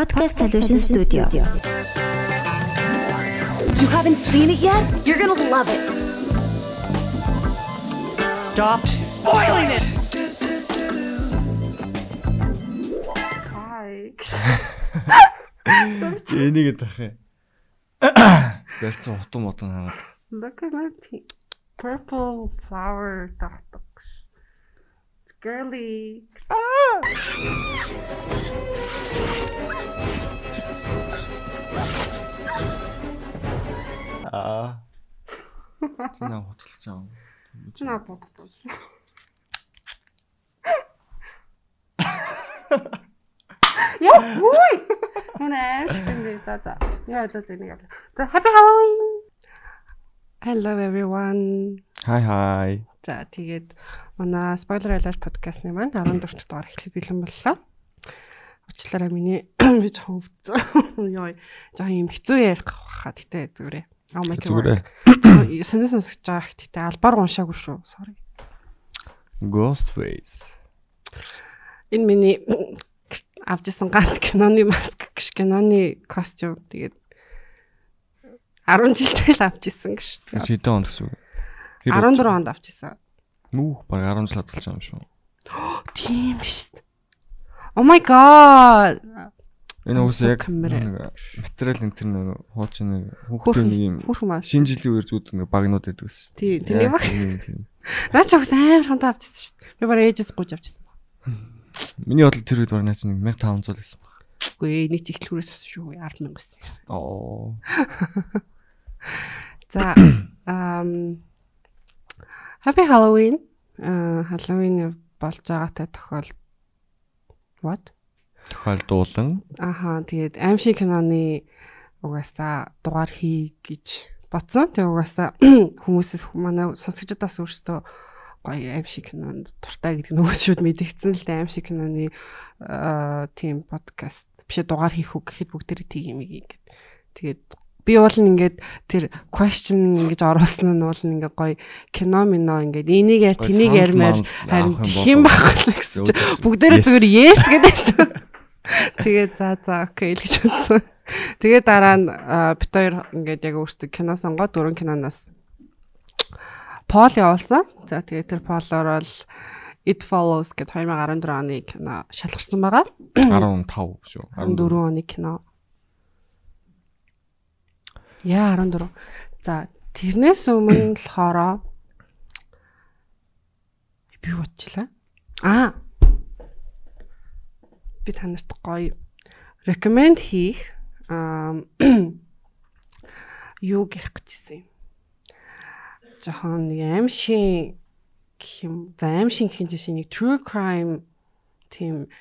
Podcast Solution Studio. You haven't seen it yet? You're gonna love it. Stop spoiling it! Энийг дах юм. Барьцсан утам утам ханаад. Look at my purple flower татдаг. It's girly. Аа. Чинаа хутгалж байгаа юм. Чи наа боддог. Яа, хүй. Мөн ааштай за за. Яа за за нэг. За happy halloween. Hello everyone. Хай хай. За тэгээд манай spoiler alert podcast-ны маань 14 дугаар эхлэх бэлэн боллоо. Уучлаарай миний би жоохон өвдсөн. Йой. Жоохон юм хэцүү ярих хаа гэтээ зүгээрээ. Oh my god. Зүгээрээ. Сонир сонсож байгаа гэтээ албаар уншаагүй шүү. Sorry. Ghostface. Энэ миний авчихсан ганц киноны маск гэж киноны костюм тэгээд 10 жилдээ л авчихсан гэж. Хэдэн онд гэсэн үг? 14 онд авчихсан. Нүх баг 10 жил хадгалж байгаа юм шүү. Тийм биш. Oh my god. Энэ уус яг нэг материал энэ тэр нэг хуучин нэг хүүхдийн нэг юм шинэ жилийн үеэр зүуд нэг багнууд байдаг гэсэн. Тий, тийм баг. тийм. Наа ч өгс амар хамтаа авчихсан шүү дээ. Би бараа ээжээс гуйж авчихсан баг. Миний бодлоо тэр үед баг наач нэг 1500 байсан баг. Үгүй ээ, нийт ихлгүүрээс авсан шүү. 10 мянга байсан. Оо. За um Happy Halloween. Аа Halloween болж байгаатай тохиол What? Тохиолдуулан Аха тэгээд аимшиг киноны угаасаа дугаар хий гэж бодсон. Тэгээд угаасаа хүмүүсээс манай сонсогчдоос өөрсдөө гоё аимшиг кинонд дуртай гэдэг нөгөө шүүд мэдгэцэн л дээ аимшиг киноны аа тийм подкаст биш дугаар хийх үг гэхэд бүгдээрээ тийг юм ингээд тэгээд би уул нь ингээд тэр question ингэж оруулсан нь уул нь ингээд гоё кино мино ингээд энийг яа тэнийг ярмаар харин гоё. байх гэсэн чи бүгдээрээ Yes. зүгээр yes гэдэгсэн. Тэгээд за за окей л гэж бодсон. Тэгээд дараа нь бит хоёр ингээд яг өөрсдөө кино сонгоод дөрвөн киноноос пол явуулсан. За тэгээд тэр полоор бол It Follows гэдэг 2014 оны кино шалгарсан байгаа. 15 шүү. 14 оны кино. Яа 14. За тэрнээс өмнө болохоор би бодчихлаа. Аа. Би танарт гоё recommend хийх аа юу гэх гэжсэн юм. Жохон нэг аимшиг гэх юм. За аимшиг гэх юм нэг true crime тийм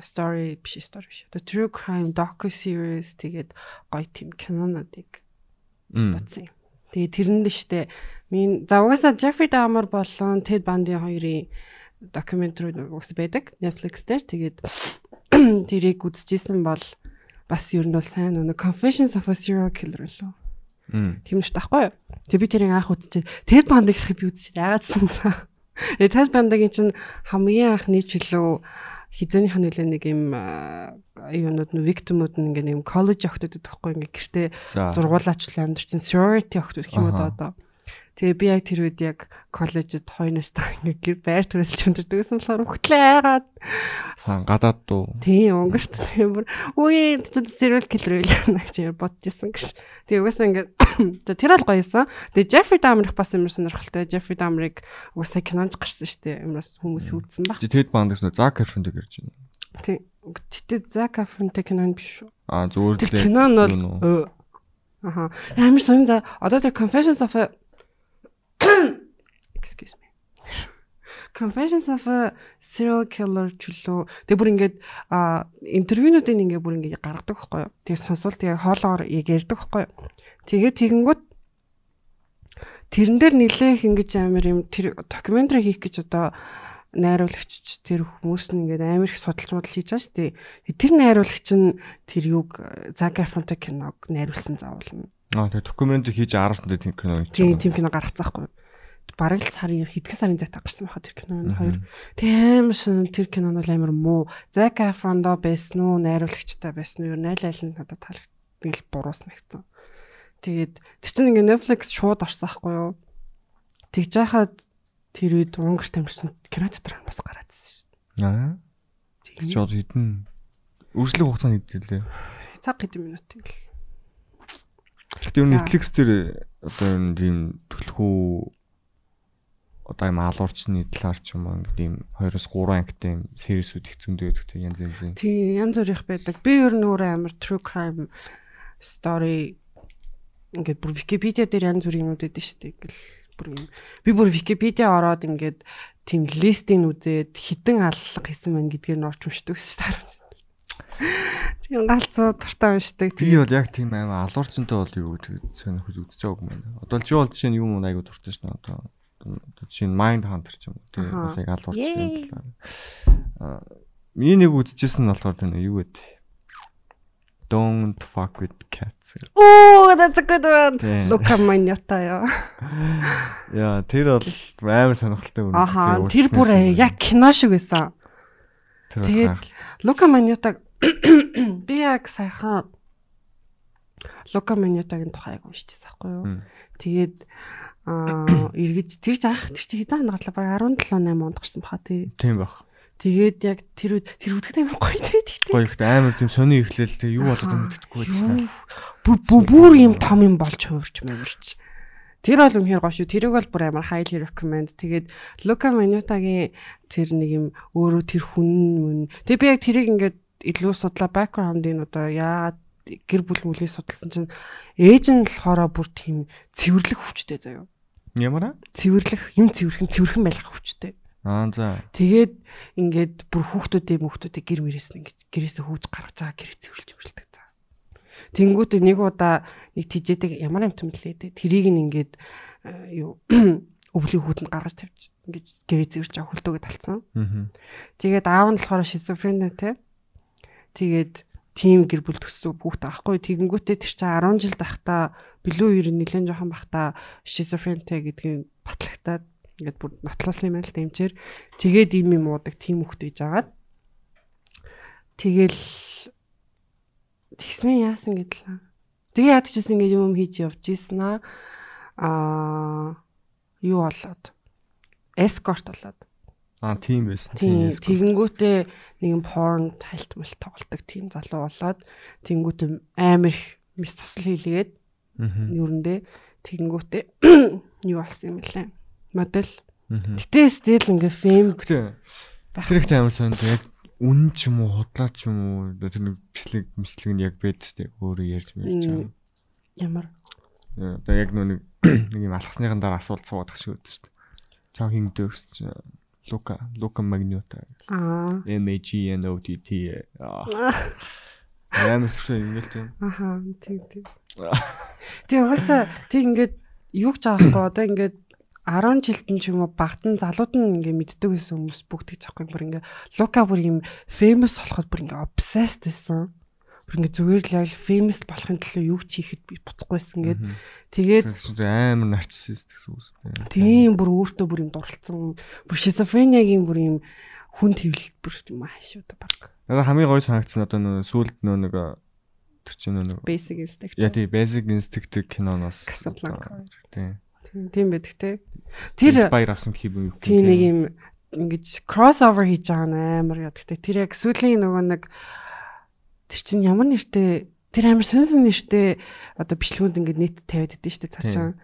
story биш story биш. The true crime docu series тэгээд гоё тийм кинонуудыг бодсон юм. Тэгээд тэрэн л штэ. Мин за угаасаа Jeffrey Dahmer болон Ted Bundy хоёрын докюментари угсаа байдаг Netflix дээр. Тэгээд тэрийг үзчихсэн бол бас ер нь бол сайн нэг Confessions of a Serial Killer лөө. Тийм шүү таахгүй юу? Тэг би тэрийг анх үзчихээ. Ted Bundy гэхийг би үзчихээ. Яагаад гэсэн та. Э Ted Bundy-гийн чинь хамгийн анхны жилөө хизээнийх нь нөлөө нэг юм юунууд нь victim-ууд нь ингээ юм коллеж охтууд байхгүй ингээ гэртээ зургуулаачлаа амьдэрсэн sorority охтууд Аха. одоо. Тэгээ би яг тэр үед яг коллежид хойноос та ингээ гэр байр түрээс чамдэрдэг гэсэн болохоор хөтлөө айгаад гадаад дуу. тийм өнгөрт тийм бүр үе чи serial killer байлаа гэж яа бодчихсон гэж. Тэгээ угаасаа ингээ за тэр бол гоёсэн. Тэгээ Jeffrey Dahmer их бас ямар сонирхолтой. Jeffrey Dahmer-ыг угаасаа кинонд гарсан шүү дээ. Ямар хүмүүс үзсэн баг. Ted Bundy гэсэн Zac Efron-ыг ярьж байна. Тийм. Тэгтээ Zac Efron-тэй кинон биш шүү. Аа зүгээр Тэр л кино нь бол. Аха. Амар сонь за одоо тэр Confessions of a Excuse me. Confessions of a Serial Killer чөлөө. Тэг бүр ингээд а интервьюнуудыг ингээд бүр ингээд гаргадаг байхгүй юу? Тэгээ сонсвол тэгээ хоолоогоор ярьдаг байхгүй юу? Тэгээ тэгэнгүүт тэрэн дээр нилээх ингэж амар юм тэр докюментари хийх гэж одоо найруулагч тэр хүмүүс нь ингээд амар их судалж модал хийж байгаа шүү дээ. Тэр найруулагч нь тэр юг Efron-тэй киног найруулсан заавал нь. Аа тэгээ докюмент хийж аараас нь тийм кино Тийм тийм кино гаргацсан байхгүй юу? бараг л сарын хэдхэн сарын зайтай гарсан байхад тэр киноны хоёр. Тэг амар шин тэр кинон бол амар муу. Zac Efron-доо байсан уу, найруулагчтай байсан уу? Нь аль аль нь надад таалагддаг л буруусна гэсэн. Тэгээд тэр чинь ингээ Netflix шууд орсон ахгүй юу? Тэгж яхад тэр үед Унгарт амьдсан кино дотор бас гараад ирсэн шүү. Аа. Тийм. Чи одоо хэдэн үржлэх хугацаанд хэдэлээ. Цаг хэдэн минут юм л. Гэхдээ ер нь. Netflix дээр одоо энэ тийм төлхөө одоо юм алуурчны талаар ч юм уу ингээд ийм 2-3 ангитай юм сериусүүд их зөндөө байдаг тийм янз янзын. Тийм янз бүрийнх байдаг. Би ер нь өөрөө амар true crime story ингээд бүр Википедиа дээр янз бүрийн юмуд өгдөө шүү дээ. Ингээл бүр юм. Би бүр Википедиа ороод ингээд тийм листийг үзээд хідэн аллах хийсэн байна гэдгээр нь орч уншдаг шүү дээ. Тийм галзуу туртаа уншдаг. Би бол яг тийм аим алуурчтай бол юу гэдэг сонирхож үзэж байгааг юм байна. Одоо чи бол жишээ нь юм айгу дуртай шнэ одоо жишээ нь Mind Hunter ч юм уу тийм бас яг алуурчтай. Аа миний нэг үзчихсэн нь болохоор тийм юу гэдэг Don't fuck with cats. Оо that's a good one. Лука Маньята яа. Яа, тэр бол амар сонирхолтой үнэ. Аха тэр бүр яг кино шиг байсан. тэгээд- Лука Маньютаг би яг сайхан Лука Маньютагийн тухайг уншижсэн байхгүй юу? Тэгээд аа эргэж тэр заах тэр чи хэдэн онд гарлаа баг 17 8 онд гарсан баха тий. тийм байх. Тэгээд яг тэр үед тэр үтгэд амар гоё тий. Гоё ихтэй амар тийм сони ихлээл тэг юу болоод юм мэдэхгүй байцсан. Бүр юм том юм болж хувирч мөвөрч. Тэр бол үнэхээр гоё шүү. Тэрийг бол бүр амар highly recommend. Тэгээд Лука Маньютагийн тэр нэг юм өөрөө тэр хүн мөн. Тэг би яг тэрийг ингээд илүү судлаа background-ын одоо яагаад гэр бүл мүлийг судалсан чинь ээж нь болохоор бүр тийм цэвэрлэх хүчтэй заяа. Ямар аа? Цэвэрлэх, юм цэвэрхэн, цэвэрхэн байх хүчтэй. Аа за. Тэгээд ингээд бүр хүүхдүүдээ мөхтүүдээ гэр мөрөөс нь ингээд гэрээсээ хөөж гаргаж байгаа гэрээ цэвэрлж мөрлөдөг за. Тэнгүүтээ нэг удаа нэг тижээдэг ямар юм тэмлээ дээ. Тэрийг нь ингээд э, юу өвлийн хүүтэнд гаргаж тавьж ингээд гэрээ цэвэрж байгаа хөлтөөгөө талцсан. Аа. Тэгээд аав нь болохоор шизофрен те. Тэгээд тим гэр бүл төссөн хүүхдээ аахгүй. Тэгэнгүүтээ тэр чинь 10 жил байхдаа билүү ер нь нэлээд жоохон байхдаа шизофрентэй гэдгийг батлагтаад ингээд бүр нотлоосон юм байл дэмчээр тэгээд им юм уудаг тим хүүхдээ жагаад тэгэл тэгснэ яасан гэдлээ. Тэгээ ядчихсан ингээд юм хийж явж ийсэн аа юу болоод? Эскорт болоод Аа тийм байсан. Тийм тэгэнгүүтээ нэгэн порн тайлтмал тоглолдог тийм залуу болоод тэгэнгүүтээ амар их мис тасал хийлгээд нүрэндээ тэгэнгүүтээ юу болсон юм бэлээ? Модель. Гэтээ стил ингээ фэм тэр ихтэй амар сонд яг үн ч юм уу худлаа ч юм уу тэр нэг бичлэг мислэг нь яг байдс тэг өөрөө ярьж мэрч байгаа. ямар? Э, Одоо яг нэг нэг юм алхасныхан дараа асуулт суудаг шиг үүдсэн. Чам хингдөө гэсэн чинь Лука Лука Магниота аа. M A G N O T T. Аа. Амар сүрсэн юм л тийм. аха тийм тийм. Тэг угаасаа тэг ингээд юу байгаа байхгүй одоо ингээд 10 жилтэн ч юм уу багтан залууд нь ингээ мэддэг гэсэн хүмүүс бүгд гэж аахгүй бүр ингээ лука бүр юм famous болоход бүр ингээ obsessed байсан. Бүр ингээ зүгээр л яг famous болохын төлөө юу ч хийхэд би буцахгүйсэн гээд тэгээд амар нарцисст гэсэн үг шүү дээ. тийм бүр өөртөө бүр юм дурлцсан. Бүр шизофрениагийн бүр юм хүн твэл бүр юм аашуу та баг. Надад хамгийн гоё санагдсан одоо нөө сүулт нөө нэг тэр чинь нөө нэг Basic instinct. яа тий basic instinct киноноос. Тийм тийм байдаг те. Тэр баяр авсан хэв юм. тийм нэг юм ингэж crossover хийж байгаа амар яд. Гэтэ тэр яг сүүлийн нөгөө нэг тэр чинь ямар нэртэй тэр амар сонсон нэртэй одоо бичлэгүүд ингээд нийт тавиад идэв штэ цаачаа.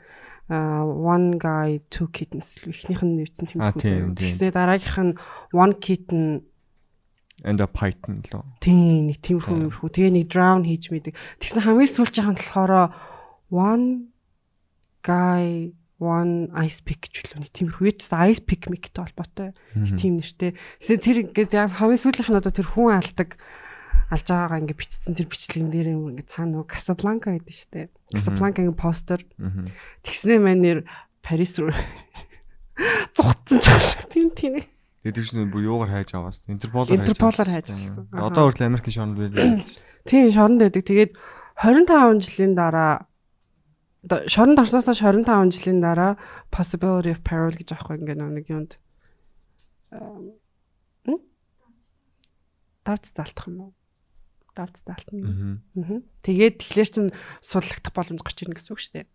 а one guy two kittens ихнийх нь тэмдэг тийм, үү. Тэгснээр дараагийнх нь one kitten and a python лөө. тийм нэг тиймэрхүү Тийм. юмрхүү тэгээ нэг drown хийж мэдэг. Тэгснэ хамгийн сүүлчийнх нь болохоор one guy one ice pick гэж үлээ нэг тиймэрхүү яж ice pick миктэй холбоотой нэг тийм нэртэй. Тэгсэн тэр ингээд яг хамгийн сүүлийнх нь одоо тэр хүн алдаг алж байгаагаа ингээд бичсэн тэр бичлэгэн дээр юм ингээд цаана нөгөө Casablanca гэдэг штэ. Casablanca-гийн постэр Мгм. тэгснэ маань нэр Парис руу зугтсан ч ааш. Тийм тийм. Тэгээд чинь бүр юугаар хайж аваас Интерполоор Интерполоор хайж авсан. Одоо хүртэл Америкийн шоронд байдаг. Тийм шоронд байдаг. Тэгээд 25 жилийн дараа шоронд орсноос хойш 25 жилийн дараа possibility of peril гэж аахгүй ингээ нэг юунд давц залтах юм уу? Давц залтна. Аа. Тэгээд тэгэхээр чин сурлагдах боломж гарч ирнэ гэсэн үг шүү дээ.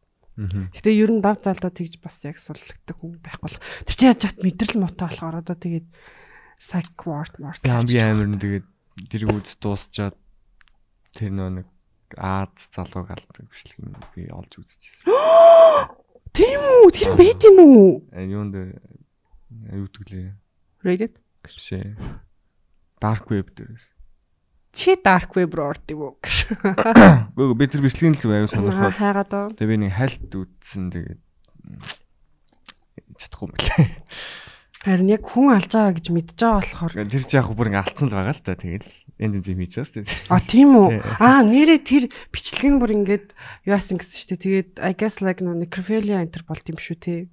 Гэтэ ер нь дав залдаа тэгж бас яг сурлагддаг хүн байхгүй. Тэр чи яаж чад мэдрэл муутай болохоор одоо тэгээд psych ward ward хамгийн амар нь тэгээд тэрийг үз дуусчаад тэр нөө нэг Аз залууг алдаг бичлэг би олж үзчихсэн. Тийм үү? Тэр байт юм уу? Юунд юу гэдгэлээ? Reddit? Шээ. Dark web дээрээс. Чи dark web руу ордог уу? Гөө би тэр бичлэгийн л зүг аяа сонирхоод. Хайгаад уу? Тэгээ би нэг хальт үтсэн тэгээд чадахгүй юм лээ. Харин яг хүн алж байгаа гэж мэдж байгаа болохоор тэр чи яг бүр ингээ алдсан л байгаа л та тэгэл энд зэм хийчихсэн шүү дээ. А тийм үү? Аа нэрээ тэр бичлэг нь бүр ингээд яасан гэсэн шүү дээ. Тэгээд I guess like no necrophilia enter болт юм шүү те.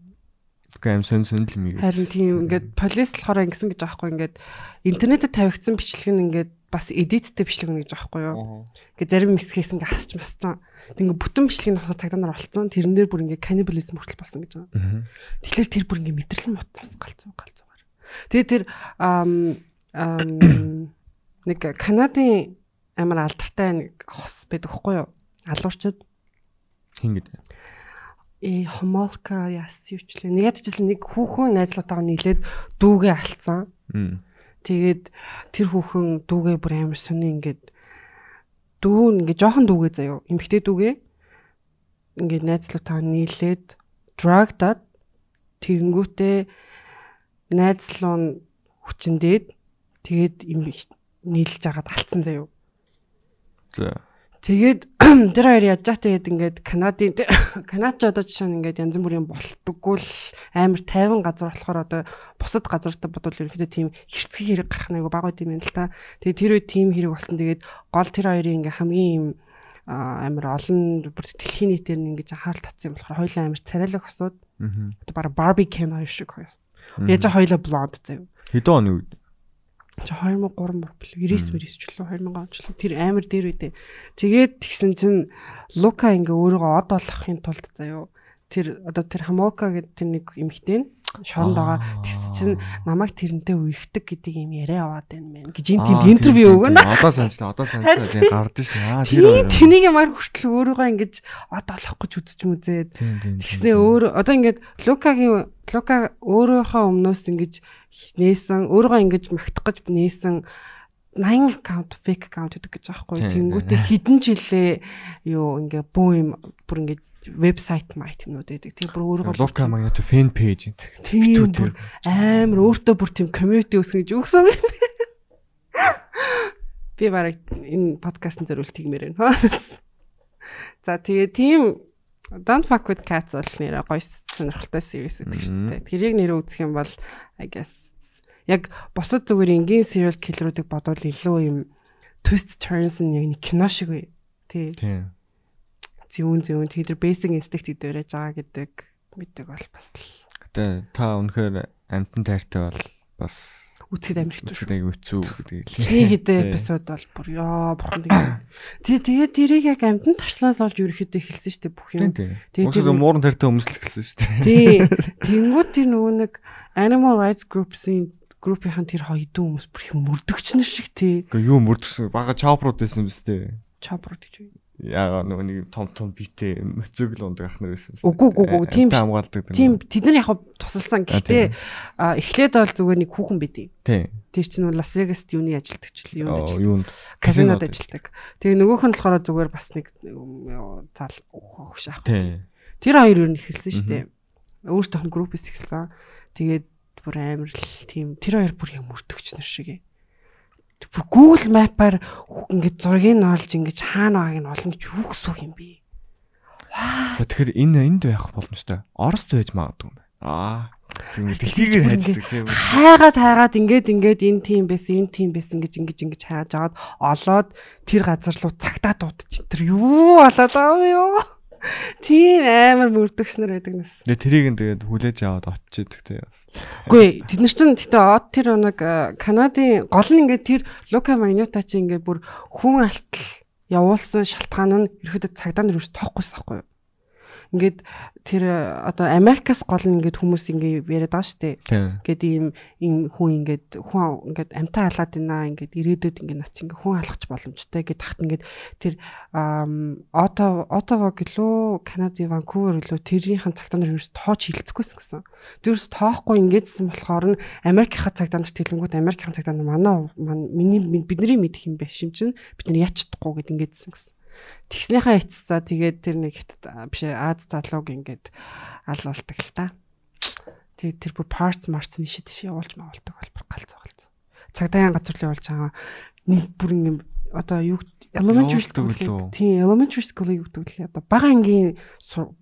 Үгүй аим сон сон л юм ийм. Харин тийм ингээд полис болохоор ингэсэн гэж аахгүй ингээд интернетэд тавигдсан бичлэг нь ингээд бас эдиттэй бичлэг нэг гэж аахгүй юу. Ингээд зарим хэсгээс ингээд хасч масцсан. Ингээд бүтэн бичлэг нь болохоор цагдаа нар болцсон. Тэрнээр бүр ингээд каннибализм хүртэл болсон гэж байгаа. Тэгэхээр тэр бүр ингээд мэдрэл мотцсон галзуу галзуугаар. Тэгээ тэр нэг Канадын амар алдартай нэг хос байдаг хгүй юу? Алуурчд. Хин гэдэг э хомолка яас юучлээ. Нэг ядчихсан нэг хүүхэн найзлуутаагаа нийлээд дүүгээ алдсан. Тэгээд тэр хүүхэн дүүгээ бүр амар сони ингээд дүү ингээд жоохон дүүгээ заяо. Эмхтэй дүүгээ ингээд найзлуутаа нийлээд drugдад тэгэнгүүтээ найзлуу нь хүчндээд тэгээд нийлж агаад алдсан заяо. За Тэгээд тэр хоёр яаж та тэгээд ингээд Канадын Канадч одоо жишээ нь ингээд янз бүрийн болтгоо л амар тайван газар болохоор одоо бусад газартаа бодвол ерөөхдөө тийм хэрцгий хэрэг гарах нэг баг байт юм л та. Тэгээд тэр үед тийм хэрэг болсон. Тэгээд гол тэр хоёрын ингээд хамгийн юм амар олон бүр дэлхийн нийтээр нь ингэж анхаарал татсан юм болохоор хоёулаа амар царайлаг хосууд. Одоо бараг Ken хоёр шиг хоёр. Яаж хоёулаа блонд заяа. Хэдэн оны үед? Чи 2003 мөр бил 99 мөрис ч лөө 2000 он ч лөө тэр амар дээр үдэ. Тэгээд тэгсэн чинь Лука ингээ өөрийгөө од болгохын тулд заяо. Тэр одоо тэр Хамока гэдэг тэр нэг эмэгтэй нь шоронд байгаа. Тэгс чинь намайг тэрнтэй үерхдэг гэдэг юм яриа аваад байна мэн гэж энэ тэнд интервью өгнө. Одоо санацлаа. Одоо санацлаа тийм гардаг шнэ. Аа тэр тэнийг ямар хүртэл өөрийгөө ингэж од олох гэж үзэж мүзээд. Тэгснээ өөр одоо ингээд Лукагийн Лука өөрийнхөө өмнөөс ингэж нээсэн өөрийгөө ингэж магтах гэж нээсэн 80 аккаунт фейк аккаунт гэдэг гэж аахгүй. Тэнгүүтээ хэдэн жилээ юу ингээ бөө юм бүр ингээ вебсайт майт юмнууд байдаг. Тэгээ бүр өөрөөр Лука Магнито фэн пэйж энэ. Тийм бүр амар өөртөө бүр тийм комьюнити үүсгэж гэж өгсөн юм. Би бараг энэ подкастын зориулт тиймэр байна. За тэгээ тийм Don't fuck with cats бол нэрээ гоё сонирхолтой series гэдэг шүү дээ. Тэрийг нэрээ үзэх юм бол I guess яг босод зүгээр энгийн serial killer-уудыг бодвол илүү юм twist turns яг нэг кино шиг бай. Тий. Тийм зүүн зүүн тэр basic instinct дээрэж байгаа гэдэг мэддэг бол бас л. Гэтэ та үнэхээр амтан тайртай бол бас үцгэд амир хэцүү шүү. Нэг хэцүү гэдэг. Эхний хэдэн эпизод бол бүр ёо бурхан тэгээ. Тэгээ тэрийг яг амтан тарслаас олж ерөөхдөө эхэлсэн шүү дээ бүх юм. Тэгээ тэр мууран тартай өмсөл гэсэн шүү дээ. Тий. Тэнгүүд тэр нөгөө нэг Animal Rights Group-ийн группийнхан тэр хоёрдún хүмүүс бүр их мөрдөгч нар шиг тий. Гэхдээ юу мөрдөгсөн? Бага чопрууд байсан юм өстэй. Чопрууд гэж юу? Яага нөгөө нэг том том битэй мөцөг л ундаг ах нар байсан. Үгүй үгүй үгүй тийм хамгаалдаг. Тийм тэд нар яг тусалсан. Гэхдээ эхлээд бол зүгээр нэг хүүхэн байдیں۔ Тийм. Тэр чинь Лас Вегаст юуны ажилтдаг ч юунд ажилтдаг. Юунд казинод ажилтдаг. Тэгээ нөгөөх нь болохоор зүгээр бас нэг зал өгш ах. Тэр хоёр юу нэхэлсэн шүү дээ. Өөртөөх нь группээс эхэлсэн. Тэгээд бүр амар л тийм тэр хоёр бүр яг мөрдөгч нар шиг бүр Google Map-аар ингээд зургийг нь олж ингээд хаана байгааг нь олно гэж юу гэсэн юм бэ? Тэгэхээр энэ энд байх боломжтой. Оросд байж магадгүй юм байна. Аа. Дэлхийгээр хайждаг тийм. Хайгаад хайгаад ингээд ингээд энэ тийм байсан, энэ тийм байсан гэж ингэж ингэж хайж аваад олоод тэр газар руу цагтаа дуудчих. Тэр юу болоод юм юу? Тийм амар мөрдөгчнөр байдаг нэс. Тэгээ тэрийг нь тэгээд хүлээж аваад очиж те бас. Үгүй тэд нар чинь гэтээ од тэр нэг Канадын гол нь ингээд тэр Лука Магнюта чи ингээд бүр хүн алтал явуулсан шалтгаан нь ерөөдөө цагдаа нар юус тоохгүй байхгүй юу? Ингээд тэр одоо Америкас гол нь ингээд хүмүүс ингээд яриад байгаа шүү дээ. Ингээд ийм ийм хүн ингээд хүн ингээд амтаа халаад байна ингээд ирээдүйд ингээд нач ингээд хүн алхах боломжтой гэд тахт ингээд тэр Ото Отова гэлөө Канадын Ванкувер гэлөө тэрийнхэн цагтаа нар ерөөс тоож хилцэхгүйсэн гэсэн. Тэрс тоохгүй ингээдсэн болохоор нь Америкийнхаа цагтаа нар тэлэнгүүт Америкийн цагтаа нар манай миний бидний мэдх юм байх юм чинь бид нар яч чадахгүй гэд ингээдсэн гэсэн. Тэгснийхаа эцсаа тэгээд тэр нэг хит биш Аз залууг ингээд алуулдаг л та. Тэгээд тэр бүр parts marts нишид тийш явуулж мавуулдаг бол галзуу галзуу. Цагдаагийн газарлын болж байгаа нэг бүр ингээд одоо юу elementary school тийм elementary school-ыг өгдөг л одоо бага ангийн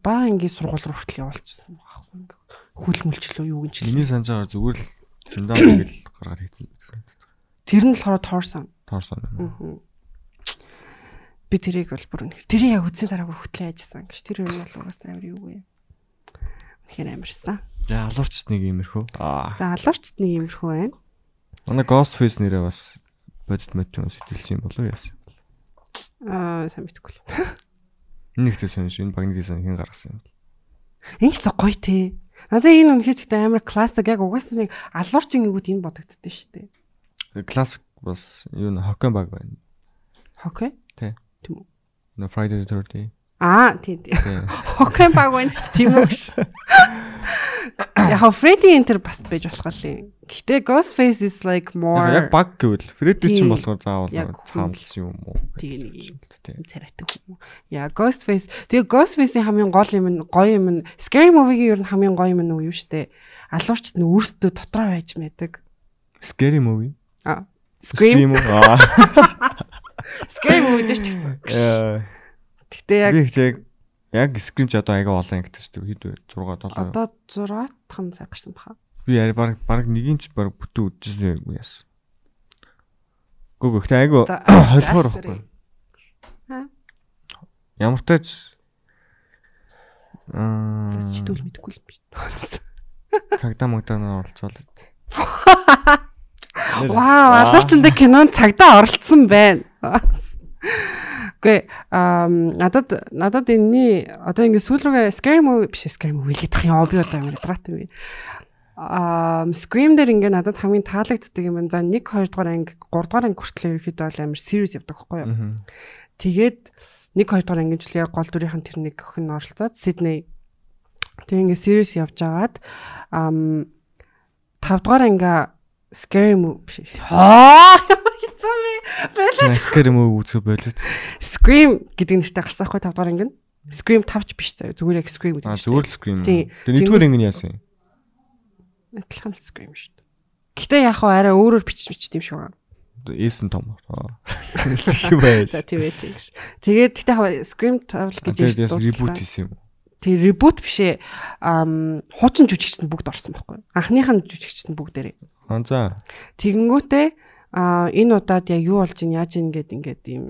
бага ангийн сургууль руу хүртэл явуулчихсан байхгүй хөл мөлчлөө юу гэж Миний санаж байгаа зүгээр л финдаа ингээл гаргаад хийсэн. Тэр нь болохоор Торсон. Торсон. Би тэрийг бол бүр үнэхээр тэрийг яг үдсийн дараа бүр хөтлөө ажилласан гэж. Тэр юм бол угаас амар юу вэ? Үнэхээр амарсан. За алуурчт нэг иймэрхүү. За алуурчт нэг иймэрхүү байна. Манай Ghost Face нэрээ бас бодит мотивон сэтгэлсэн юм болов уу яасан? Аа, сайн мэдгүй л. Энэ ихтэй сонь шүү. Энэ багны дизайн хэн гаргасан юм бэ? Ингэ л гоё те. Надад энэ үнэхээр гэхдээ амар классик яг угаасаа нэг алуурчин гингүүд энэ бодогддөө шүү дээ. Классик бас юу н хоккей баг байна. Хоккей? Тий. Тийм үү? No Friday the 13. Аа, тий. Хоккей баг байна ч тийм үү ш. Яг Freddy Enter бас байж болох л юм. Гэтэ Ghostface is like more Яг баг гэвэл Freddy ч юм болохоор заавал цаамлсан юм уу? Тэгээ нэг юм царайтай хүн. Яа Ghostface. Тэгээ Ghostface-ийн хамгийн гол юм нь гоё юм нь Scary Movie-гийн ер нь хамгийн гоё юм нь юу штэ. Алуурчт нь өөрсдөө дотроо байж мэдэг. Scary Movie. Аа. Scream. Аа. Scary Movie дээр ч гэсэн. Гэтэ яг яг яг Scream ч одоо аяга олон шүү дээ. Хэд вэ? 6 7. одоо 6 тхан цаг гарсан баха. Би яри баг баг нэгийн ч баг бүтэн үдчихсэн юм яасан. Гүг ихтэй айгу холбоор байхгүй. Аа. Ямар ч тач аа Тэс чидүүл мэдгүй л би. цагдаа магдаа оролцоол. Вау, алуурчтай кинонд цагдаа оролцсон байна. Гэ ам надад надад энэний одоо ингэ сүүл рүүгээ scary movie биш scary movie гэдэг юм би одоо юм ядраад юм. Ам scream дээр ингэ надад хамгийн таалагддаг юм байна. За 1 2 дугаар анги 3 дугаар анги хүртэл ерөөхдөө бол амар serious явдаг байхгүй юу? Тэгээд 1 2 дугаар ангижлээ гол дүрийнхэн тэр нэг охин оролцоод Сидней тэг ингэ serious явж агаад ам 5 дугаар анги scary movie биш. Аа хэцүү би. Болоо Scary Movie үзэх болооч. Scream гэдэг нэртэй гарсан байхгүй 5 дугаар анги нь. Scream 5 ч биш заяа. Зүгээр яг Scream гэдэг. Аа зүгээр Scream. Тэгээ нэгдүгээр анги нь яасан юм? Адилхан л Scream шүү дээ. Гэтэ яг хаа арай өөрөөр бичиж бичт юм шиг байна. Эсэн том. Тийм байж. За тийм ээ тийм. Тэгээд гэтэ хаа Scream 5 гэж Тэгээд яс ребут хийсэн юм. Тэг ребут бишээ. Ам хуучин жүжигчд нь бүгд орсон байхгүй. Анхных нь жүжигчд нь бүгдээрээ. Аа за. Тэгэнгүүтээ а энэ удаад яг юу болж ин яаж ин гээд ингээд ийм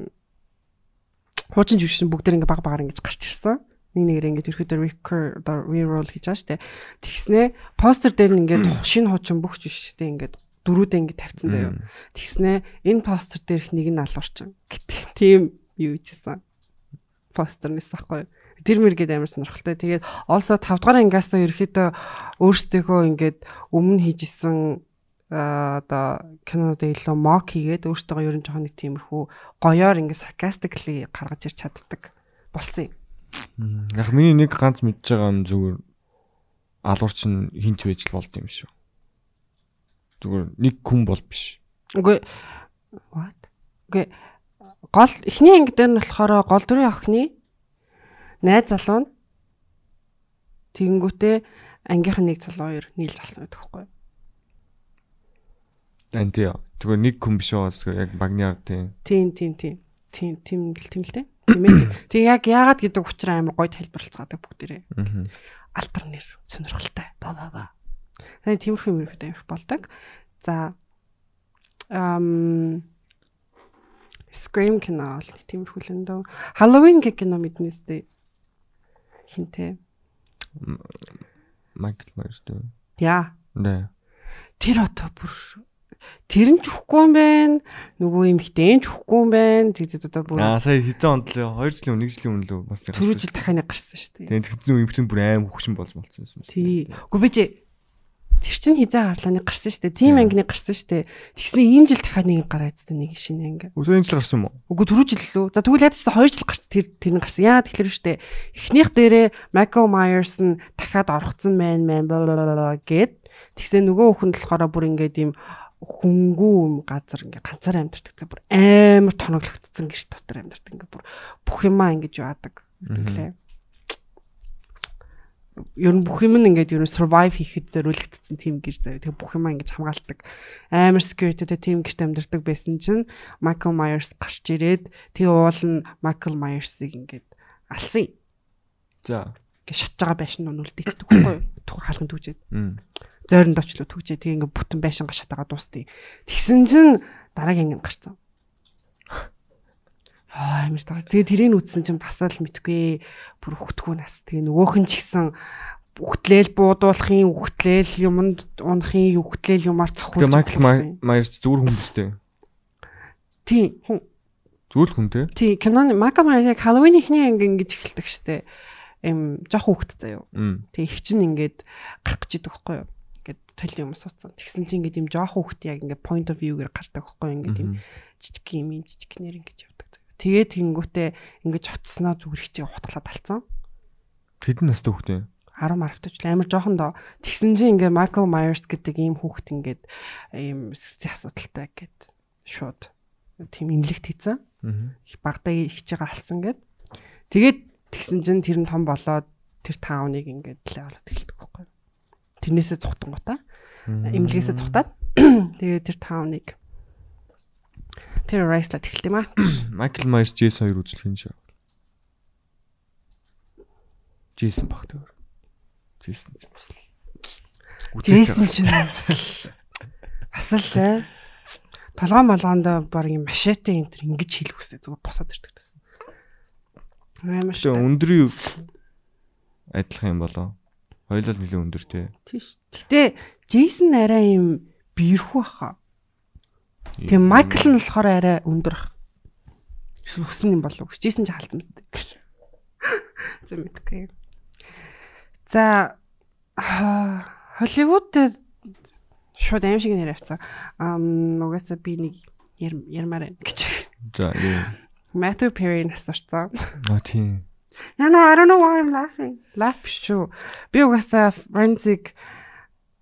хуучин жүжигчин бүгдээр ингээд баг багаар ингэж гарч ирсэн. Нэг нэгээр ингээд ерөөдөө record одоо reroll хийж байгаа штэ. Тэгснээ постэр дээр нь ингээд шинэ хуучин бүх жүжигчтэй ингээд дөрүүдээ ингээд тавьсан заяа. Тэгснээ энэ постэр дээрх нэг нь алуурчин. Гэтэ тийм юу хийжсэн. Постернээс ахгүй. Тэр мэр гээд амар сонирхолтой. Тэгээд also 5 дугаар ангиасаа ерөөдөө өөрсдийнхөө ингээд өмнө хийжсэн одоо кинод илүү мок хийгээд өөртөө ер нь жоохон нэг тиймэрхүү гоёор ингээд sarcastically гаргаж ирч чаддаг болсон юм. Яг миний нэг ганц мэдж байгаа юм зүгээр алуурч нь хинч байж л болд юм шүү. Зүгээр нэг хүн бол биш. Үгүй what? Үгүй гол эхний анги дээр нь болохоор гол дүрийн охины найз залуу нь тэгэнгүүтээ ангийнх нь нэг залуу хоёр нийлж алсан гэдэг байхгүй Эн тий. Зүгээр нэг хүн биш зүгээр яг багнаар тий. Тийм тийм тийм. Тийм тийм л тийм л дээ. Тийм ээ. Тэг яг яагаад гэдэг учраас амар гоё тайлбарлацгаадаг бүгдээрээ. Алтар нэр сонирхолтой. Ба ба ба. Тэгээ тиймэрхүү юмрхүүд амирх болдог. За ам Scream кино бол тиймэрхүү л энэ. Halloween гэх кино мэднэс дээ. Хинтээ. Майкл Майерс дээ. Яа. Нэ. Тэр одоо бүр тэр нь ч үхгүй юм байна. Нөгөө эмхтэй ч үхгүй юм байна. Тэгээд одоо бүр Аа сая хэдэн онд лээ 2 жилийн өмнө 1 жилийн өмнө лөө бас нэг түрүү жил дахиад нэг гарсан шүү дээ. Тэгээд тэгсэн эмхтэн бүр аим хөвчин болж болцсон юм. Тий. Үгүй би чи тэр чин хизээ гарлааны гарсан шүү дээ. Тим ангины гарсан шүү дээ. Тэгснэ энэ жил дахиад нэг гараа үзтээ нэг шинэ анги. Өсөө энэ жил гарсан юм уу? Үгүй түрүү жил лөө. За тэгвэл яаж ч 2 жил гарч тэр тэр нь гарсан. Яа тэгэхээр шүү дээ. Эхнийх дээрээ Michael Myers нь дахиад орхоцсон мэн мэн гэд тэгсэн нөгөө хүн болохоор бүр ингээд юм хөнгүү газар ингээ ганцаар амьдардаг. За бүр амар тоноглогдсон гэрч дотор амьдардаг. Ингээ бүр бүх юмаа ингэж яадаг. Тэглээ. Ер нь бүх юм нь ингээд ер нь survive хийхэд зориулагдсан team гэр заяа. Тэгээ бүх юмаа ингэж хамгаалдаг. Амар security-тэй team гэрт амьдардаг байсан чинь Michael Myers гарч ирээд тэгээ уул нь Michael Myers-ыг ингээд алсан. За. Ингээ шатж байгаа байшин нь үлдээчихдэг байхгүй юу? Тух хаалганд түгжээд зойронд очлоо түгжээ тэгээ ингээ бүтэн байшингаа шатаага дуустыг. Тэгсэн чинь дараагийн анги гарцсан. Аа амир таа. Тэгээ тэрийг үзсэн чинь бас л мэдгүй бүр хөтгөө нас. Тэгээ нөгөөх нь ч гэсэн үхтлээл буудуулахын үхтлээл юмд унахын үхтлээл юмар цохуулж. Тэгээ Майкл Майерс зүгээр хүн биз дээ. тий хүн Зүгээр хүн тий кинон Michael Myers яг Halloween ихний анги ингэж эхэлдэг штэ. Эм жоох заяа. Мм. Тэгээ их чинь ингээд гарах гэж идэг байхгүй юу? Ингээд толь юм суудсан. Тэгсэн чинь ингээд юм жоох хүүхэд яг ингээд point of view-гээр гардаг байхгүй юу? Ингээд юм жижиг юм юм жижигнэр ингэж явдаг. заяа. Тэгээ тэгэнгүүтээ ингэж хотсноо зүгээр хичээ хутгалаад алцсан. Хэдэн настай хүүхдээ? 10 марвтай ч амар жоохон доо. Тэгсэн чинь ингээд Michael Myers гэдэг ийм хүүхэд ингээд ийм асуудалтай гэд шууд тийм имлэгт хийцэн. Их багтаа их чигээ алсан гэд. Тэгээд тэгсэн чинь тэр нь том болоод тэр тауныг ингээд левелд эхэлдэг байхгүй. юу. Тэрнээсээ цухтангуудаа имлгээсээ цухтаад тэгээд тэр тауныг тэр райслаад эхэлт юм аа. Майкл Майерс Джейсон хоёр үзлэх юм шиг. Джейсон багтаа. Джейсон ч бас. л. Джейсон ч бас л- бас л э. толгой молгоонд баг юм машаатай энэ төр ингэж хийлгүүсээ зүгээр босоод ирдэг гэсэн. Амар шүү. өндрийн адилхан юм болоо. Хоёулаа л нэлээд өндөр те. Тийш. Гэтэ Джейсон арай юм биерхүү хаа. Тэгээ Майкл нь болохоор арай өндөр ах. Эсвэл өсөн юм болов уу? Джейсон ч хаалцсан мэт. За мэдгүй. За аа, Холливуд шууд аим шиг нэр авцсан. Ам угаасаа би нэг яр- ярмаар байна гэж. За яа. Matthew Perry нас орсон. А тийм. Я no, I don't know why I'm laughing. Laugh биш шүү. Би угаасаа forensic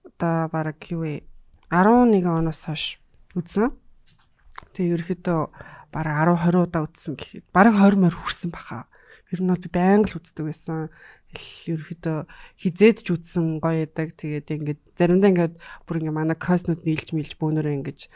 одоо бараг вэ? 11 оноос хойш үзсэн. Тэгээ ерөөхдөө бараг 10 20 удаа үзсэн гэхэд бараг 20 морь хүрсэн баха. Ер нь бол би байнга л үздэг байсан. Ерөөхдөө хизээд ч үзсэн гоё ядаг. Тэгээд ингээд заримдаа ингээд бүр ингээд манай коснууд нийлж мэлж бөөнөрөө ингээд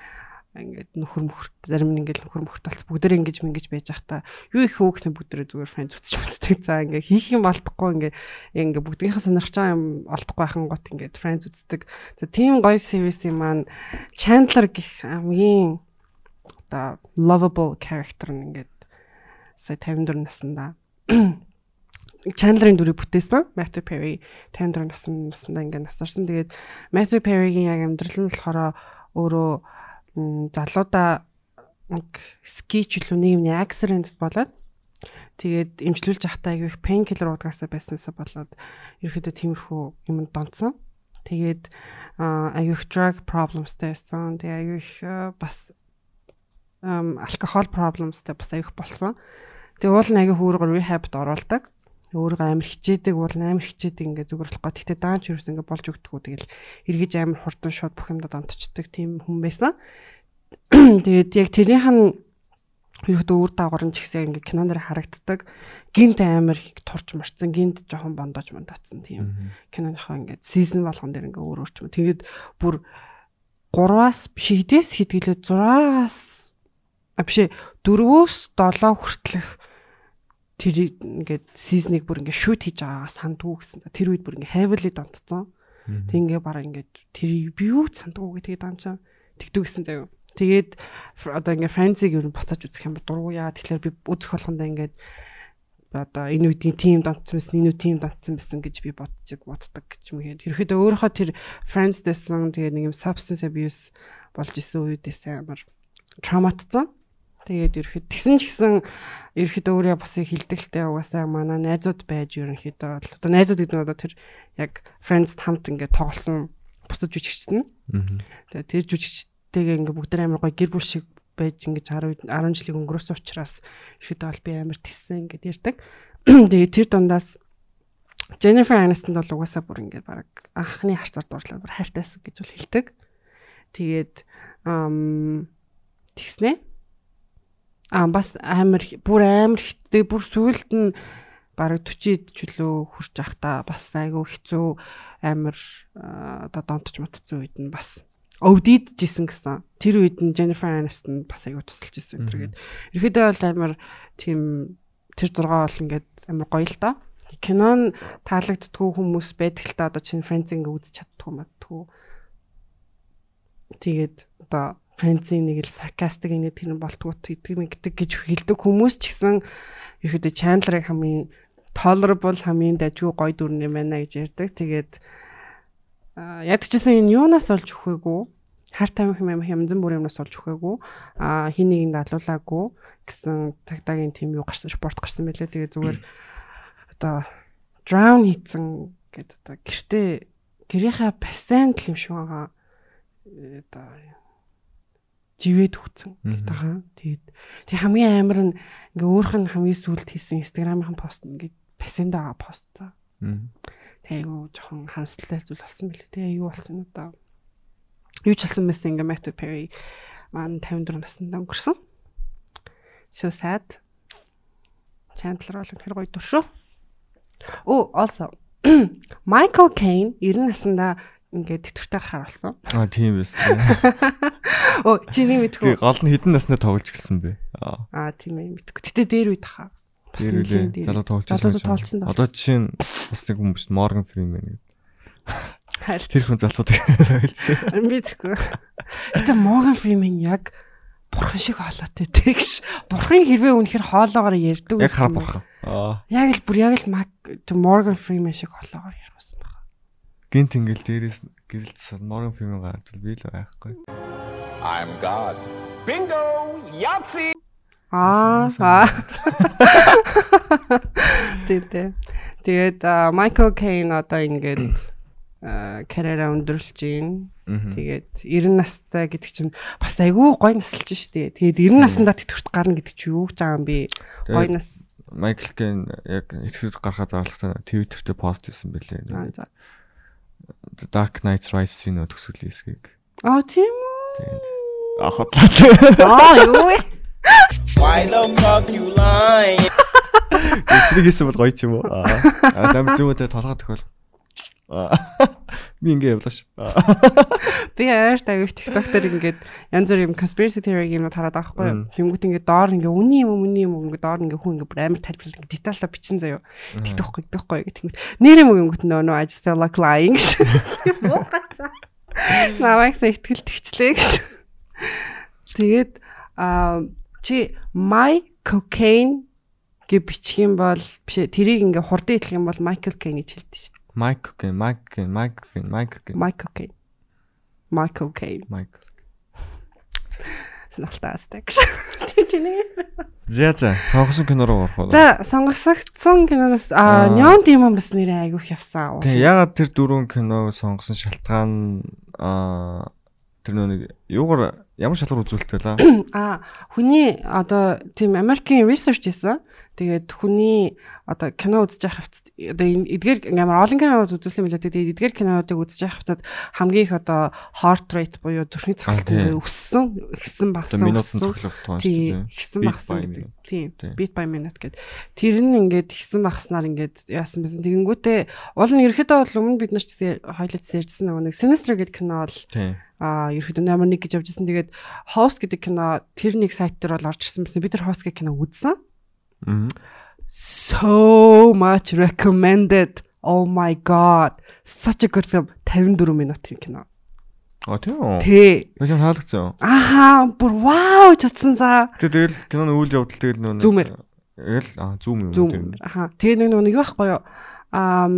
ингээд нөхөр мөхөрт зарим нь ингээд нөхөр мөхөрт болц бүгдээ ингэж мингэж байж захта юу их хөө гэсэн бүгдээ зүгээр фэн зүтчих үздэг. За ингээд хийх юм болтохгүй ингээд ингээд бүгдийнхээ сонирхож байгаа юм олдохгүй байхын гот ингээд фрэнд үздэг. За тийм гоё series-ийн маань Chandler гэх хамгийн одоо lovable character нь ингээд сая 54 наснда Chandler-ын дүрийг бүтээсэн. Matthew Perry 54 насны наснда ингээд насарсан. Тэгээд Matthew Perry-гийн яг амьдрал нь болохоор өөрөө залуудаа нэг скич илүү нэг юмны accident болоод тэгээд имжлүүлж явахдаа аягүй их painkiller уудгаасаа байснасаа болоод ерөөхдөө тиймэрхүү юмд донцсон. Тэгээд аа, аягүй их drug problemsтэй байсан. Тэгээд аягүй их бас алкогол problemsтэй бас аягүй их болсон. Тэгээд уул нь аягүй хөөргөр rehabд оруулдаг. Өөрөө амар хичээдэг, нь амар хичээдэг ингээ зүгээр болохгүй. Тэгтээ даанч юус ингээ болж өгдөггүй. Тэгэл эргэж амар хурдан шууд бүх юмдад онцчдаг тийм хүн байсан. Тэгээд яг тэрийнх нь ерөөдөө үр дагавар нь ч гэсэн ингээ кинон дээр харагддаг. Гинт амар их турч марцсан, гинт жоохон бондож мондоцсон тийм киноныхоо ингээд сизон болгон дээр ингээ өөр өөрчмө. Тэгээд бүр 3-аас биш хэдээс хитгэлээ 6-аас а биш 4-өөс 7 хүртэлх тэр ингээд сизнийг бүр ингээд шүт хийж байгаагаас сандгүй гэсэн. Тэр үед бүр ингээд heavily донтцсон. Тэг ингээ бараг ингээд тэрийг би юу сандгүй гэдэг дамжаа тэгдэг гэсэн заяа. Тэгээд одоо ингээ францыг ер нь буцааж үзэх юм бол дургуяа тэгэхээр би үзэх болгондоо ингээд одоо энэ үеийн тим донцсон байсан энэ үе тим донцсон байсан гэж би бодчих боддог гэж юм гээд ерөөхдөө өөрөөхөө тэр friends дэсэн тэгээ нэг юм substance abuse болж исэн үедээс амар травматцсан. Тэгээд ерөөхдөө тэгсэн ч гэсэн ерөөхдөө өөрөө бас хилдэгтэй угаасаа манай найзууд байж ерөнхийдөө бол одоо найзууд гэдэг нь одоо тэр яг friends хамт ингээд тоглосон бусад жүжигчд нь. Тэгээд тэр жүжигчтэйгээ ингээд бүгд амар гоё гэр бүл шиг байж ингэж 10 10 жилийн өнгөрөөсөн учраас ихэд бол би амар тиссэн ингээд ярьдаг. Тэгээ тэр дундаас Jennifer Aniston бол угаасаа бүр ингээд баг анхны харцаар дуурлаад бүр хайртайсан гэж бол хэлдэг. Тэгээд тэгснэ. Аа бас амар бүр амар хиттэй бүр сүулт нь бараг 40 чөлөө хүрч ахта бас айгүй хэцүү амар одоо донтож матцсан үед нь бас өвдийджсэн гэсэн. Тэр үед нь Jennifer Aniston бас айгүй тусалж ирсэн энэ төргээд. Ерхэдөө бол амар тийм тэр зургаа бол ингээд амар гоё л доо. Кинон таалагддгүй хүмүүс байдаг л та одоо чинь Friends ингээ үзэж чаддгүй мэдтгүй. Тэгээд одоо Friends-ийн нэг л sarcastic нэг тэр болтгоо гэдэг мэгдэг гэж хэлдэг хүмүүс ч гэсэн ерөөдөө Chandler-ыг хамгийн tolerable хамгийн дажгүй гоё дүрн юм байна гэж ярьдаг. Тэгээд ядчихсан энэ юунаас олж өгөөгүй хар тамхи юм хямзан бүр юмнаас олж өгөөгүй а хин нэгэнд алуулаагүй гэсэн цагтаагийн тим юу гарсан спорт гарсан байлээ. Тэгээ зүгээр одоо drown хийцэн гэдэг одоо гэртээ гэрийнхаа бассейн л юм шиг байгаа одоо живэд хүцэн гэдэг байгаа. Тэгээд тэг хамгийн амар нь ингээ өөрх нь хамгийн сүүлд хийсэн инстаграмын пост ингээ байгаа пост за. Тэг айгу жоохон харамсалтай зүйл болсон билээ. Тэг юу болсон одоо юу ч болсон мэс ингээ Matthew Perry маань 54 наснд өнгөрсөн. So sad. Chandler бол хэр гоё дүр шүү. Oh, also Michael Caine 90 наснда ингээд тэтгэврээр харуулсан. Аа тийм биз. Оо чи нэг мэдгүй. Гол нь хідэн наснаа тоглож гэлсэн бэ. Аа тийм ээ мэдгүй. Гэтэ дээр үед хаа. Тэр үлээ. Залуу тоглож байсан. Одоо жишээ нь бас нэг хүмүүс Morgan Freeman гэдэг. Харин тэр хүн залуудыг ойлсон. Би тэгэхгүй. Гэтэ Morgan Freeman яг бурхан шиг хоолойтой тэгш. Бурхан хэрвээ үнэхэр хоолоогоор ярьдаг Яг хар бурхан. Аа. Яг л бүр яг л Morgan Freeman шиг хоолоогоор ярих байна. Гинт ингээл дээрээс гэрэлцсэн Morgan Freeman гардаг би л байхгүй. I'm God. Bingo! Yahtzee! Аа. Тэгээд тэгээд Michael Caine одоо ингээд карьераа өндөрлж гин. Тэгээд 90 настай гэдэг чинь бас айгүй гой насалж штэ. Тэгээд 90 наснда тэтгэврт гарна гэдэг чи юу гэж байгаа юм бэ? Гой нас Майкл Кен яг итгэврт гарахаа зарлахтаа Twitter дээр пост хийсэн бэлээ. Dark Knight Rises-ийн нөө төгсгөлийн хэсгийг. Аа тийм үү? Ахатлаа. Аа юу вэ? Why the fuck you lying? Тэр хийсэн бол гоё ч юм уу. Аа дам зүгтээ толгой төхөл. Би ингэ явлаа ш. Би ааштай авих TikTok дээр ингээд янз бүр юм conspiracy theory юмнууд хараад байгаа байхгүй юу. Тэнгүүт ингээд доор ингээ үний юм үний юм ингээ доор ингээ хүн ингээ бүр амар тайлбарлал ингээ детальтай бичсэн заяо. TikTok гэдэгхгүй гэх тэнгүүт нэрээ мөгөнгөт нөө нөө I just feel like lying гэж. Намайг сэтгэл тэгчлээ гэж. Тэгээд аа чи my cocaine гэж бичих юм бол биш тэрийг ингээ хурдан идэх юм бол Michael Caine гэж хэлдэг шүү дээ. Майк Кен, Майк Кен, Майк Кен, Майк Кен. Michael Caine. Michael Caine. Майк. Сонирхолтой гэж. Тэний. За за, сонгосон кино руу орох уу? За, сонгогдсон киноноос аа Neon Demon бас нэрээ айгүйх явсан. Тэг ягаад тэр дөрвөн киног сонгосон шалтгаан аа тэр нэг юугаар ямар шалгуур үзүүлэлт байлаа? Аа, хүний одоо тийм Америкийн research хийсэн. Тэгээд хүний одоо кино үзэж явах хавцад одоо эдгээр ямар олон кинонууд үзүүлсэн мэлээ. Тэгээд эдгээр кинонуудыг үзэж явах хавцад хамгийн их одоо heart rate буюу зүрхний цогцолт ингээ өссөн, ихсэн багсан. Минутын цоглох тоон шүү дээ. Ихсэн багсан гэдэг. Тийм. Beat by minute гэдэг. Тэр нь ингээд ихсэн багснаар ингээд яасан байсан. Тэгэнгүүтээ уул нь ерөөхдөө бол өмнө бид нар ч хоёлоо ярьжсэн нөгөө нэг Sinister гэдэг кино бол а ерөөхдөө номер 1 гэж явжсэн. Тэгээд Host гэдэг кино тэр нэг сайт дээр бол орж ирсэн байсан. Бид нар Host гэх кино үзсэн. So much recommended. Oh my god. Such a good film. 54 минутын кино. А тийм? Тий. Би ч хаалгацсан. Ахаа, бүр вау чадсан за. Тэгээ тэгэл киноны үйл явдал тэгэл нөө Зүүмэр. Тэгэл аа зүүм юм Зүүм. Аха. Тэгээ нэг нэг юу байхгүй юу? Ам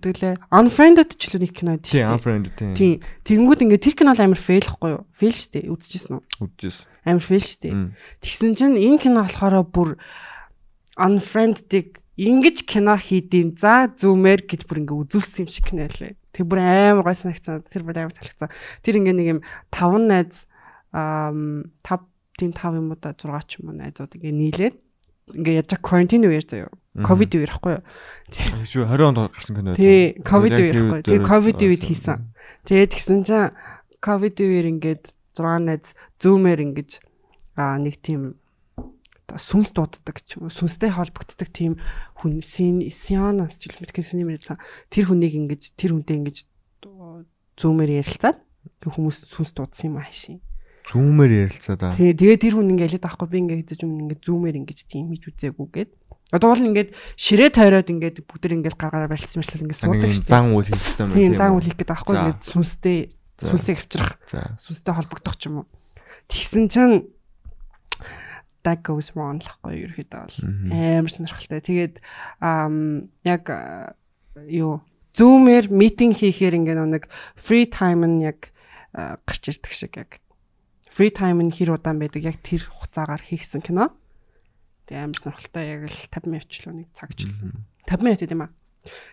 Тэгвэл Unfriended ч л нэг кино Тий, дээ. unfriend тий. Тийм. Тэгэнгүүт ингээд тэр кино амар фейлхгүй юу? Фейл штэ. Үзчихсэн үү? Үдчихсэн. Амар фейл штэ. Мм. Тэгсэн чинь энэ кино болохоор бүр Unfriended ингэж кино хийдیں۔ За зүүмээр гэж бүр ингээ үзүүлсэн юм шиг кино лээ. Тэр бүр амар гой санагцсан. Тэр бүр амар таалагдсан. Тэр ингээ нэг юм 5 найз ам 5 тийм 5 юм уу да 6 ч юм уу найзууд ингээ нийлээд ингээ яаж quarantine үеэр заяа. Ковид үеэр ихгүй юу? Шүү 20 онд гарсан кино. Тий, ковид үеэр ихгүй. Тэгээ ковид үед хийсэн. Тэгээд тэгсэн чинь ковид үеэр ингээд 6 найз зүүмээр ингэж аа нэг тийм сүнс дууддаг ч юм уу сүнстэй холбогддог тийм хүн син сианас ч юм уу синий мэрсэн тэр хүнийг ингэж тэр хүнтэй ингэж зүүмээр ярилцаад хүмүүс сүнс дуудсан юм аашийн. Зүүмээр ярилцаа да. Тэгээ тэгээ тэр хүн ингээ хэлээд авахгүй би ингээ хэзэж юм ингээ зүүмээр ингэж тийм хийж үзээгүй гээд. Одоо бол ингээд ширээ тойроод ингээд бүгд ингээд гаргаараа барилцсан мэтлэл ингээд суудаг шүү зан үйл хийсэн юм Тийм зан үйл хийх гэдэг аахгүй За. ингээд сүнстэй сүнсээ авчрах сүнстэй холбогдох ч юм уу. Тэгсэн чинь that goes wrong лахгүй ерөөхдөө бол амар сонирхолтой. Тэгээд яг а, юу зүүмээр митинг хийхээр ингээ нэг free time нь яг а, гарч ирдэг шиг яг free time нь хэр удаан байдаг яг тэр хугацаагаар хийгсэн кино. Тэгээ амар сонирхолтой яг л 50 минут ч л нэг цаг ч л 50 минут гэдэм аа.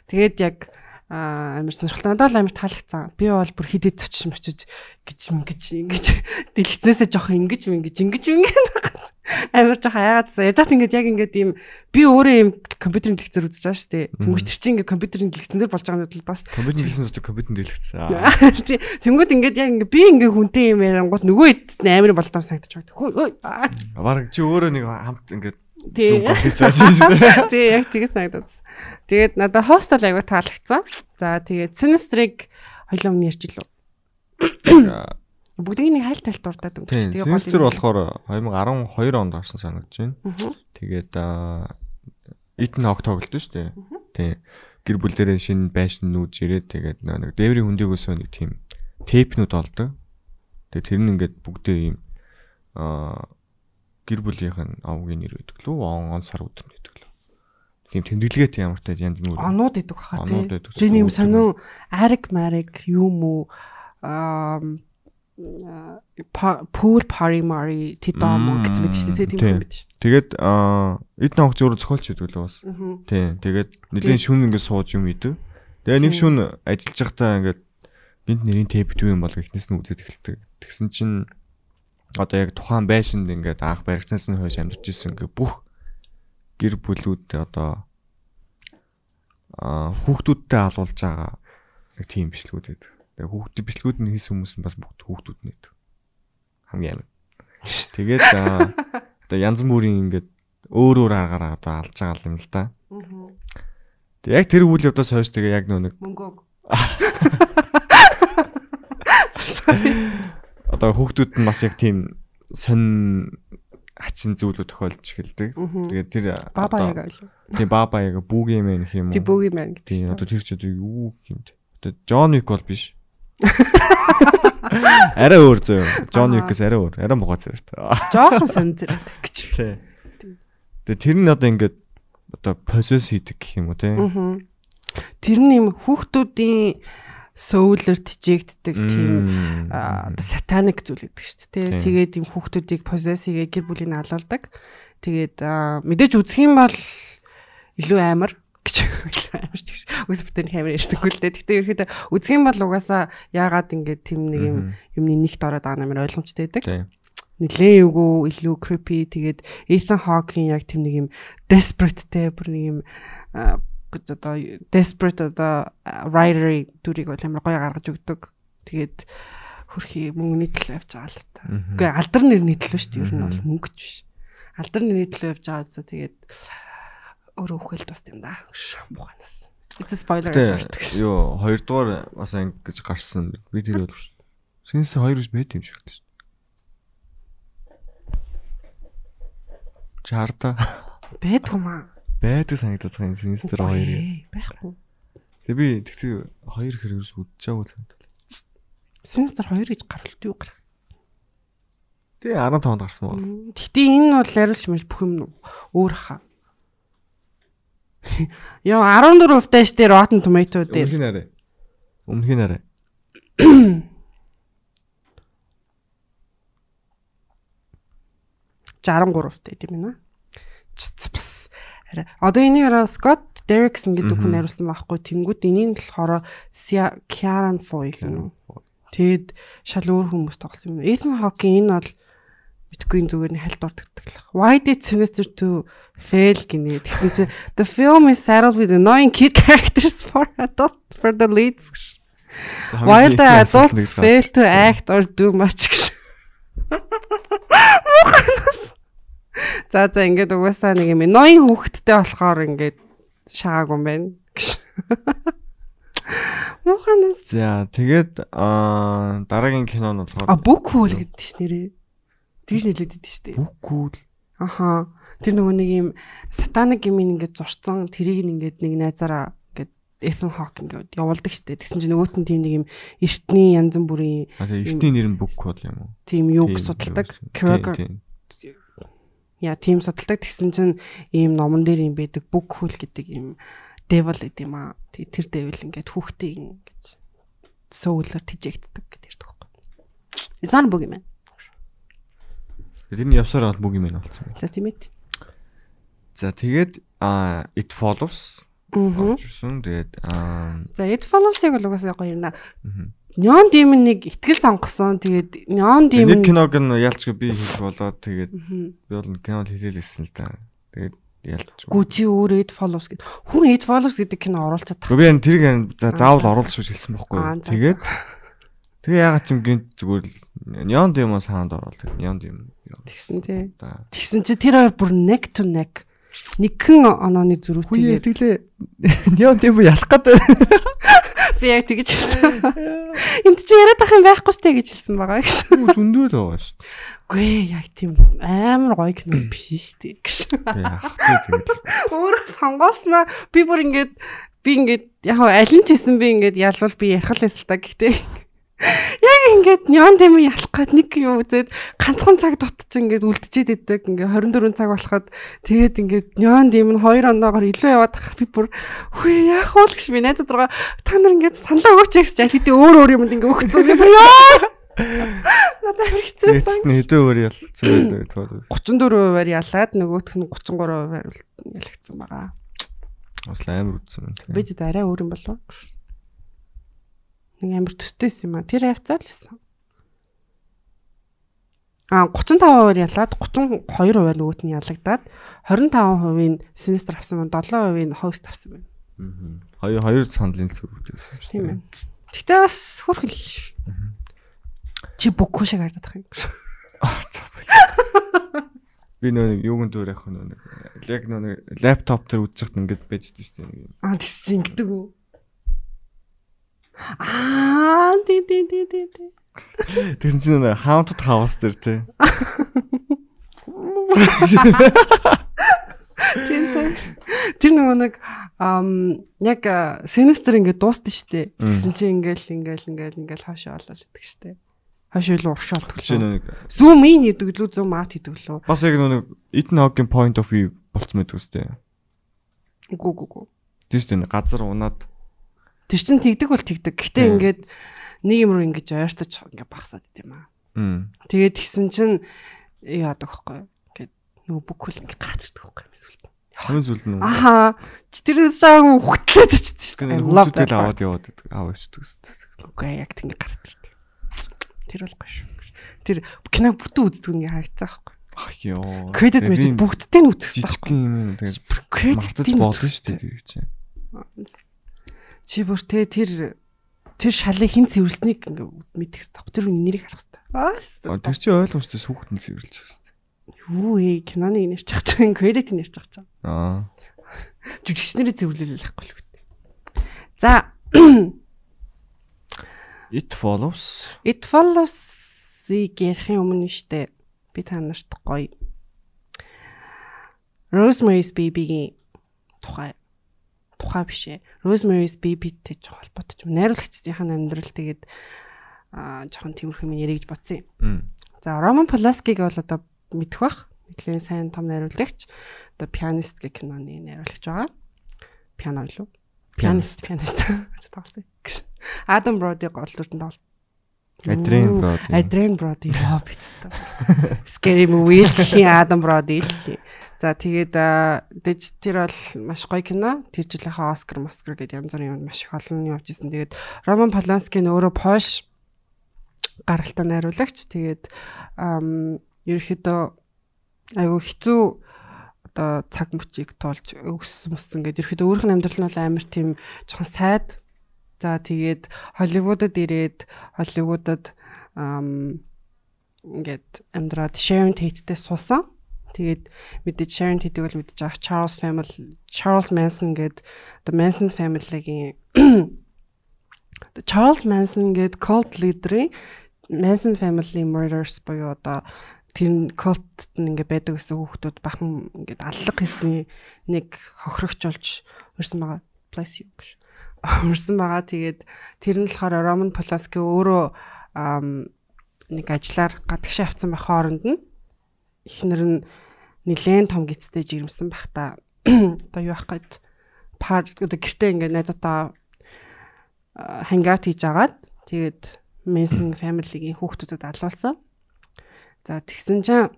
Тэгээд яг амар сонирхолтой надад л амар таалагдсан. Би бол бүр хидэд цочж мочиж гэж ингэж ингэж дэлгэцнээсээ жоох ингэж ингэж ингэж ингэж амар жоох яагаад яж хат ингэж яг ингэж ийм би өөрөө ийм компьютерийн дэлгэцээр үзэж байгаа шүү дээ. Тэнгүүт тэр чинь ингэ компьютерийн дэлгэцэн дээр болж байгаа юм бас Компьютер хэлсэн зүйл компьютер дэлгэцсэн. тий Тэнгүүт ингэж яг ингэ би ингэ хүнтэй юм ярангууд нөгөө хэд амар болтон санагдаж байна. Бараг чи өөрөө нэг хамт ингээд Тий. Тий, яг тэгээс санагдаад. Тэгээд надад хостел аягүй таалагдсан. За тэгээд Sinister-ыг хоёлоо өмнө ярьж илүү. Бүгдийг нэг хайл тайлт дурдаад өнгөч. Тийм, Sinister болохоор 2012 онд гарсан санагдаж байна. Тэгээд Ethan Hawke тоглолт шүү дээ. Тийм. Гэр бүл дээрээ шинэ байшин нүүж ирээд тэгээд нэг дээврийн хүндийгөөсөө нэг тийм тейпнүүд олдог. Тэгээд тэр нь ингээд бүгдээ ийм аа гэр бүлийнх нь овгийн нэр өгдөг лөө он он сар өдөр гэдэг лөө. Тийм тэмдэглэгээтэй ямар тааж янз бүр. Онууд идэг хаа тий. Онууд идэг. Тэр нэг юм сонин ариг мариг юм уу аа пур пари мари тидом гэсэн мэт шүү дээ тийм юм бид шүү Тэгээд Ethan Hawke зөвхөн зохиолч гэдэг лөө бас. Тийм. Тэгээд нэгэн шүн ингээд сууж юм идэв. Тэгээ нэг шүн ажиллаж байхдаа ингээд гинт нэрийн тейп дүү юм бол ихнээс нь үзээд эхэлдэг. Тэгсэн чинь одоо яг тухайн байшинд ингээд анх баригснаас нь хойш амьдарч исэн ингээд бүх гэр бүлүүд одоо аа хүүхдүүдтэй алуулж байгаа нэг тийм бичлэгүүд байдаг. Тэгээ хүүхдүүд бичлэгүүд нь хийсэн хүмүүс нь бас бүгд хүүхдүүд нь байдаг. Хамгийн амин. Тэгээд одоо янз бүрийн ингээд өөр өөр аргаар одоо алж байгаа юм л да. Тэг яг тэр үйл явдлаас хойш тэгээ яг нөө нэг Мөнгөг. одоо хүүхдүүд нь бас яг тийм сонь хачин зүйлүүд тохиолдож эхэлдэг. Тэгээд тэр Баба яг ойлоо. тийм баба яг бүгийн мэн гэх юм уу? Тий бөөгийн маань гэдэг Тийм одоо тэр ч одоо юу юм бэ? Одоо Джон Уик бол биш. Арай өөр зөө. Джон. Уикээс арай өөр. Арай мугаа зэрэг. Жохон сонь зэрэгтэй гэж. Тэгээ тэр нь одоо ингээд одоо процесс хийдэг гэх юм уу те. Тэр нь юм хүүхдүүдийн сөүлэр тижээгддэг тийм одоо сатаник зүйл гэдэг шүү дээ. Тэгээд юм хүүхдүүдийг possess хийгээ гэр бүлийн алуулдаг. Тэгээд мэдээж үзэх юм бол илүү амар амар гэж. Үгс бүтэн камер ярьсангүй л дээ. Гэтэ ерөөхдөө үзэх юм бол угаасаа яагаад ингэж тийм нэг юм юмны нэгт ороод байгаа нэмэр ойлгомжтой байдаг. Нилээ үгүй илүү creepy тэгээд Ethan Hawke-ийн яг тийм нэг юм desperate те бүр нэг юм одоо desperate одоо writer дүрийг бол амар гоё гаргаж өгдөг. Тэгээд хөрхи мөнгөний төлөө явж байгаа л та. Үгүй алдар нэрний төлөө шүү дээ. Ер нь бол мөнгөч биш. Алдар нэрний төлөө явж байгаа за тэгээд өөрөө үхэлд бас юм да. Шамбуганаас. It's a spoiler alert. Гэтэ юу хоёрдугаар бас ингэж гарсан. Би тэр бол шүү. Синс 2 гэж байт юм шиг л шүү. Чарта Бэд хүмаа. байдаг санагдаад байгаа юм Синстер 2. Байхгүй. Тэгээ би тэгтээ 2 хэрэгс үдчихаагүй санагдав. Sinister 2 гэж гаралт юу гарах? Тэгээ 15-нд гарсан уу? Гэтэ энэ бол хариулж мэл бүх юм өөр хаа. Яа 14% тааш дээр Rotten Tomato дээр. Өмнөх нь арай. Өмнөх нь арай. тай тийм ээ. Бас арай. Одоо энийг араа Scott Derrickson гэдэг хүн хариулсан байхгүй. Тэнгүүд энийг болохоор Kieran Foy гэнэ. Тэгэд шал өөр хүмүүс тоглосон юм. Ethan Hawke энэ бол битгүй зүгээр нь хальт л. Why did Sinister 2 fail гинэ. Тэгсэн чинь the film is saddled with annoying kid characters for adult for the leads. While the adults fail to act or do much гэж. За за ингээд угаасаа нэг юм ноён хүүхэдтэй болохоор ингээд шаагаагүй юм байна гэж. Муханас. За тэгээд аа дараагийн кино нь болохоор А бүк хүл гэдэг тийш нэрээ. Тэгж нэлээд идэв штэ. Бүк хүл. Аха. Тэр нөгөө нэг юм сатаник юм ингээд зурцсан тэрийг ингээд нэг найзаараа ингээд Ethan Hawke ингээд явуулдаг штэ. Тэгсэн чинь нөгөөт нь тийм нэг юм эртний янз бүрийн эртний нэр нь бүк хүл юм уу? тийм юг судалдаг. Яа тийм судалдаг тэгсэн чинь ийм номон дээр юм байдаг бүк хүл гэдэг ийм devil гэдэг юм аа. Тэр devil ингээд хүүхдийг ингэж сөүлөр тижээгддэг гэдэг юм байна. Сан бүг юм байна. Тэрний явсаар бол бүг юм байна болсон. За тийм ээ. За тэгээд it follows. Оржсэн. Тэгээд За it follows-ыг бол угаасаа гоё юм аа. Neon Demon нэг ихтгэл сонгосон. Тэгээд Neon Demon нэг киног нь ялч би хийх болоод тэгээд би бол киног хийлээсэн л да. Тэгээд ялч. Гү чи өөрөө it follows гэдэг. Хүн it follows гэдэг кино оруулцаад тах. Би энэ тэрийг за заавал оруулах гэж хэлсэн байхгүй юу. Тэгээд тэгээ ягаад ч юм гинт зүгээр л Neon Demon саунд оруулдаг. Neon Demon. Тэгсэн тий. Тэгсэн чи тэр хоёр бүр neck to neck. Нэгхэн онооны Хүүе зөрүүтэйгээр тэглээ. Neon Demon ялах гэдэг. би яг тэгэж хэлсэн. Энд чи яриад ах юм байхгүй штэ гэж хэлсэн байгаа гэж. Зөндөө л байгаа Үгүй ээ яг тийм амар гоё кино биш штэ гэж. дээ. Ах тий тэгэл. Өөрөө сонгоосноо би бүр ингээд би ингээд яг аль нь ч гэсэн би ингээд ялвал би ярих л та гэхдээ яг ингээд неон тэм ялах гээд нэг юм үзээд ганцхан цаг дутж ингээд үлдчихэд идэг ингээд 24 цаг болоход тэгээд ингээд неон тэм нь 2 оноогоор илүү яваад тахаар би бүр хөө яах вэ гэж би найзад руугаа та нар ингээд саналаа өгөөч гэж жаа хэдий өөр өөр юмд ингээд өгсөн би бүр яа надад хэрэгцээсэн нь хэдэн өөр ялцсан байлээ. 34%-аар ялаад нөгөөх нь 33%-аар ялагдсан байгаа. Бас амар үтсэн юм. Би ч арай өөр юм болов. Нэг амар төстэйс юм а. Тэр хавцаа л байсан. А 35% ялаад 32% нөгөөт нь ялагдаад 25% нь Sinister авсан байна. 7% нь Host авсан байна. Хоёр хоёр сандлын зүрхтэйсэн шүү. Тийм ээ. Гэтэ бас хөрхөл. Чи бүггүй шиг байгаа юм. Би нөө юуган дөр явах нөө нэг яг нөө лаптоп төр үзчихт ингээд байж дээ шүү дээ. Аа тэгс чи ингэдэг үү? Аа тий тий тий тий тий. Тэгсэн чинь нөө haunted house дээр тий. Тийм. Тэр нөгөө нэг ам яг Sinister ингээд дуустсан штэ. Тэгсэн чи ингээл ингээл ингээл ингээл хаашаа олол идэг штэ. Хаашаа л уршаал нэг Zoom in хийдэг лүү zoom out хийдэг лүү. бас яг нэг Ethan Hawke-ийн point of view болцсон мэт үстэй. Гү гү гү. Шүү дээ. Газар унаад Тэр чин тэгдэг бол тэгдэг. Гэтэ ингээд нэг юм руу ингэж ойртож ингээд багсаад идэм аа. Мм. Тэгээд тэгсэн чин яадаг байхгүй. Ингээд нөгөө бүхэл ингээд гараад ирдэг байхгүй юм эсвэл. Хамгийн зүйл нь Аха. Тэр сааг хөтлөөд очдөг шүү дээ. Хүүхдүүдэл аваад яваад. Аваад шүү. Үгүй яг тийм гараад ирдэг. Тэр бол гоё шүү. Тэр киног бүтэн үздэг нэг харагдсан байхгүй. Ах ёо. Тэгээд мэдээд бүгдтэй нь үзсэн жижигхэн юм юм тэгээд мартаж болно шүү дээ. Чи бүр те тэр тэр шалыг хин цэвэрлсэнийг мэдэх хэрэгтэй. Тэр үний нэрийг харах хэрэгтэй. Тэр чинь ойлгомжтой хүүхэд нь цэвэрлж байгаа дээ. Юу ээ, киноны нэр чах чаа, credit нэр чах чаа. Аа. Жүжигчнэрээ цэвэрлэл байхгүй л үгтэй. За, It follows. It Follows-ийг ярихын өмнө нь штэ би та нарт гоё Rosemary's Baby-гийн тухай тухай биш ээ. Rosemary's Baby-тэй жоо холбоотой юм. Найруулагчдын амьдрал тэгээд аа жоохон тиймэрхүү юм ярих гэж бодсон юм. За Роман Поланскиг бол одоо мэдэх бах. Нэлээд сайн том найруулагч. Одоо пианист гэх киноны найруулагч байгаа. Пиано юу? Пианист, пианист. Тоглосон. Адам Броди гол дүртэн тоглолт. Adrian Brody. Adrian Brody яа биз та. Scary movie гэх Адам Броди л. За тэгээд дэж тэр бол маш гоё кино. Тэр жилийнхээ Оскар, Москар гэдэг янз бүрийн юм маш их олон явж исэн. Тэгээд Роман Полански нь өөрөө Пош гаралтай найруулагч. Тэгээд ерөөхдөө айгүй хэцүү одоо цаг мөчийг туулж өгсөн мөссөн гэдэг. Ерөөхдөө өөрийнх нь амьдрал нь бол амар тийм жоохон сайд За тэгээд Холливуудад ирээд Холливуудад ингээд амьдраад Sharon Tate-тэй суусан. Тэгээд мэдээж Sharon Tate-ийг бол мэдээж авах Charles family Charles Manson гээд the Manson family-гийн Charles Manson гээд cult leader-ийн Manson family murders буюу одоо тэр cult ингээ байдаг гэсэн хүүхдүүд бахан ингээд аллах хийсний нэг хохирогч болж өрсөн байгаа. Bless you гэж урсан байгаа. Тэгээд тэр нь болохоор Роман Полански өөрөө нэг ажлаар гадагшаа авсан байх хооронд нь эхнэр нь нилээн том гистэй жирэмсэн байх та одоо юу ах гээд пар одоо гэртээ ингээд найзуудаа хангаут хийж агаад тэгээд Manson family-гийн хүүхдүүдэд алуулсан. За тэгсэн чинь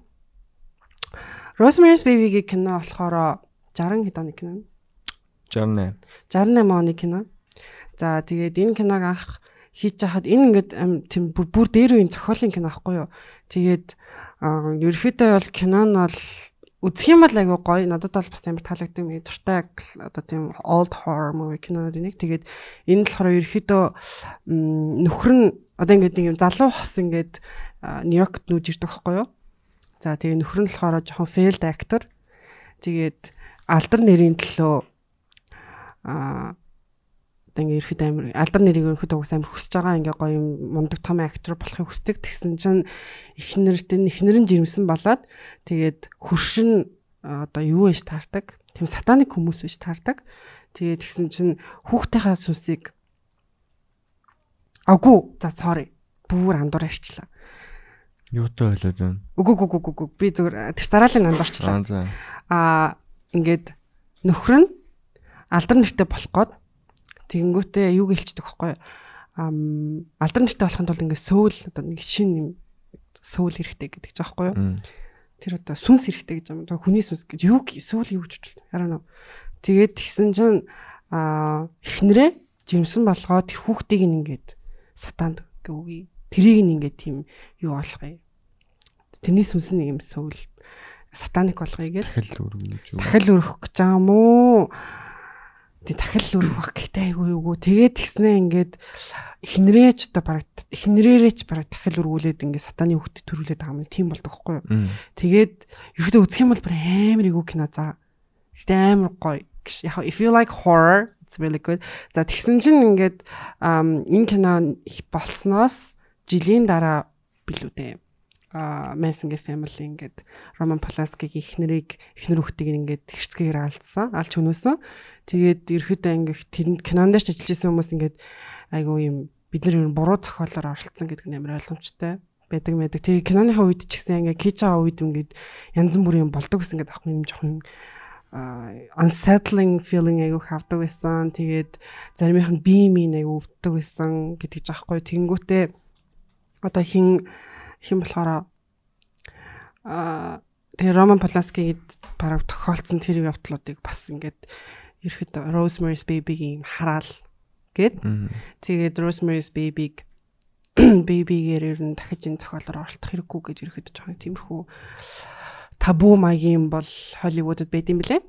Rosemary's Baby-гийн кино болохоор 60 хэд оны кино? 68. 68 оны кино. За тэгээд энэ киног анх хийж хахад энэ ингээд тийм бүр дээр үеийн зохиолын кино аахгүй юу. Тэгээд ерөөхдөө бол кино нь бол үзэх юм бол айгүй гоё. Надад бол бас амар таалагдсан юм. Дуртай одоо тийм old horror movie кинод нэг. Тэгээд энэ болохоор ерөөхдөө нөхөр нь одоо ингээд нэг юм залуу хос ингээд Нью-Йоркт нүүж ирдэг байхгүй юу. За тэгээ нөхөр нь болохоор жоохон failed actor. Тэгээд алдар нэрийн төлөө одоо ингээ ерхэд амир алдар нэрийг ерхэд угс амир хүсэж байгаа ингээ гоё юм мундаг том актер болохыг хүсдэг. Тэгсэн чинь эхнэрт нь эхнэр нь жирэмсэн болоод тэгээд хөршин одоо юу вэ таардаг? Тийм сатаник хүмүүс биш таардаг. Тэгээд тэгсэн чинь хүүхдийнхаа сүнсийг агуу за sorry. Бүр андуур арчлаа юутай ойлоод байна? Үгүй үгүй үгүй үгүй. Би зүгээр тэр дараалын андуурчлаа аа ингээд нөхөр нь алдар нэртэй болох гээд Тэгэнгүүтээ юу гэлчдэг вэ? Ам алдар нэртэй болохын тулд ингээ сөүл одоо нэг шин юм сөүл хэрэгтэй гэдэг ч аахгүй юу? Тэр одоо сүнс хэрэгтэй гэж юм. Хүний сүнс гэж юу сөүл юу гэж хэлдэг. Яраа нөө. Тэгээд тэгсэн чинь а эхнэрээ жирэмсэн болгоод хүүхдийг ингээд сатаанд үгүй. Тэрийг нь ингээд тийм юу болгоё. Тэрний сүнс нэг юм сөүл сатаник болгоё гэж. Дахил өргөж. Дахил өргөх гэж юм уу? Тэг дахил өрөх бах гэхдээ айгүй юу. Тэгээд тэгснээ ингээд эхнэрээч одоо бараг эхнэрээрээч бараг дахил өргүүлээд ингээд сатаны хөвгт төрүүлээд байгаа юм. Тийм болдог хгүй юу. Тэгээд ерөөдөө үзэх юм бол бүр амар игүү кино за. Гэтэ амар гоё. Яг if you like horror it's really good. За тэгсэн чинь ингээд энэ кино болсноос жилийн дараа билүү дээ Messenger family ингээд Roman Polanski-гийн эхнэрийг эхнэр хүүхдийг ингээд хэрцгээр алдсан, алж хөнөөсөн. Тэгээд ерөөхдөө ингээд тэр кинонд ч ажиллаж исэн хүмүүс ингээд айгуу юм бид нар юу буруу зохиолоор оролцсон гэдэг нь амар ойлгомжтой байдаг мэдэг. Тэгээ киноныхаа үед ч гэсэн ингээд кич байгаа үед ингээд янз бүрийн болдог гэсэн ингээд авах юм жоохон unsettling feeling айгуу хавдаг байсан. Тэгээд заримийнх нь бие минь айгуу өвддөг байсан гэдэг жаахгүй. Тэнгүүтээ одоо хин хэм болохоор аа тэгээ Роман Поланскигэд бараг тохиолдсон тэр явдлуудыг бас ингээд ерхэд Rosemary's Baby-гийн хараал гээд тэгээд Rosemary's Baby-г Baby-гээр ер нь дахиж энэ зохиолоор оролцох хэрэггүй гэж ерхэд жоохон тиймэрхүү табу маягийн бол Холливуудад байд юм блэ.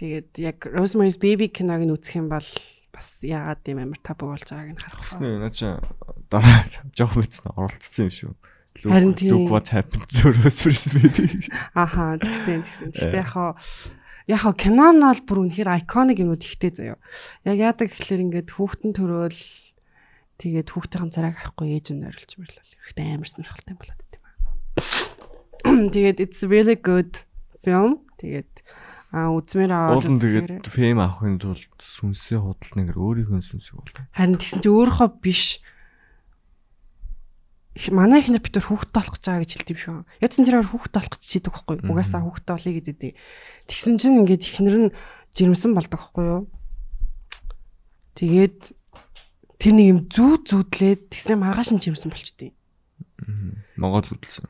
Тэгээд яг Rosemary's Baby киног нь үзэх юм бол бас яагаад юм амар табу болж байгааг нь харах байна. Наа чи дараа жоох мэдсэн оролцсон юм шүү. Харин тийм. Look what happened to Rosemary's Baby. Аха, тэгсэн тэгсэн. Гэтэ яхаа яхаа кино нь бол бүр үнэхээр iconic юмуд ихтэй заяа. Яг яадаг гэхэлэр ингээд хүүхдэн төрөөл тэгээд хүүхдийн царайг харахгүй ээж нь ойрлж мөрлөл. Ихтэй амар сонирхолтой болоод тийм аа. Тэгээд it's really good film. Тэгээд а үзмээр аваад Уулын тэгээд фэм авахын тулд сүнсээ худалнаар өөрийнхөө сүнсийг бол. Харин тэгсэн чи өөрийнхөө биш их- манай ихнэр бид нар хүүхдтэй болох гэж байгаа гэж хэлдэв шүү. Ядсан тэрээр хүүхдтэй болох гэж чийдэг байхгүй юу? Угаасаа хүүхдтэй болъё гэдэг. Тэгсэн чинь ингээд ихнэр нь жирэмсэн болдог байхгүй юу? Тэгээд тэр нэг юм зүү зүүдлээд тэгснэ маргааш нь жирэмсэн болчтой. Монгол үдэлсэн.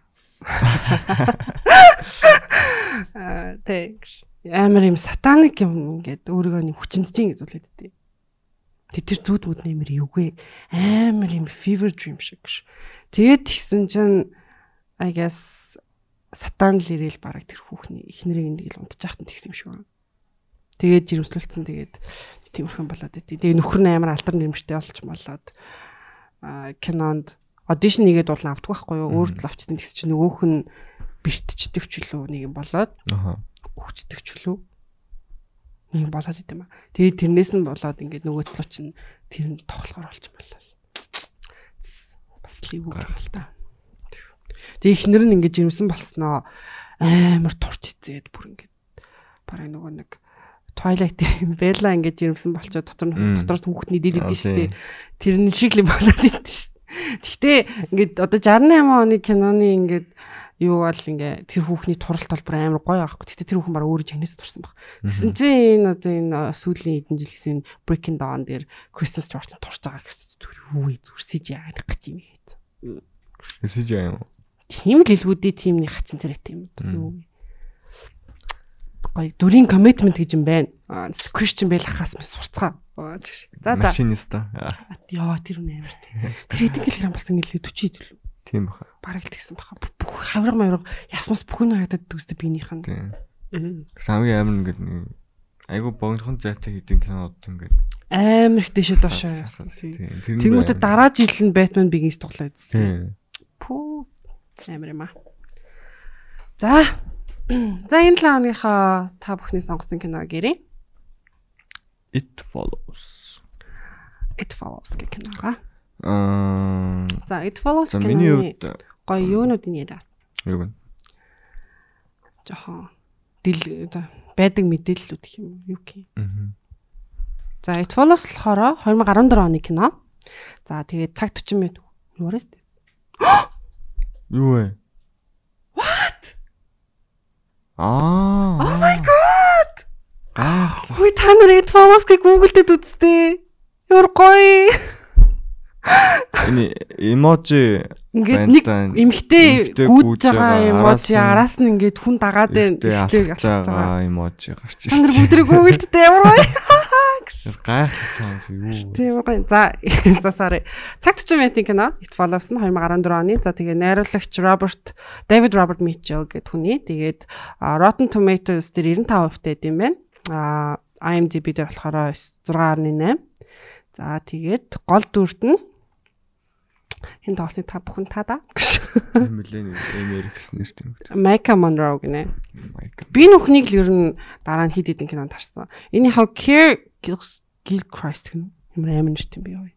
Аа тэг. Амар юм сатаник юм ингээд өөрийгөө хүчинд чинь гэж үлээд дээ. Тэг тэр зүуд мүд нэмэр юугүй амар юм fever dream шиг ш. Тэгээд тэгсэн чинь I guess сатан л ирээл бараг тэр хүүхний эхнэрийг нэг л унтчих хат тэгсэн юм шиг байна. Тэгээд жирэмслэлцэн тэгээд тиймэрхэн болоод байдیں۔ Тэгээ нөхөр нь амар алтар нэрмжтэй болч болоод аа кинонд аудишн нэгээд дуулан автдаг байхгүй юу? Өөр тал авчсан тэгс чи нөгөөх нь бэртчдэг ч үлээ нэг юм болоод Аха. өгчдөг ч үлээ. Нэг болоод идэм ба. Тэгээд тэрнээс нь болоод ингээд нөгөө цлуу чинь тэр нь тоглохоор болж болоо. Бас лив үг л та. Тэгээ ихнэр нь ингээд жирэмсэн болсноо амар турч эзээд бүр ингээд бараг нөгөө нэг Twilight Bella ингээд жирэмсэн болчоо дотор нь дотроос хүүхдний дид идэв штэ. Тэрний шиг л болоод идэв штэ. Гэхдээ ингээд одоо 68 оны киноны ингээд юу бол ингээ тэр хүүхний туралт бол бүр амар гоё аахгүй. Гэтэ тэр хүүхэн бараг өөрөө жигнэс турсан баг. Тэсэн чинь энэ одоо энэ сүүлийн хэдэн жил гэсэн Breaking Dawn дээр Kristen Stewart турж байгаа гэсэн зүгээр үгүй зүр CGI арих гэж юм хийц. Эсэж юм. Тийм л илгүүдээ тийм нэг хацсан царайтай юм юу. Гоё дүрийн commitment гэж юм байна. Christian Bale хаас мэс сурцгаа. За за. Машиниста. Яа тэр үнэ амар. Тэр хэдэн килограмм болсон нэлээ 40 идэл. Тийм баха. Бараг л тэгсэн баха. Бүх хавраг мавраг ясмас бүх нь харагдаад дүгсдэ биенийх нь. Тийм. Хамгийн амар ингээд нэг айгу богдхон зайтай хэдин кинод ингээд Амар их дэшээ доошоо. Тийм. Тэнгүүтээ дараа жил нь Batman Begins тоглоод үзтээ. Тийм. Пүү. Амар юм аа. За. За энэ 7 оныхоо та бүхний сонгосон кино гэрээ. It follows. It Follows гэх киногаа. Аа За It Follows киноны гоё юунуудын яриа. юу вэ? Жохон дил байдаг мэдээллүүд гэх юм юу гэх юм. Аа. За It Follows болохоор 2014 оны кино. За тэгээд цаг 40 минут. Юурээс? Юу вэ? What? Аа. Oh my god. Гайхал. Хүй та нар It Follows-ыг Google дээр үзтээ. Ямар гоё. Энэ эможи Ингээд нэг эмхтэй гүйж байгаа юм уу араас нь ингээд хүн дагаад Эмхтэйг алхаж байгаа. эможи гарч Та нар ирж бүгдрийг Google-д ямар гоё. Гайхал сонс юу. Тийм гоё. За за sorry. Цаг 40 минутын кино It Follows нь 2014 оны. За тэгээ найруулагч Robert David Robert Mitchell гэдэг хүний. Тэгээд Rotten Tomatoes дээр 95% тайд юм байна. А IMDb дээр болохоор 6.8. За тэгээд гол дүрт нь хин тоосны та бүхэн та да. Эмилен Эмерикс нэрт юм. Майка Monroe гинэ. Би нүхнийг л ер нь дараа нь хид хидэн кинонд харсан. Энэ хав Care Gilchrist гэнэ. Ямар амин нэрт юм бэ юу?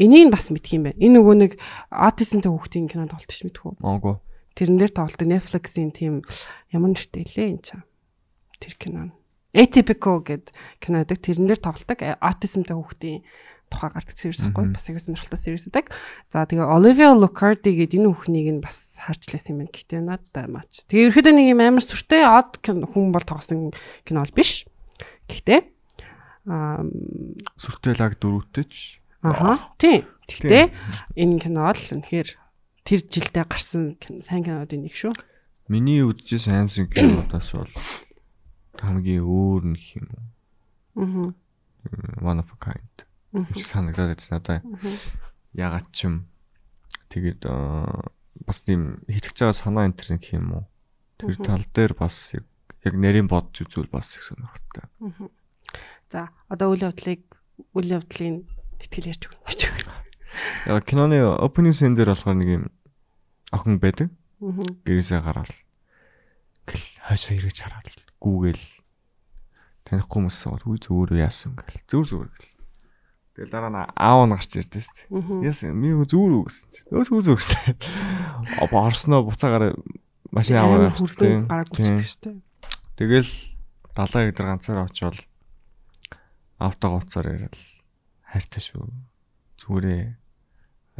Энийг бас мэдх юм байна. Энэ нөгөө нэг аутизмтай хүүхдийн кинонд тоглолт ш мэдхүү. Монго. Тэрэн дээр тоглолт Netflix-ийн тийм ямар нэртэй лээ энэ чам. Тэр кино. Atypical гэд кино гэдэг. Тэрэн дээр тоглолдог аутизмтай хүүхдийн тухай гардаг series ахгүй бас яг сонирхолтой series гэдэг. За тэгээ Olivia Luccardi гэдэг энэ хүүхнийг нь бас харж лээс юм байна. Гэхдээ надад маач. Тэгээ ерөөдөө нэг юм амар сүртэй од хүн бол тоглосон кино бол биш. Гэхдээ аа Сүртэлаг дөрөвтэй ч. аха тийм. Гэхдээ энэ кино бол үнэхээр тэр жилдээ гарсан сайн кинодын нэг шүү. Миний үзчихсэн аймсын кинодаас бол хамгийн өөр нэг юм. Аа. One of a kind. Их санагдаад байсан надаа. Ягаад ч юм. Тэгээд аа, бас тийм хитгэж байгаа санаа энэ төр гэх юм уу. Тэр тал дээр бас яг нарийн бодж үзвэл бас их сонирхолтой. За одоо үйл явдлыг үйл явдлын ихтгэл ярьж өгнө. Яг киноны opening scene дээр болохоор нэг юм охин байдаг. Гэрээсээ гараад гэл хойшоо эргэж хараад гүүгээл танихгүй хүмүүс сууд үгүй зүгээр яасан гэл зүр зүгээр гэл тэгэл дараа нь аав нь гарч ирдэ шүү дээ яасан ми зүгээр үү гэсэн чинь өөс үү зүгээр гэсэн опо орсноо буцаагаар машин аваад хүрдэн гараг үчдэг шүү дээ. тэгэл далаа гэдэр ганцаараа очивол автог уцаар яриад хайртай шүү зүгээрээ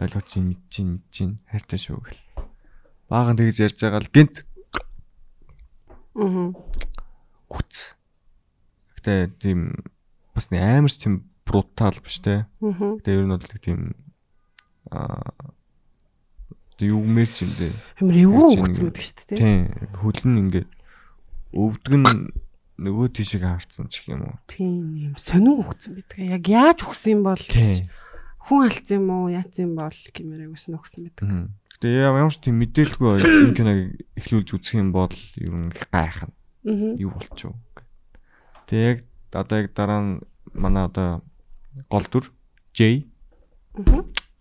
ойлгож чинь мэдж чинь мэдж чинь хайртай шүү гэл. Баахан тэгж ярьж байгаа л гинт Аа. хүц. Гэтэ тийм бас нэг амар тийм брутал биш те. Гэтэ ер нь бол тийм аа юу мэрч юм дээ. Амар эвгүй ийн- гэдэг шүү дээ. Тийм. Хөлн ингээд өвдөг нь нөгөө тишиг хаарцсан ч юм уу. Тийм юм сонин хөгцөн байдаг. Яг яаж өгсөн юм бол гэж. Хүн алдсан юм уу, яатсан юм бол гэмээр агуулсан өгсөн байдаг. Гэтэ ямар ч тийм мэдээлэлгүй энэ киног эхлүүлж үзэх юм бол ер нь гайхна. Юу болчих вэ? Тэг яг одоо яг дараа нь манай одоо гол дүр J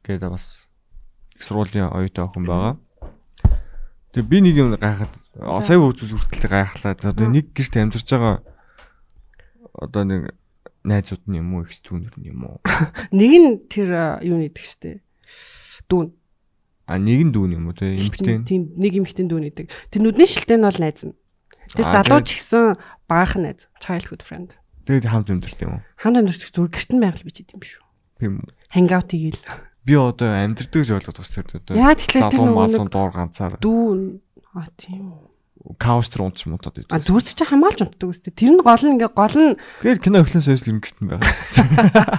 гэдэг бас их сургуулийн оюутан охин байгаа. Тэг би нэг юм гайхаад сая үрдүс үртэл гайхлаа. Одоо нэг гэрт амьдарч байгаа одоо нэг найзууд нь юм уу их түүнэр нь юм уу? Нэг нь тэр юу нэдэг штэ. Дүүн. А нэг нь дүүн юм уу те эмхтэн. Тийм нэг эмхтэн дүүн нэдэг. Тэр нүдний шилтэй нь бол найз нь. Тэр Аа, залуу тэгээд- ч гэсэн баахан найз. Childhood friend. Тэгээд хамт амьдарч юм уу? Ханаа нүрт зүгээр гэрт нь байгаль бич идэм шүү. Тийм. Hangout хийгээл. Би одоо амьдардаг гэж ойлгоод бас тэр одоо. Яа тэгэхээр тэр нөгөө доор ганцаар дүүн а тийм. каустер унтч мутаад А байдаг. зүрт чи хамгаалж унтдаг үстэй. Тэр нь гол нь ингээ гол нь Тэгээд кино эхлэн сойс юм гэртэн байгаа.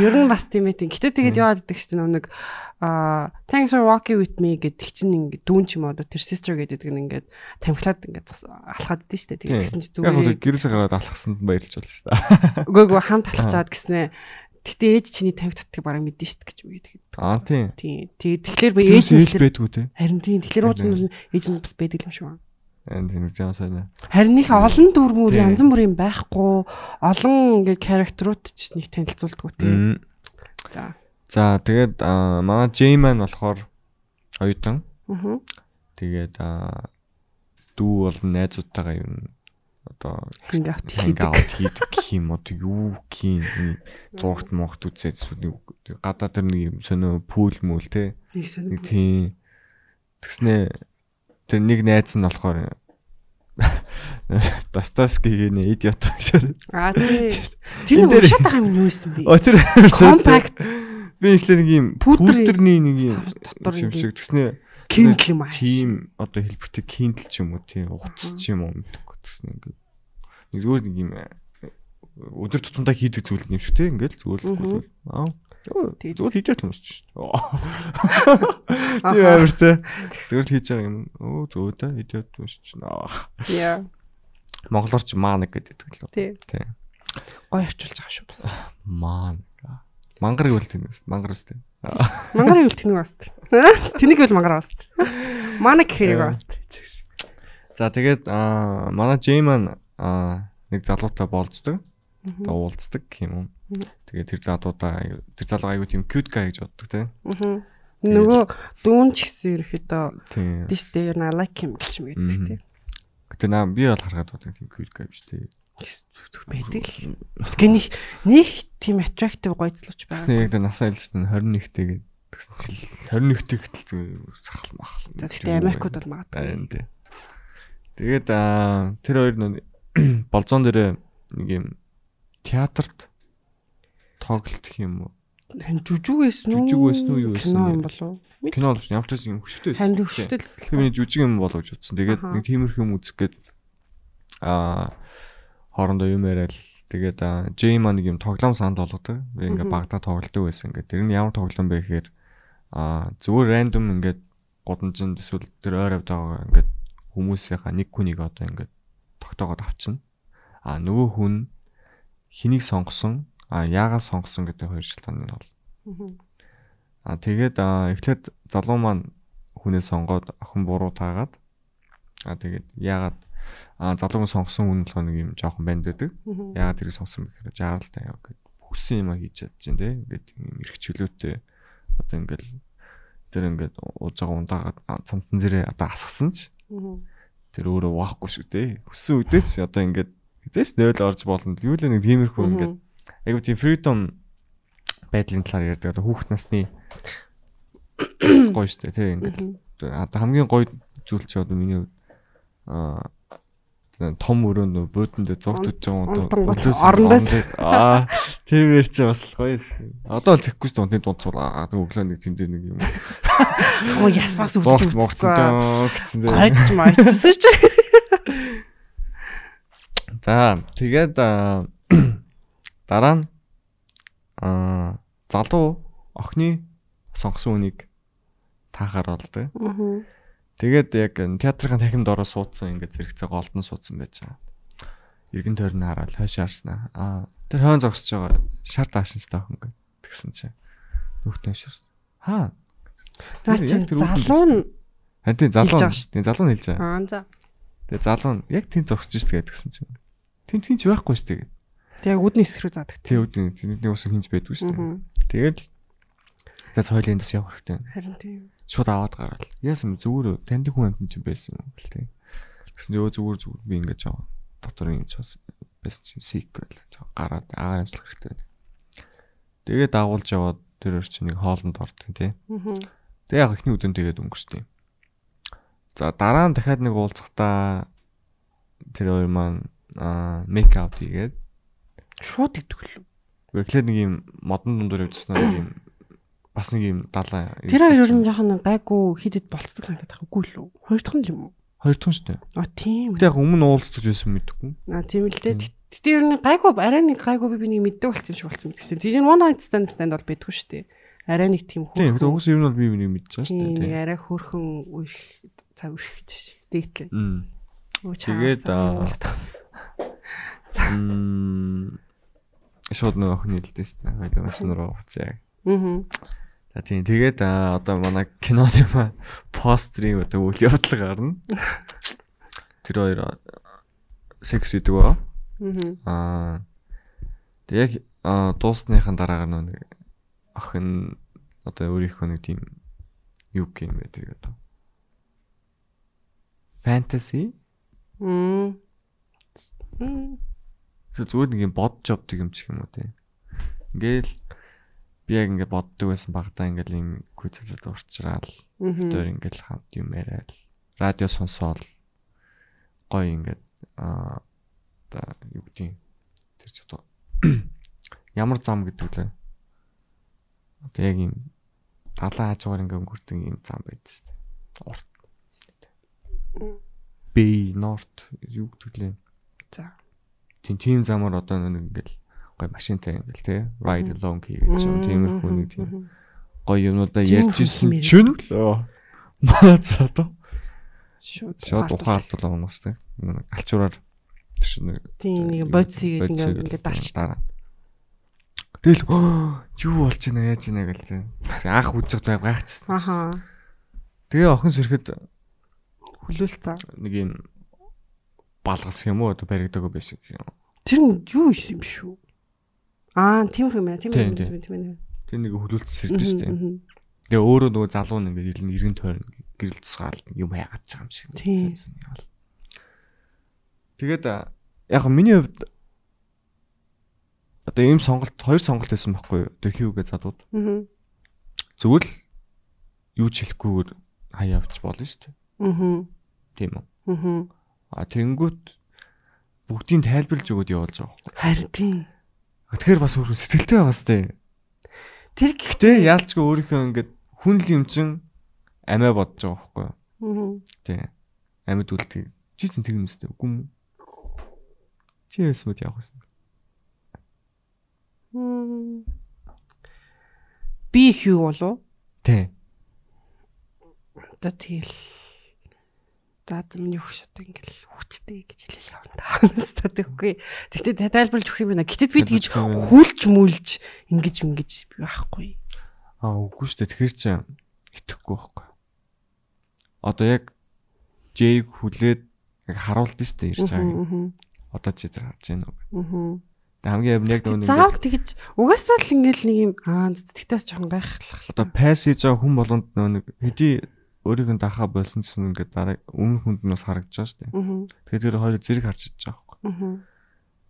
ер нь бас тийм ээ. Гэтэ тэгээд яваад идэх чинь нэг а thanks for walking with me гэдэг чинь ингээ дүүн ч юм уу тэр sister гэдэг нь ингээ тамхилаад ингээ зос- алхаад идэв штэ. Тэгээд гэсэн чи Яг зүгээр л гэрээсээ гараад алхсанд баярлж болно шүү дээ. Үгүй үгүй хамт алхаж чаад гэснээ. Гэтэ ээж чиний тавь татдаг бараг мэдэн штт гэж үгээд тэгээд. Аа тийм. Тийм. Тэгээд тэгэхээр би Ээж нь байдгүй те. харин тийм тэгэхээр ууч нь ээж нь бас байдаг юм шиг байна. Энэ тийм зам сайн. Харин их олон дүр мөр янз бүрийн байхгүй олон ингээд характерууд ч нэг танилцуулдаг тийм. За. За тэгээд манай J-man болохоор оюутан. Аа. Тэгээд дүү бол найзуудтайгаа юу одоо Hangout хийдэг. гэх юм одоо юу гин зургт могт үзээд гадаа тэр нэг юм сонио пул мүл те Нэг тийм тэгснэ тэр нэг найз нь болохоор Достоевскигийн идиот гэж. Аа тий. Тэр нэг уншаад байгаа юм юу юм бэ? О тэр Compact би ихлээр нэг юм пүүтерний нэг юм дотор юм шиг тэгснэ Kindle юм аа. тийм одоо хэлбэртэй Kindle ч юм уу тийм утас ч юм уу мэдээгүй тэгснэ ингээд нэг зүгээр нэг юм э, өдөр тутамдаа хийдэг зүйл юм шүү те ингээд зүгээр л аа. Зүгээр хийж юм шүү дээ тийм амар те. Зүгээр л хийж байгаа юм. Өө зөө та идиот юм шүү дээ Яа. монголоор ч маанаг гэдэг л Тий. тий. Гой орчуулж байгаа шүү бас. маан мангар гэвэл үст мангар үст Мангар юу тэнэг бас. Тэнийг бол мангар бас. Манай гэхээр бас. За тэгээд аа манай J-man аа нэг залуутай болцдог. Одоо уулздаг юм уу. Тэгээд тэр залуудаа тэр залуу аягүй тийм cute guy гэж боддог тийм. Аа. Нөгөө дүүн ч гэсэн ерөөхдөө Тийм. this day I like him гэж юм гэдэг тийм. Гэтэ наа би бол харахад бодог тийм cute guy биш тийм. Байдаг л. Тэгэхээр нэг нэг тийм attractive гойцлууч байгаа. яг тэ насаа илжсэн 21-тэй гэсэн чил 21-тэй гэтэл сахал махал. За тэгтээ Америкууд бол магадгүй. Тэгээд аа тэр хоёр нэг болзон дээр нэг юм театрт тоглолт гэх юм уу? Хэн жүжиг байсан уу? Жүжиг байсан уу, юу байсан Кино юм болов уу? Кино л ямар ч юм хөшөлтэй байсан. Танд хөвшөлтэй л. Миний жүжиг юм болов гэж утсан. Тэгээд нэг тиймэрхүү юм үзэх гээд аа хоорондоо юм яриад тэгээд аа, J-man нэг юм тоглоом санд болгодог. Би ингээ багтаа тоглолдог байсан. Ингээ тэр нь ямар тоглоом бэ гэхээр аа зүгээр рандом ингээд годамжинд эсвэл тэр ойр авд байгаа ингээд хүмүүсийнхаа нэг хүнийг одоо ингээд тогтоогоод авчна. Аа нөгөө хүн хэнийг сонгосон а яагаад сонгосон гэдэг хоёр шалтгаан нь бол А тэгээд а, эхлээд залуу маань хүнээ сонгоод охин буруу таагаад а тэгээд яагаад а залууг нь сонгосон хүн болохоор нэг юм жоохон банд байдаг. Яагаад тэрийг сонгосон бэ гэхээр жааралтай яа гэд хүссэн юм а хийж чадчихжээ те. Ингээд юм эргчлөөтэй одоо ингээд тэр ингээд ууж байгаа ундаагаад цамтан дээрээ одоо асгасан ч тэр өөрөө waахгүй шүү те. Хүссэн үедээ ч одоо ингээд хизээч нөөл орж болно. Юу л нэг тиймэрхүү ингээд айгуу тийм freedom байдлын талаар ярьдаг. Одоо хүүхд насны гоё шүү дээ тий ингээд одоо хамгийн гоё зүйл чи одоо миний хувьд аа том өрөөнд нөө буудан дээр зогтож байгаа юм гол орондоос. аа тэр мэр чи бас гоё юм. Одоо л тэгэхгүй шүү дээ дунд суулаа өглөө нэг тэн дээр нэг юм. Оо ясмаас Зогт өвдөж могцсон гэсэн. Гойдч мойцсон чи. За тэгээд аа, дараа нь аа залуу охины сонгосон үнийг таахаар болдог. Аа. Тэгээд яг театрын танхимд ороо суудсан ингээд зэрэгцээ голдон суудсан байж байгаа. Иргэн тойрны хараад хойшоо харснаа. Аа тэр хойн зогсож байгаа шар даашинчтай охин ингээд тэгсэн чинь нүхтэн шарсан. Хаа. Тэр яг тэр залуу нь Харин тийм залуу. Шүү Тийм залуу нь хэлж байгаа. аа за. Тэгээ залуу нь яг тийм зогсож штэ гэдгсэн чинь. Тин тин ч байхгүй штэ гэдэг. Тэгээ үдний эсрэг заадаг. Тэгээ үүдний тэний ус хинж байдгүй штэ. Аа. Тэгээд за соёлын дэс явах хэрэгтэй. Харин тийм. шууд аваад гараад яасан зүгээр таньдаг хүн амт чинь байсан юм гэл тээ. Тэгсэн чинь өө зүгээр зүгээр би ингэж жаа дотор бас байсан чинь secret жаа гараад агаар амжилт хэрэгтэй. байна. Тэгээд дагуулж яваад тэр өр чинь нэг хоолнд ордсон тий. Аа. Тэгээ яг ихний өдөн тэгээд өнгөрчтэй. За дараа нь дахиад нэг уулзахдаа тэр хоёр маань аа мейк аут хийгээд Шууд идэх лөө. эхлээд нэг юм модон дундуур явжсан нэг юм бас нэг юм далаа. Тэр хоёр ер нь жоохон гайгүй хидэд болцдог байгаа үгүй лөө. Хоёр дахь нь л юм уу? хоёр дахь нь шүү дээ. А тийм. Гэтэ яг өмнө уулздаг байсан мэдэхгүй. А тийм л дээ. Тэгтээ ер нь гайгүй арай нэг гайгүй би би нэг мэддэг болсон юм шиг болсон мэт гэсэн. Тэгээ one night stand stand бол байдгүй шүү дээ. Арай нэг тийм Тийм, хөөрхөн. гэтэ угс юм бол би нэг мэдчихэж Тийм шүү дээ. арай хөөрхөн үерх цаг үрэх гэж шиг. Дээтлээ. Тэгээд, аа, Аа. Мм. Шууд хэлдэ шүү дээ. Хоёул машин руу уцаа. За тийм тэгээд одоо манай кино юм аа пострийн одоо үйл явдал гарна. Тэр хоёр секс идэг ба. Аа. Тэг яг аа, дуусныхын дараагаар нэг охин одоо өөрийнхөө нэг тийм юу юм тэр одоо. Fantasy Мм. Эсвэл зүгээр нэг юм бодж авдаг юм чих юм уу те. Ингээл би яг ингээд боддог байсан багтаа ингээл юм квизлүүд урчраал. Тэр ингээл хамт юм яриад радио сонсоол гоё ингээд аа та юу гэдэг тэр ч одоо ямар зам гэдэг лээ. Одоо яг юм талаа хажуугаар ингээд өнгөрдөг юм зам байдаг шүү дээ. Урт. Би норт юу гэдэг лээ. За. тийм тийм замаар одоо нэг ингээл гой машинтай ингээл те ride along хийгээд ч юм тиймэрхүү нэг тийм гой юмудаа ярьж хүн чинь л маа одоо Шууд ухаалтал уунаас те. Нэг алчуураар тийш нэг Тийм нэг бодис хийгээд ингээд дарч дараа. Тэгэл юу болж байна яаж байна? гэл те. Анх үзэж байгаад гайхчихсан Аха. тэгээ охин сэрэхэд Хүлээлцээ. нэг юм балгас юм уу? Одоо баригдаг байсан юм Тэр нь юу исэн юм шүү. Аа, тийм юм яа, тийм Тийм, юм тийм. тийм юм. тэр нэг хөлөлт сэрдэж штэ Тэгээ өөрөө нөгөө залуу нэг ингээд ирэн иргэн тойрон гэрэл тусгаал юм хаягаад байгаа юм шиг. Тийм. сансан яал. Тэгээд яг миний хувьд одоо ийм сонголт хоёр сонголт байсан байхгүй юу? Тэр хивгээ задууд. Аа. Зүгээр л юу ч хэлэхгүйгээр хаяа авч болно шүү дээ. Аа. Тийм үү? Аа. А тэнгүүт бүгдийг тайлбарлаж өгöd явуулж байгаа байхгүй. Харин тийм. Тэгэхээр бас өөр сэтгэлтэй байгаа сте. Тэр Гэтэ яалчгүй өөрийнхөө ингээд хүн л юм чин амиа бодож байгаа байхгүй юу? Тий. Амьд үлдээ. Чи зэн тэр юмстэй үгүй юм. Чи яасан мэт явах юм. Би хүү болов? Тий. Одоо тэгэл За миний хөш одоо ингээл хүчтэй гэж хэлэл явна та. Хаста тэгэхгүй. Тэгтээ тайлбарлаж өгөх юм байна. Гэтэд би тэгж хүлж мүлж ингэж ингэж байхгүй. Аа үгүй шүү дээ. Тэгэхээр чи итгэхгүй байхгүй. Одоо яг J-г хүлээд яг харуулдаг шүү дээ ирж байгааг. Аа. Одоо чи тэр харж байна уу? Аа. Тэг хамгийн амин яг нөгөө Заавал тэгж угаасаа л ингээл нэг юм аа тэгтээс жоохон гайхлах. одоо пасс хийж байгаа хүн болгонд нөгөө нэг хэдий өөрийг нь дахаа болсон гэсэн ингээд дараа өмнө хүнд нь бас харагдаж байгаа шүү дээ. Аа. Тэгэхээр тэр хоёр зэрэг харж идэж байгаа байхгүй.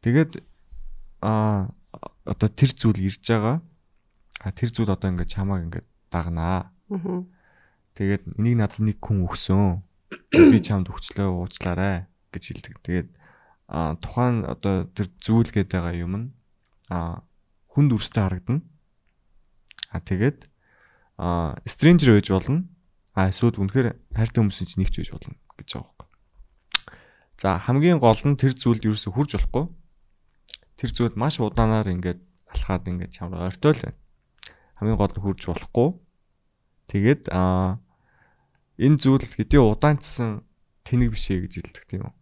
Тэгээд аа одоо тэр зүйл ирж байгаа. А тэр зүйл одоо ингээд чамааг ингээд дагнаа. Аа. Тэгээд энийг надад нэг хүн өгсөн. Би чамд өгчлөө уучлаарай гэж хэлдэг. Тэгээд а тухайн одоо тэр зүйл гээд байгаа юм нь а хүнд үрстэй харагдана. А тэгээд а stranger байж болно. А эсвэл үнэхээр хайртай хүмүүс чинь нэгч байж болно гэж байгаа юм. За хамгийн гол нь тэр зүйлд ерөөсө хурж болохгүй. Тэр зүйлд маш удаанаар ингээд алхаад ингээд чамраа ойртол байна. Хамгийн гол нь хурж болохгүй. Тэгээд а энэ зүйл хэдий удаанчсан тэнэг биш ээ гэж хэлдэг тийм үү.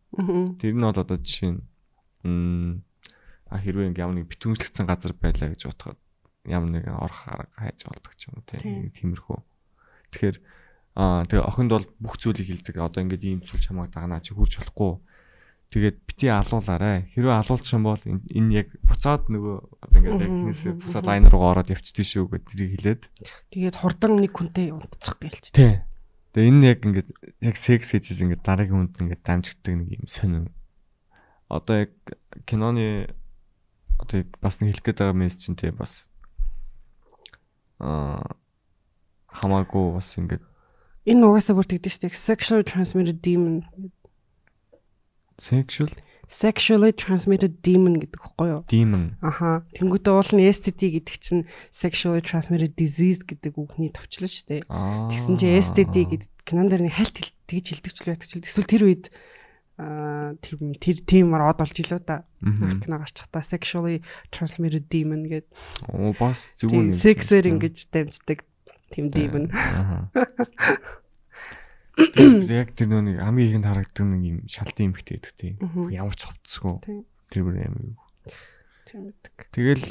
Тэр нь бол одоо жишээ нь а хэрвээ ингээм ямар нэг битүүнслэгдсэн газар байлаа гэж бодоход ямар нэг орох арга хайж болдог ч юм уу тийм тиймэрхүү. Тэгэхээр аа тэгээ охинд бол бүх зүйлийг хилдэг. Одоо ингээд ийм зүйл чамайг дагнаа чи хурж болохгүй. Тэгээд бити алуулаарай. Хэрвээ алуулчих юм бол энэ яг буцаад нөгөө одоо ингээд яг хинээс буцаад лайн руу ороод явчихдээ шүү гэдэг тэрийг хэлээд. Тэгээд хурдан нэг хүнтэй унтчих гэлч. Тий. Тэгээ энэ яг ингээд яг секс гэж ингээд дараагийн хүнд ингээд дамжигддаг нэг юм сонин. Одоо яг киноны одоо бас нэг хэлэх гээд байгаа мессеж чинь тий бас аа хамаагүй бас ингээд Энэ угаасаа бүр тэгдэж штэ sexually transmitted demon sexual sexually transmitted demon гэдэг хэвгүй юу? demon Аха. Тэнгүүдээ уул нь STD гэдэг чинь sexually transmitted disease гэдэг үгний товчлоо штэ. аа Тэгсэн чи STD гэдэг кинон дээр нэг хальт тэгж хэлдэг ч л байдаг ч л эсвэл тэр үед аа тийм тэр тиймэр од болж илүү да. Кино гарч чата sexually transmitted demon гэдэг. оо бас Тийм зүгүүн сексээр ингэж дамждаг Аа. Тэр яг тэр нүг хамгийн ихэнд харагддаг нэг юм шалтын эмхтэй байдаг тийм. Ямар ч ховцсгүй. Тийм. Тэр бүр юм. Тийм байдаг. Тэгэл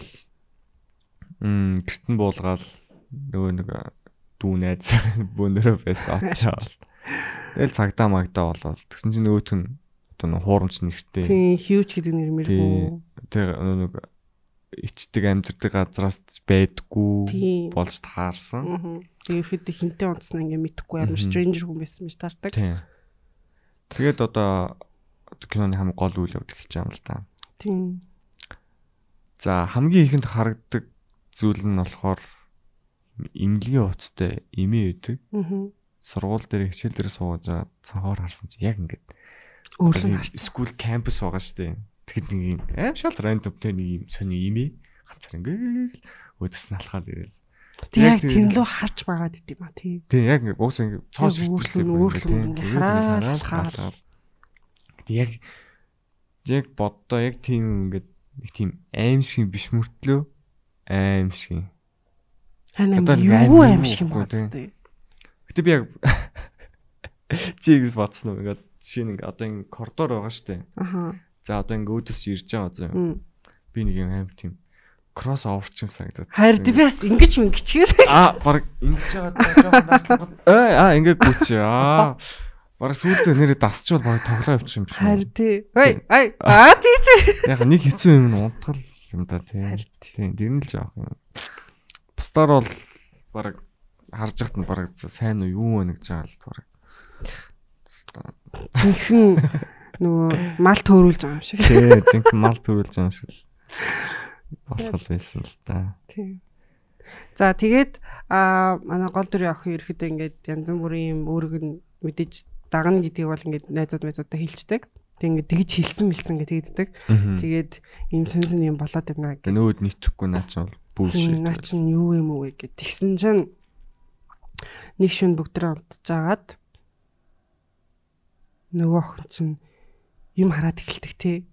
м гэртэн буулгаал нөгөө нэг дүү найз бөөнөрөө байсан очоод. Тэгэл цагтаа магдаа болоод тэгсэн чинь нөгөөт нь одоо нэг хуурамч нэртэй. Тийм huge гэдэг нэр мэргүй. Тэр нэг ичдэг амьддаг газраас байдгүй Тийм. болж таарсан. Аа. Тэгээд хэд хинтээ унтсан ингээ мэдхгүй Мгм. stranger хүн байсан мэт таардаг. Тэгээд одоо киноны хамгийн гол үйл явдал эхэлж байгаа юм л да. Тийм. За хамгийн ихэнд харагддаг зүйл нь болохоор имлэгийн уцтай эмээ өгдөг. Аа. Сургууль дээр хичээл дээр сууж байгаа цанхоор харсан чи яг ингээд Өөрлөн скул кампус байгаа шүү дээ. Тэгэхэд нэг юм аим шал рандомтэй нэг юм сони имээ ганцаар ингээд өдөс нь алхаад ирэл. Тэг яг яг тэн лөө харж байгаад идэв ба тий. Тийм яг ингээд уус ингээд цоос Яг хараал, хараал. Тэг яг яг боддоо яг тийм ингээд нэг тийм аимшиг биш мөртлөө аимшиг. Нэг юу аим аим шиг юм бодсон. Гэтэ би яг чи гэж бодсон уу ингээд жишээ нь ингээд одоо энэ коридор байгаа дээ. Аха. За одоо ингээд өөдөөс чи ирж байгаа зөө. Би нэг юм аим тийм кросс оверч юм санагдаад. Харин би бас ингэж мөнгөчгээс. Аа баг ингэж байгаа. Ой аа ингээд гүч аа. Бараг сүүлдээ нэрээ дасчвал баг тоглоо явчих юм биш үү? Харин тий. Ой, ай. Аа тийч. Яг нэг хэцүү юм нь унтгал юм да тий. Тийм, тэр нь л жоох юм. Бусдаар бол баг харж яхад нь баг сайн уу юу вэ гэж байгаа л баг. Жинхэнэ нөгөө мал төөрүүлж байгаа юм шиг. Тий, жинхэнэ мал төрүүлж байгаа юм шиг л болох байсан л да. Тийм. За тэгээд аа манай гол дүрийн охин ерөөхдөө ингээд янз бүрийн юм өөрөг нь мэдээж дагна гэдгийг бол ингээд найзууд найзуудаа хэлцдэг. Тэг ингээд тэгж хэлсэн мэлсэн гэж тэгддэг. Тэгээд ийм сонь сонь юм болоод байна гэх. нөөд нийтгэхгүй наа ч бол бүлшит. Наа чин юу юм уу гэж тэгсэн чинь нэг шүн бүгдрээ унтж агаад нөгөө охин чинь юм хараад эхэлдэг те.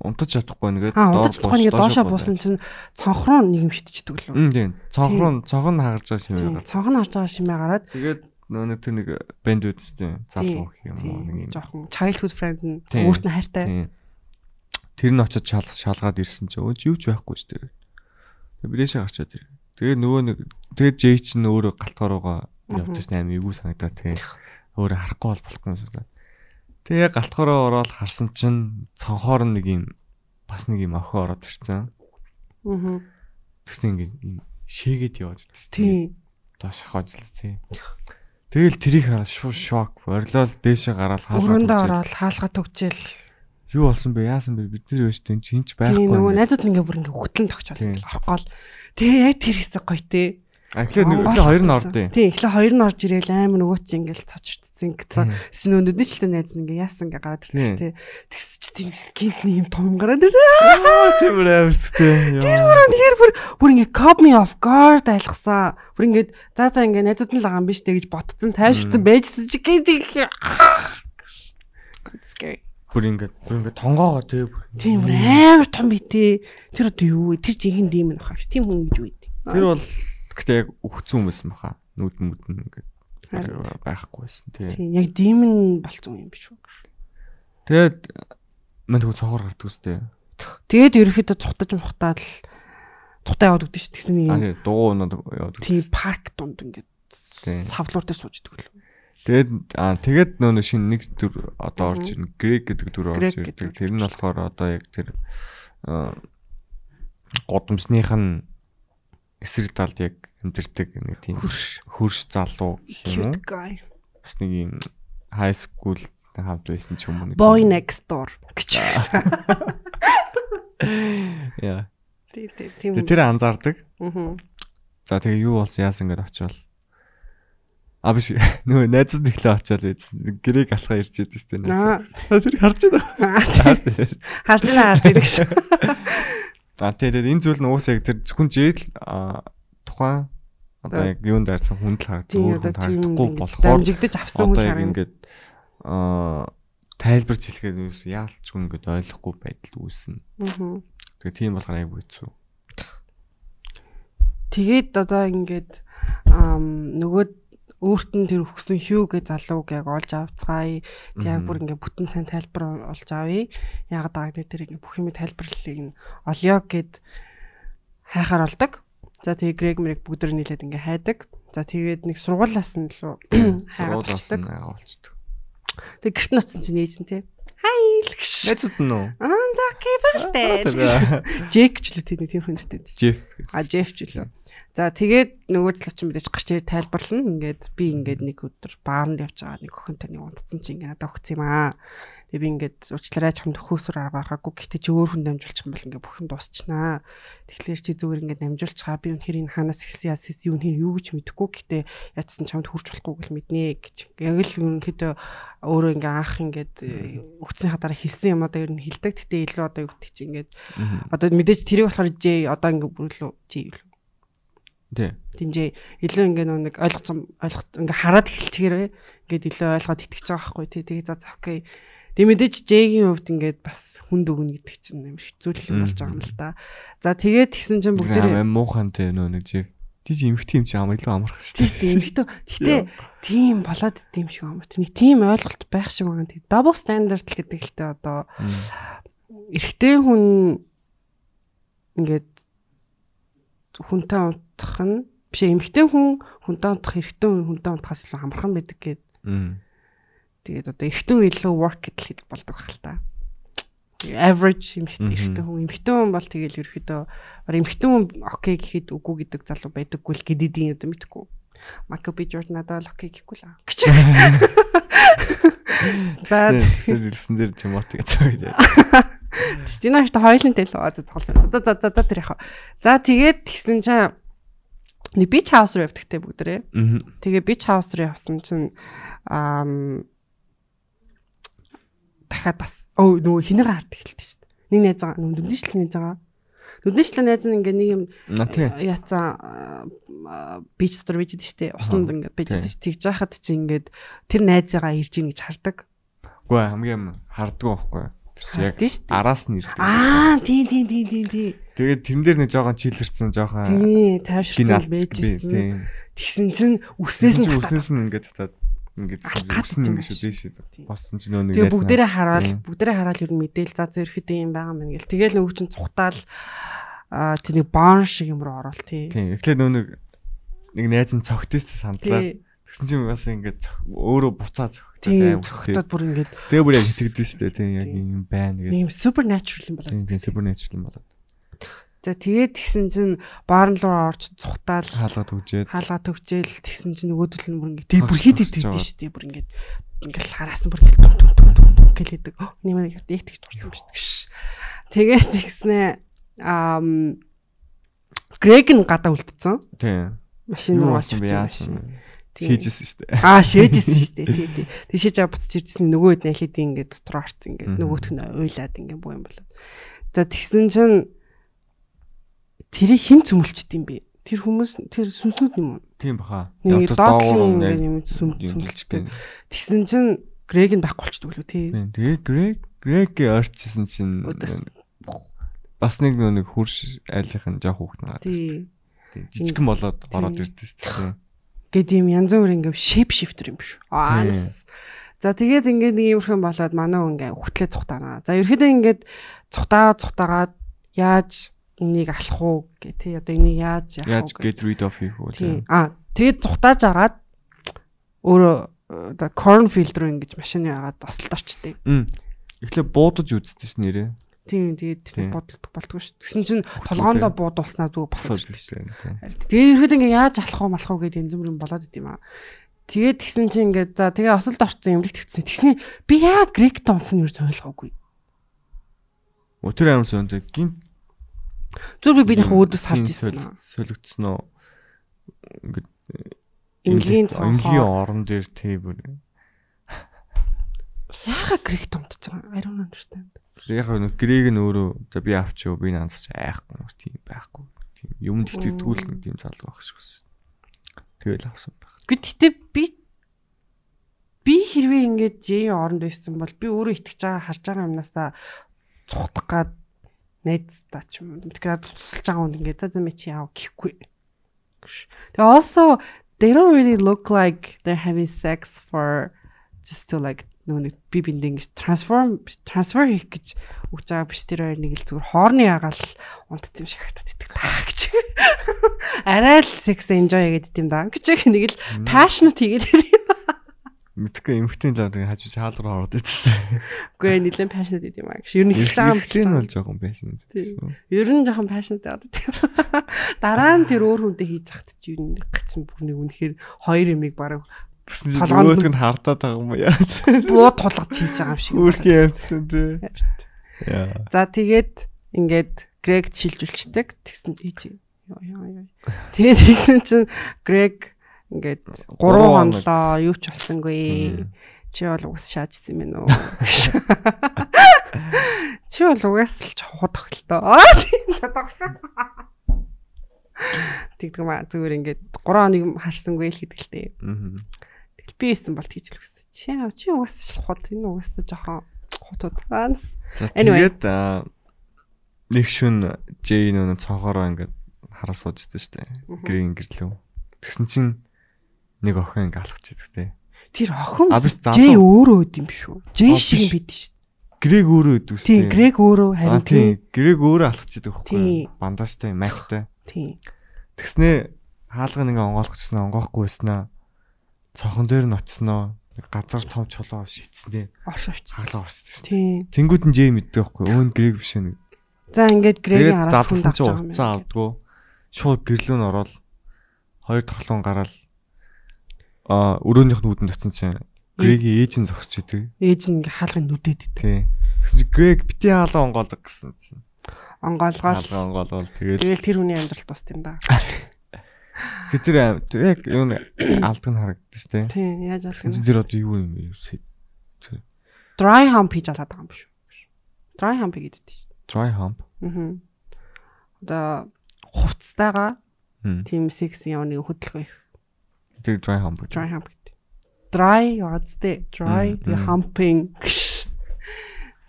Унтаж чадахгүй нэгээд Аа унтаж чадахгүй нэг доошоо буусан чинь цонхроо нэг юм шидчихдэг лөө. Тийм. Цонхрон цонхон хагарж байгаа юм Тийм. байна. Цонхон харж байгаа шимээ гараад Тэгээд нөө нэг тэр нэг бэнд залуу гэх юм уу нэг юм. жоохон childhood friend нь өөрт нь хайртай. Тийм. Тэр нь очиж шал шалгаад ирсэн чинь өөч юу ч байхгүй шүү дээ. Тэгээ бидээшээ гарчаад ир. Тэгээ нөгөө нэг тэгээ Жей чинь өөрөө галтгааруугаа явдсан аим эвгүй санагдаа тэгээ өөрөө харахгүй бол болохгүй юм шиг. Тэгээ галтгаараа ороод харсан чинь цонхоор нэг юм бас нэг юм охин ороод ирсэн. Аа. Тэгсэн ингэ юм шээгээд яваад ирсэн. Тийм. Доош хожлоо тий. Тэгэл тэрийг хараад шууд шок. Орилол дээшээ гараад хаалгаа. ороод хаалга төгчээл. Юу болсон бэ? Яасан бэ? Бид нар өштэй чинь ч байхгүй. Тийм нөгөө найзууд ингээ бүр ингээ хөтлөн тогчоол Тийм. орохгүй л. Тэгээ яг тэр хэсэг гоё те. А эхлээд нэг эхлээ хоёр нь ордیں۔ Тийм эхлээ хоёр нь орж ирээл амар нөгөө чи ингээл цочрц цэцэн гэсэн. Син өнөдний жилтэй найз ингээ яасан ингээ гараад ирчих тий. Тэгс чи тийм гинт нэг юм том гараад ирлээ. Тийм амарстэй. Тэр бүр тэгэхээр бүр бүр ингээ cop me off guard айлгсан. Бүр ингээ за за ингээ найзууд нь лаган биш дээ гэж ботцсон тайвширсан байжсэн чи гинт ихээр scary. Бүр ингээд бүр ингээд тонгоогоо тий. бүр. Тийм бүр амар том битээ. Тэр одоо юу вэ? Тэр жинхэнэ дийм хаа. Тийм хүн гэж үйд. Тэр бол гэхдээ яг өгцөн хүмүүс юм баха. Нүд мүд нь ингээд байхгүйсэн тий. Яг дийм нь болцсон юм биш үү? Тэгээд мань тэгвэл цогоор гардаг үстэй. Тэгээд ерөөхдөө цухтаж мухтаад л цухтаа яваад өгдөө шүү. Тэгсэн нэг юм тий дугуй унаад яваад. тийм парк дунд ингээд савлуур дээр сууж идэг л. Тэгээд аа тэгээд нөө шинэ нэг дүр одоо орж ирнэ. Грек гэдэг дүр орж ирдэг. Тэр нь болохоор одоо яг тэр годамсных нь эсрэг талд яг амьдэрдэг нэг тийм Хөрш. залуу гэх юм уу? Бас нэг юм high school хамт байсан ч юм уу. Boy next door гэж. Яа. Тийм тэр анзаардаг. Аа. За тэгээ юу болсон яасан гэдээ очивол. А биш нөгөө найзууд нэглээ ийдсэн. Грек алхаа ирж идэв шүү дээ. Найзууд. Тэр харж байна. Харж байна харж ирэх шүү. А тэгээд энэ зүйл нь уусаа яг тэр зөвхөн жийл тухайн одоо яг юунд дайрсан хүнд л харагдсан Тийм өөр одоо хүнд тийм харагдахгүй болохоор дамжигдаж авсан хүн харна. ингээд аа тайлбарч хэлэхэд юус яалтчгүй ингээд ойлгохгүй байдал үүснэ. Аа. Тэгээ тийм болохоор айгу хэцүү. Тэгээд одоо ингээд нөгөө өөрт нь тэр өгсөн хьюгээ залууг яг олж авцгаая. Тэг яг бүр ингээд бүтэн сайн тайлбар олж авъя. Яг дааг нэг тэр ингээд бүх юм тайлбарлалыг нь олё гэд хайхаар болдог. За тэгээ Грег мэрэг бүгд нийлээд ингээд хайдаг. За тэгээд нэг сургуулаас нь лөө хайгаад болчдөг. Тэг гэрт ноцсон чинь ээж нь те. Хай л гэж. Найзууд нь уу? Аа за окей ба штэ. Тэгээ Джек ч л тийм тийм хүн штэ. Жеф. А Джеф ч лөө. За тэгээд нөгөө залууч мэдээж гарч ирээд тайлбарлана. Ингээд би ингээд нэг өдөр баарнд явж байгаа нэг охин таны унтцсан чи ингээд надад өгсөн юм аа. Тэгээ би ингээд уучлаарай чамд хөөсөр арга гаргаагүй. Гэтэ чи өөр хүн дамжуулчих юм бол ингээд бүх юм дуусчихнаа. Тэгэхээр чи зүгээр ингээд дамжуулчихаа. Би үнэхээр энэ ханаас ихсэн яас ихсэн юу нэр юу гэж мэдэхгүй. Гэтэ ятсан чамд хүрч болохгүй гэл мэднэ гэж. Яг л ерөнхийдөө өөрөө ингээд анх ингээд өгцөн хадараа хэлсэн юм одоо ер нь хилдэг. Гэтэ илүү одоо юу гэдэг чи ингээд одоо мэдээж тэрийг болохоор J одоо ингээд бүрэлөө J юу Тий. Тинжээ илүү ингээ нэг ойлгоцсон ойлгох ингээ хараад эхэлчихээрээ ингээд илүү ойлгоод итгэж байгаа байхгүй тий тэгээ за окей тэг мэдээж J-ийн хувьд ингээд бас хүнд өгнө гэдэг чинь амар хэцүү л болж байгаа юм л да за тэгээд тэгсэн чинь бүгд Бүгд муухан тий нөө нэг жеф. Тий чи эмхтэй юм чи ам илүү амарх шүү дээ. тийм эмхтөө гэтээ тийм болоод идэм шиг юм. Нэг тийм ойлголт байх шиг байгаа. Тэг double standard гэдэг л тээ одоо эрэгтэй хүн ингээд хүнтэй унтах нь биш эмэгтэй хүн хүнтэй унтах эрэгтэй хүн хүнтэй унтахаас илүү амархан байдаг гэд. Тэгээд одоо эрэгтэй илүү work гэдэл хэд болдог байх л та. Average эмэгтэй Мгм. эрэгтэй хүн эмэгтэй хүн бол тэгэл ерөөхдөө баг эмэгтэй хүн окей гэхэд үгүй гэдэг залуу байдаггүй л гэдэдийн одоо мэдгүй. Michael B Jordan надад л окей гэхгүй л аа. Гэж. За тэгсэн дэлсэн дээр Тимоти гэж байгаа. Стина ихтэй хойлонтэй л байгаа зэтгалсан. За за за за тэр яхаа. За тэгээд тэгсэн чинь нэг бич хаус руу явдагтэй бүгдээрээ. Тэгээ бич хаус руу явсан чинь ам дахиад бас өө нөгөө хинэг хард эхэлдэг шүү дээ. Нэг найз байгаа нөгөө нүднийшлэг найз байгаа. Нүднийшлэг найз нь ингээ нэг юм тий. яцсан бич дотор бич дээ шүү дээ. Усанд ингээ бич дээ. Тэгж яхад чи ингээд тэр найзыгаа ирж ийн гэж хардаг. Үгүй хамгийн харддаг байхгүй. Тэр чи яг араас нь ирдэг. Аа тий тий тий тий тий. Тэгээд тэрэн дээр нэг жоохон чилэрсэн жоохон Тий тайвширсан алдсан байж би. ирсэн. Тий. Тэгсэн чинь үснээс нь үснээс нь ингээд татаад ингээд юм ингээд шүү дээ шүү. Боссон чи нөө нэг Тэгээ найз бүгдээрээ хараад бүгдээрээ хараад ер нь мэдээл за зөрөхөд юм байгаа мэн гэл. Тэгээл нөгөө чинь цухтаал аа тэр нэг бон шиг юм руу орол тий. Тий. Эхлээд нөө нэг нэг найз нь цогтөөс сандлаа. Тий. Тэгсэн чинь бас ингээд өөрөө буцаа цогтоод Тийм цохтод бүр ингээд Тэгээ бүр яг итгэдэж шүү дээ. Тий. Яг юм байна гэдэг. юм supernatural юм болоод. Тийм тийм supernatural юм болоод. За тэгээд тэгсэн чинь баарн руу орж цухтаал Хаалгаад үжээд хаалгаа төгчээл тэгсэн чинь нөгөөдөл нь бүр ингээд тэг бүр хит хит шүү дээ. Бүр ингээд ингээд хараас нь бүр ингээд түн түн түн түн гэлээдэг. Нэмэр яг тэгж дуртай юм дээ. Тэгээд тэгснээ ам Грег нь гадаа үлдсэн. тий. Машин руу болсон Шийжсэн шүү дээ. Аа шээжсэн шүү дээ. Тий, тий. Тийшээ жаа буцаж ирсэн нөгөө хэд нэлээд ингээд дотор орсон ингээд нөгөөх нь уйлаад ингээд буу юм болоо. За тэгсэн чинь тэрийг хэн цөмөлчд юм бэ? Тэр хүмүүс тэр сүнснүүд юм уу? Тийм баха. Нэг доогуур ингээд юм цөм юм цөмөлчтэй. Тэгсэн чинь Грег нь байхгүй болчихдог лүү тий. Тэгээ Грег Грег орчихсон чинь бас нэг нэг хурш айлынх нь жоох хүүхд нэг. Тий. Жижигэн болоод ороод ирдэ шүү дээ. Гэт юм янз бүр ингээд shape shifter юм биш. Аа. За тэгээд ингээд нэг юмрхэн болоод манай хүн ингээд хөтлөө цухтаана. За ерөөдөө ингээд цухтаа цухтаагаад яаж энийг алах уу гэх тий одоо энийг яаж яах уу get rid of хийх үү? тий. Аа тэгээд цухтааж агаад өөрөө одоо cornfield руу ингэж машины яагаад тосолд орчтой. Эхлээ буудаж үздэг ш нэрээ. Тийм тэгээд Тийм. тэр бодолдог болдгоо шүү. Тэгсэн чинь толгоондоо буудуулснаа босоод ирсэн. тийм. Тэгээд ерөөд ингээ яаж алах уу малах уу гэдэг янз бүрийн болоод идэм аа. Тэгээд тэгсэн чинь ингээ за тэгээ осолд орцсон юмрыг твцсэн. Тэгсэн би яа грек томсон юу ойлгоогүй. Өтөр амир сонтой гинт Зүр би биенийхээ өөдөөс харж ирсэн. Солигдсон уу? Ингээд Эмнэлгийн эмнэлгийн цонхоо. орон дээр тий бүр. Яага грек томдож байгаа. I don't understand. Яг нэг грэг нь өөрөө за би авчив би наансч айхгүй юм тийм байхгүй. Тийм юмд итгэдэггүй л нэг тийм залуу байх шиг байсан. Тэгэл авсан байх. Гэхдээ би би хэрвээ ингээд J оронд байсан бол би өөрөө итгэж байгаа харж байгаа юмнасаа цухтах гад найздаа ч юм уу. Тэгэхээр тусалж байгаа хүнд ингээд за за мэ чи яав гэхгүй. Тэгээ also they don't really look like they're having sex for just to like нөө нэг би биндээ ингэж трансформ трансфер хийх гэж өгч байгаа биш тэр хоёр нэг л зүгээр хоорны ягаал унтц юм шиг харагдаад идэг таа гэж. Арай л sex enjoy гэдэг юм даа гэж нэг л passionate хийгээд Мэдхгүй эмхтэн лав тэгээ хажуу хаал руу ороод идэв шүү дээ. Үгүй ээ нэлээд passionate гэдэг юм аа. Ер нь хэлж байгаа юм Эмхтэн бол жоохон байсан. Тийм. Ер нь жоохон passionate байдаг. Дараа нь тэр өөр хүнтэй хийж захт чи ер нь гацсан бүр нэг үнэхээр хоёр ямиг бараг Гэсэн чинь өөдг нь хардаад байгаа юм яа. бууд тулгаж хийж байгаа юм шиг. Өөрхийн юмтан тий. Яа. За тэгээд ингээд Грег шилжүүлчихдэг. Тэгсэн ёо. Тэгээд тэгсэн чинь Грег ингээд 3 Гурван хоног. хонлоо юу ч болсонгүй. Чи бол угас шаажсан юм уу? Чи бол угас л чухал тохилтоо. Аа тийм тогсон. Тэгдэг маа зүгээр ингээд 3 хоног харсангүй л дээ. Мгм. Тэгэл би ийсэн бол тэгж л үгс. Чи чи угас шалхууд энэ угас жоохон За Anyway. тэгээд нэг шүн Жей нөө цонхороо ингээд хараа сууждаг шүү дээ. Грин гэрлөө. Тэгсэн чинь нэг охин ингээд алхаж идэг те. Тэр охин. Жей өөрөө өд юм шүү. А, шиг юм бид шүү. Грэг өөрөө идэв шүү Тийм, Грег өөрөө харин тийм. Грэг өөрөө алхаж идэг Тийм. хөхгүй. Бандажтай, магтай. Тийм. Тэгснээ хаалга нэг онгойлгочсноо онгоохгүй байснаа. Цохон дээр нь очсноо. Газар том чулуу шийдснээ. Оршовч. Хаалга орчсон шүү дээ. Тийм. Тэнгүүд нь Жей мэддэг байхгүй. Өөнд Грэг биш нэг. За ингээд Тэгээд араас хүн авч байгаа юм уцаа байна. авдггүй. Шууд гэрлүүн ороод хоёр тоглоом гараад аа өрөөнийх нь үүдэн татсан чинь Грегийн ээж нь зогсож идэг. Ээж нь ингээ хаалгыг нүдэд идэв. Тий. Тэгсэн чинь Грег бити хаалга онгоолго гэсэн чинь. Онгоолгоол. Хаалга онгоолгол тэгэл Тэгэл тэр хүний амьдрал тусд юм да. тэр тэр яг юу алдаг нь харагддаг шүү дээ. Тийм, яаж чинь алах тэр одоо юу юм бэ? Dry hump хийж алаад байгаа юм шүү. Dry hump гэдэг тийм. Dry hump. Аа. Одоо хувцастайгаа Хм. тийм секс явныг хөдөлгөө их Тэр dry hump. dry hump гэдэг. Dry. Dry Мм, тэгээ мм. humping.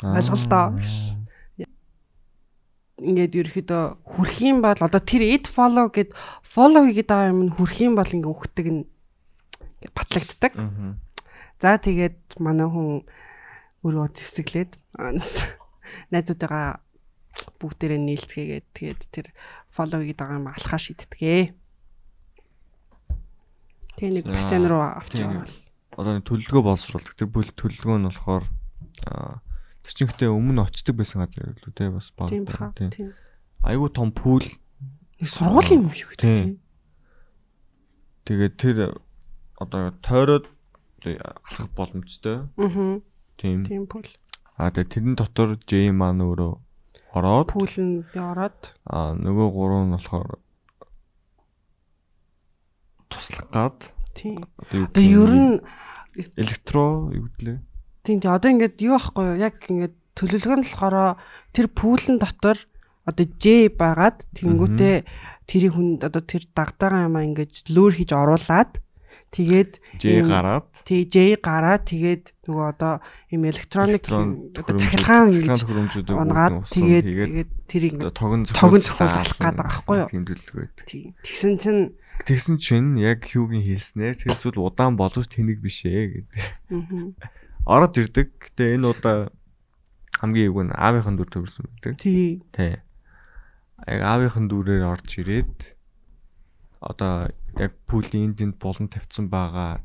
Аа. Ингээд ерөөхдөө хүрх юм бол одоо тэр it follow гэд follow хийгээд байгаа юм нь хүрх юм бол ингээ үхдэг нь ингээд батлагддаг. За тэгээд манай хүн өөрөө зэвсэглээд анас найзуудаагаа бүгдээрээ нийлцгээгээд тэгээд тэр follow хийгээд байгаа юм алхаа шийдтгээ. Тэгээ нэг бассейн руу авч тийм. яваа бол. Одоо нэг төлөлгөө боловсруулдаг. Тэр бүл төлөлгөө нь болохоор тэр чинь гэтээ өмнө очдөг байсан газар л үү те бас баг. Тийм баха. Тийм. Айгу том пул Нэг сургуулийн юм шиг үү Тийм. тийм. тэгээд тэр одоо тойроод алхах боломжтой. Аа. Тийм. Тийм пул. Аа тэгээд тэрэн дотор J маань өөрөө ороод Пул нь би ороод аа нөгөө гурав нь болохоор туслах гад Тийм. Одоо ер нь электро юу гэдлээ? Тийм тий одоо ингээд юу байхгүй юу? Яг ингээд төлөвлөгөө нь болохоор тэр пүүлэн дотор одоо J байгаад тэнгүүтээ тэрийг хүн одоо тэр дагтаага юмаа ингээд лөөр хийж оруулаад тэгээд ийм- гараад тий J гараад тэгээд нөгөө одоо ийм электроник электрон одоо цахилгаан ингэж унгаад тэгээд тэгээд одоо ингээд тогон зохиолч зохиолж алах гээд байгаа байхгүй юу? Тийм төлөвлөгөө. тий тэгсэн чинь Тэгсэн чинь яг хьюгийн хэлснээр тэр зүйл удаан боловч тэнэг биш ээ гэдэг. мгм. Ороод ирдэг. Гэтэ энэ удаа хамгийн эвгүй нь аавынхан дүр төвлөсөн байдаг. тий. Тий. Яг аавынхан дүрээр орж ирээд одоо яг пүүлийн энд болон тавьсан байгаа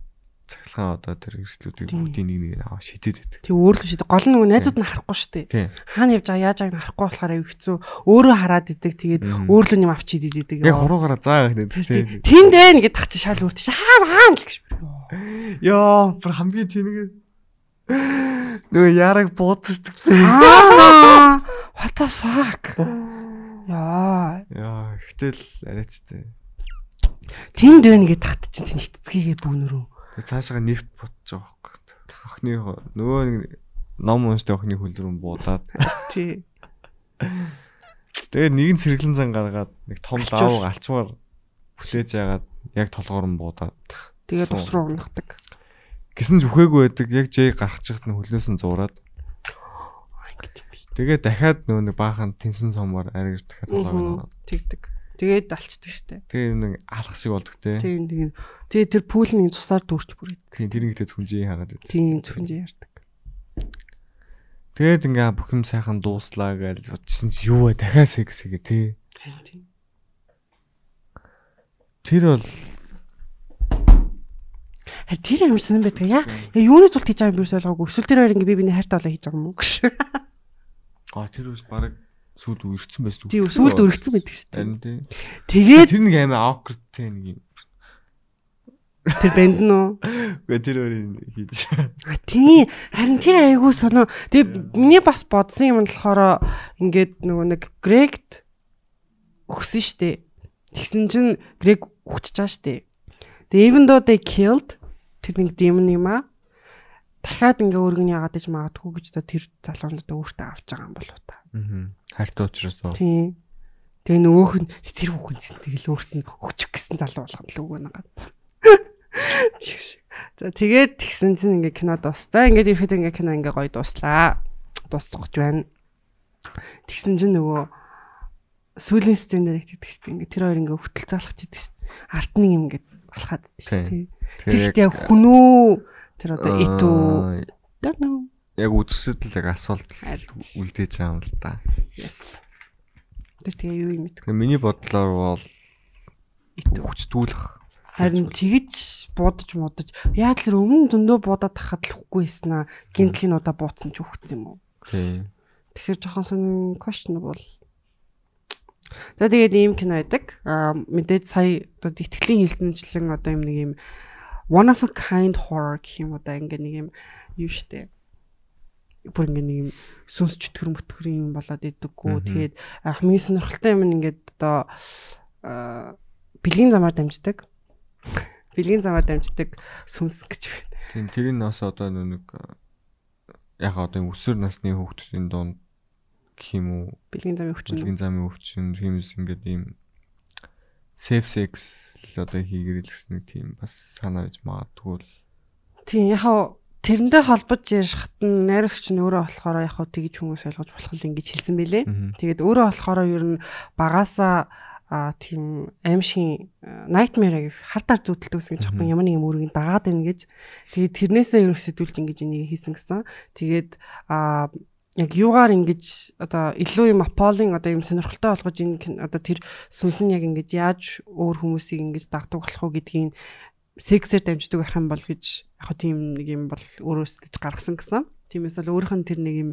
цахилгаан одоо тэр хэрэгслүүдийг бүгдийг нэг нэг аваа шидэд байдаг. тий өөрлөө шийдэ гол нь найзууд нь харахгүй шүү дээ. Хаана явж байгаа яаж байгааг нь харахгүй болохоор аюу хэцүү. Өөрөө хараад идэг тэгээд Мгм. өөрлөө юм авч идэд идэг. Яг хуруугаараа заа явах нэг тэнд байна гэдээ тах чи шал өөрт чи хаа хаана л гэж Яа, бүр хамгийн тэнэг нөгөө яраг буудчихдаг. аа what the fuck яа Яа, ихтэл арайцтай. тэнд байна гэдээ тахт чи тэнд хитцгээгээ бүүнөрөө цаашаа нефт ботж байгаа байхгүй. Охны нөгөө нэг ном унштай охны хөл рүү буудаад тий тэгээд нэгэн цэргэлэн зан гаргаад нэг том лав алчмаар хүлээж яагаад яг толгоор нь буудаад тэгээд Суу. ус руу унахдаг гисэн ч үхээгүй байдаг яг жээ гарах чигт нь хөлөөс нь зуураад. Тэгээд дахиад нөгөө нэг баахан тэнсэн сомоор аригж дахиад Мгм. ороод тэгдэг. Тэгээд алчдаг штэ. Тэгээд нэг алах шиг болдог те. Тийм тийм тэгээд тэр пүүлний цусаар дүүрч бүрээд. Тийм тэр нэгтэй сүнжээ хараад байдаг. Тийм зөвхөн ярьдаг тэгээд ингээ бүх юм сайхан дууслаа гэж бодчихсон чи юу вэ? Дахиад секс гээ те тийм. Тэр бол харин тэр амар сонирн байдаг яа юуны тулд хийж байгаа юм биш ойлгоогүй эсвэл тэр хоёр ингээ би биний хайртай болоо хийж байгаа юм уу гэж а тэр үс баг сүлд үргэцсэн байсан тийм сүулд өргөцсөн байдаг харин тий тэгээд Тэр нэг амар awkward те нэг юм. тэр бэнд нь уу Үгүй тэр өөрийн хийж. А тийм харин тэр айгүй сонио. Тэгээ миний бас бодсон юм нь болохоор ингээд нөгөө нэг Грегт өгсөн штэ. Тэгсэн чинь Грег өгчөж байгаа штэ. Тэгээ even though they killed тэр нэг демон юм аа. Дахиад ингээ өргөний яагаад гэж магадгүй гэж тэр залуунуудаа өөртөө авч байгаа юм болов та. Аа. Хайртай учраас уу. Тийм. Тэгээ нөгөөх нь тэр хүүхэн чинь тэгэл өөрт нь өгчих гэсэн залуу болгоод л өгөө нагаад. За тэгээд тэгсэн чинь ингээ кино дуус. За ингээд ирэхэд ингээ кино ингээ гоё дууслаа. Дуусгаж байна. Тэгсэн чинь нөгөө сүүлийн сцен дээр ихтгэдэг шүү дээ. Ингээ тэр хоёр ингээ хөтөл заалах чийдэг шүү. Арт нэг юм ингээ алхаад байдаг шүү. Тэр ихтэй хүн үү? Тэр одоо ит үү? Don't know. Яг үдшэд л яг асуулт үлдээж байгаа юм л да. Yes. Тэр тэгээ юу юм бэ? Миний бодлоор бол Ит үү? хүчтгүүлэх. Харин тэгж будаж мудаж яа тэр өмнө зөндөө будаад тахад л хөхгүй байснаа гинтлийн удаа бууцсан ч үхсэн юм уу? Тийм. Тэгэхээр жоохон сонин questionable. За тэгээд ийм кино байдаг. Аа мэдээж сая одоо итгэлийн хэлсэнчлэн одоо юм нэг юм one of a kind horror гэх юм одоо ингээ нэг юм юу штэ. Бүр ингээ нэг юм сүнс чөтгөр мөтгөр юм болоод идэггүй. Тэгээд хамгийн сонирхолтой юм нь ингээд одоо бэлгийн замаар дамждаг. Бэлгийн замаар дамждаг сүнс гэж байна. Тийм тэрийг нас одоо нэг яг одоо энэ өсвөр насны хүүхдүүдийн дунд гэх юм уу Бэлгийн замын хүчин. Бүлгийн замын өвчин тиймээс ингээд ийм safe sex л одоо хийгэрэл гэсэн нэг тийм бас санаа гэж магадгүй л Тийм яхаа тэрэндээ холбож ярихт нь найруулагч нь өөрөө болохоор яхаа тэгж хүмүүс ойлгож болох л ингэж хэлсэн. Мгм. Тэгээд өөрөө болохоор ер нь багасаа а тийм аимшиг nightmare гэх хартаар зүтэлдэг гэсэн гэж жоохон ямар нэг юм өөрийг дагаад байна гэж. Тэгээд тэрнээсээ ерөөс сэтүүлж ингэж энийг хийсэн гэсэн. Тэгээд а яг юугаар ингэж одоо илүү юм аполлын одоо юм сонирхолтой болгож энэ одоо тэр сүнс нь яг ингэж яаж өөр хүмүүсийг ингэж дагдаг болох уу гэдгийг сексээр дамждаг байх юм бол гэж яг тийм нэг юм бол өөрөөс гэж гаргасан гэсэн. Тиймээс бол өөрийнх нь тэр нэг юм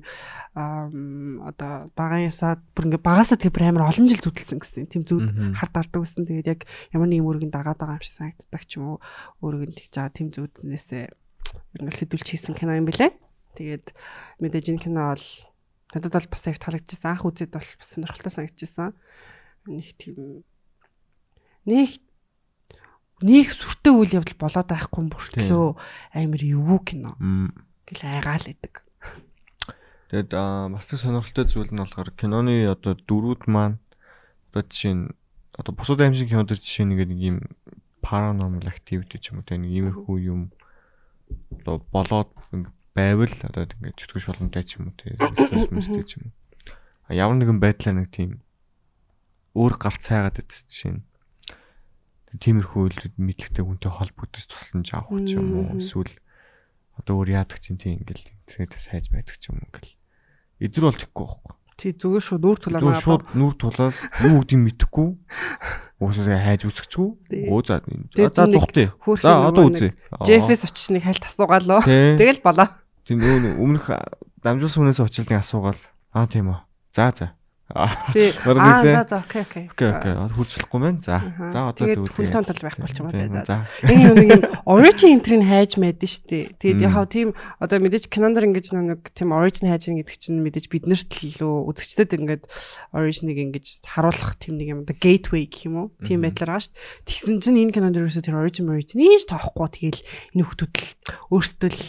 одоо багаан ясаад бүр ингээ багасаа тэр амар олон жил зүтэлсэн гэсэн. Тийм зүуд хар дардаг гэсэн. Тэгээд яг ямар нэг юм өөрийг дагаад байгаа юм шиг санагддаг ч юм уу. Өөрийг нь тэгж байгаа тийм зүуднээсээ ер нь сэдвүүлж хийсэн кино юм бэлээ. Тэгээд мэдээж энэ кино бол надад бол бас яг таалагдчихсан. Анх үзээд бол бас сонирхолтой санагдчихсан. Нэг тийм нэг нэг сүртэй үйл явдал болоод байхгүй мөртлөө амар эвгүй кино гэл айгаал идэг. Тэгэд аа бас сонирхолтой зүйл нь болохоор киноны одоо дөрүүд маань одоо жишээ нь одоо бусад аимшиг кинод төр жишээ нэг юм paranormal activity ч юм уу тэ нэг иймэрхүү юм одоо болоод байвал одоо ингээ чөтгөш боломжтой ч юм уу тэ мэстэй ч юм уу. А ямар нэгэн байдлаар нэг тийм өөр гарц цайгаад идсэн жишээ нь тиймэрхүү үйлдэл мэдлэгтэй хүнтэй холбогдож тусламж авах ч юм уу эсвэл одоо өөр яадаг чинь тийм ингээл тэгээд сайж байдаг ч юм уу ингээл эдэр бол тэхгүй байхгүй. Тий зүгээр шууд нүүр тулаар Тэгвэл шууд нүур тулаад юу гэдгийг мэдэхгүй уусаа хайж. Тий. Өө за за хөөрхөн За одоо үзье. Джеффэс очиж нэг хальт асуугаалаа. Тий. Тэгэл болоо. Тийм нөө өмнөх дамжуулсан хүнээс очилтын асуугаал. Аа тийм үү. За за. Аа Тий. Бараг Аа за за окей окей. окей окей. Хурцлахгүй мэн. За. За одоо Тэгээд тэгвэл. хүнтэй тол байхгүй болчих юм Тийм, байна. За. Энэ нэг юм origin entry-г хайж мэдэн штэ. Тэгээд яг тийм одоо мэдээж кинондор ингэж нэг тийм origin хайж гэдэг чинь мэдээж биднэрт л лөө үзэгчдэд ингээд origin-ыг ингэж харуулах тийм нэг юм одоо gateway гэх юм уу? Тийм байдлаар байгаа штэ. Тэгсэн чинь энэ кинонд ерөөсөө тэр origin origin ийж тоохгүй тэгэл энэ хүмүүс л өөрсдөө л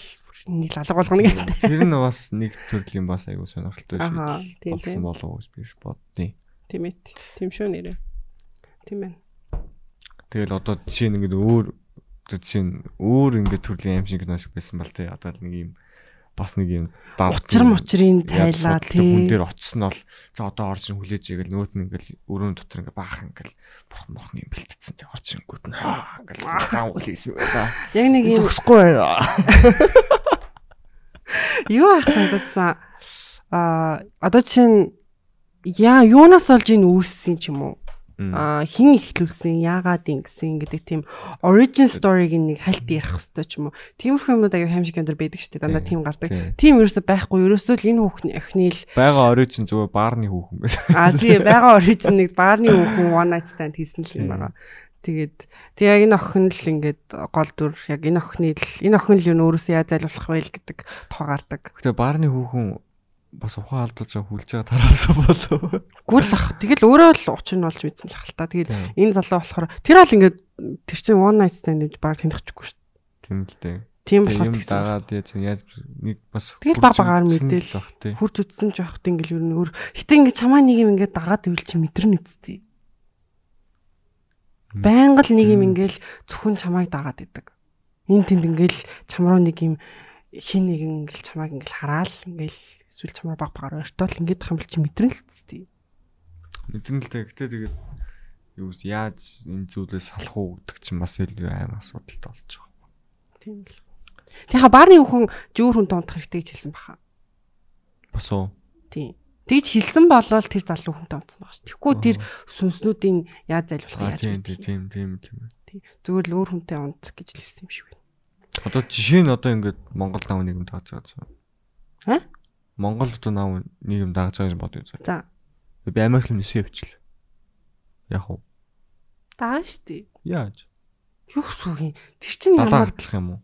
нэг алга болгоно гэдэг. Тэр нь бас нэг төрлийн бас аягүй сонирхолтой тийм, Болсон тийм. болов уу би боддیں۔ Тийм ээ. Тийм шүү нэрээ. Тийм байна. Тэгэл одоо жишээ нь ингээд өөр жишээ нь өөр ингээд төрлийн аим шиг шиг байсан бол тий одоо нэг юм бас нэг юм Учир мучрын тайлаа хүн тий. дээр очсон нь бол за одоо орж ин хүлээж игээл нөт нь ингээл өрөөнд дотор ингээ баах ингээл бурхан мохны юм бэлтцсэн тий орж ингүүд нь ингээл зам хүлээсэн байла. Яг нэг юм Зогсохгүй байна. юу ах санагдсан. Аа одоо чинь яа юунаас олж энэ үүссэн ч юм уу? Аа хин ихлүүлсэн, яагаад ингэсэн гэдэг тийм origin story-г нэг хальт ярих хэвээр ч юм уу. Тиймэрхүү юмнууд аюу хамшиг амдэр байдаг шүү дээ. Дандаа тийм гардаг. Тийм ерөөсө байхгүй. Ерөөсөө л энэ хүүхний охины л Бага чинь зүгээр баарны хүүхэн байсан. аа тий байгаа origin нэг баарны хүүхэн one night stand хийсэн л юм байгаа. Тэгээд тэг яг энэ охин л ингээд гол дүр яг энэ охины л энэ охин л юу өөрөөсөө яаж зайлуулах вэ гэдэг тоо гардаг. Гэтэ баарны хүүхэн бас ухаан алдуулж байгаа хүлж байгаа тараасан болов. Гүйл ах. Тэгэл өөрөө л учир нь болж мэдсэн л хальтаа. Тэгэл энэ залуу болохоор тэр бол ингээд тэр чинь one night stand гэж баг танихчихгүй шүү дээ. Тийм л дээ. Тийм болохоор тэгсэн. дагаад яаж нэг бас Тэгэл баг багаар мэдээл. Хурд үтсэн ч явахт ингээл юу нөр. Гэтэ ингээд чамаа нэг юм ингээд дагаад ивэл чи мэдэрнэ үсттэй. Байнга л нэг юм ингээл зөвхөн чамайг дагаад идэг. Энд тэнд ингээл чам руу нэг юм хин нэг ингээл чамайг ингээл хараал ингээл эсвэл чамаар баг багаар ойртол ингээд хам бол чи мэдэрнэ л үсттэй. Мэдэн л дээ. Гэтэ тэгээд юу вэ? яаж энэ зүйлээс салах уу гэдэг чинь бас илүү аим асуудалтай болж байгаа. Тийм л. Тэгэхээр баарны хүн зөөр хүнтэй унтах хэрэгтэй гэж хэлсэн баха. Уу. Тийм. Тэгж хэлсэн болол тэр залуу хүнтэй унтсан баг ш. Тэгэхгүй тэр сүнснүүдийн яаж зайлуулах яаж мэдэх тийм тийм тийм. Зүгээр л өөр хүнтэй унт гэж хэлсэн юм шиг байна. Одоо жишээ нь одоо ингээд Монгол нав нийгэм дааж байгаа. Ха? Монгол одоо нав нийгэм дааж байгаа гэж бодъё. За. Би Америк юм нэсээ өвчл. Яг уу. Даа штий. Яаж? Юу юм? Тэр чинь ямар гартлах юм уу?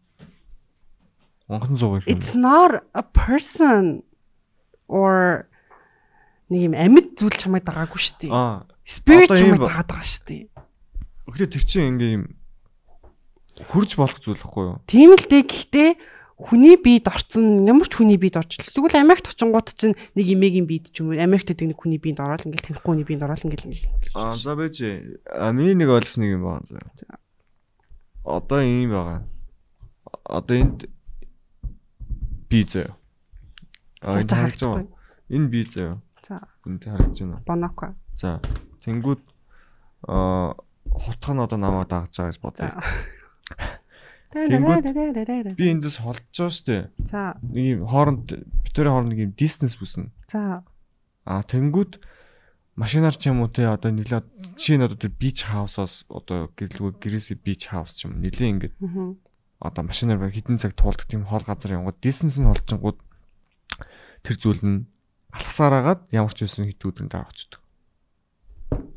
Онгон зугаар юм. It's not a person or нэг юм амьд зүйл чамайг дагаагүй штий. Аа. Spirit одоо ийм чамайг дагаад байгаа штий. Гэхдээ тэр чинь ингээ юм хурж болох зүйл хэвгүй юу? Тийм л дээ. Гэхдээ хүний биед орцсон ямар ч хүний биед орч л тэгвэл Америкт очингууд чинь нэг эмээгийн биед ч юм уу Америкт гэдэг нэг хүний биед ороод ингээл танихгүй хүний биед ороод ингээл ингээл Аа за байж. А миний нэг ойлгосон нэг юм байна заа. Одоо ийм байгаа. Одоо энд би зөө. А энэ байгаа. Энэ би зөө. За Энд харагдаж байна. боноко. За. Тэнгүүд аа хутх нь одоо намайг дагж байгаа гэж бодъё. Тэнгүүд- Би эндээс холж байгаа штэ. За Нэг юм хооронд битүүрийн хооронд нэг юм дистанс бүснэ. за А тэнгүүд машинаар ч юм уу те одоо нэлээд жишээ нь одоо бич хаусаас одоо гэрлгүй гэрээсээ бич хаус ч юм нэлээ ингээд одоо машинаар хитэн цаг туулдаг тийм хоол газар явгод дистанс нь холжингууд тэр зүйл нь алхасаар агаад ямар ч байсан хит өдрийн дараа очдөг.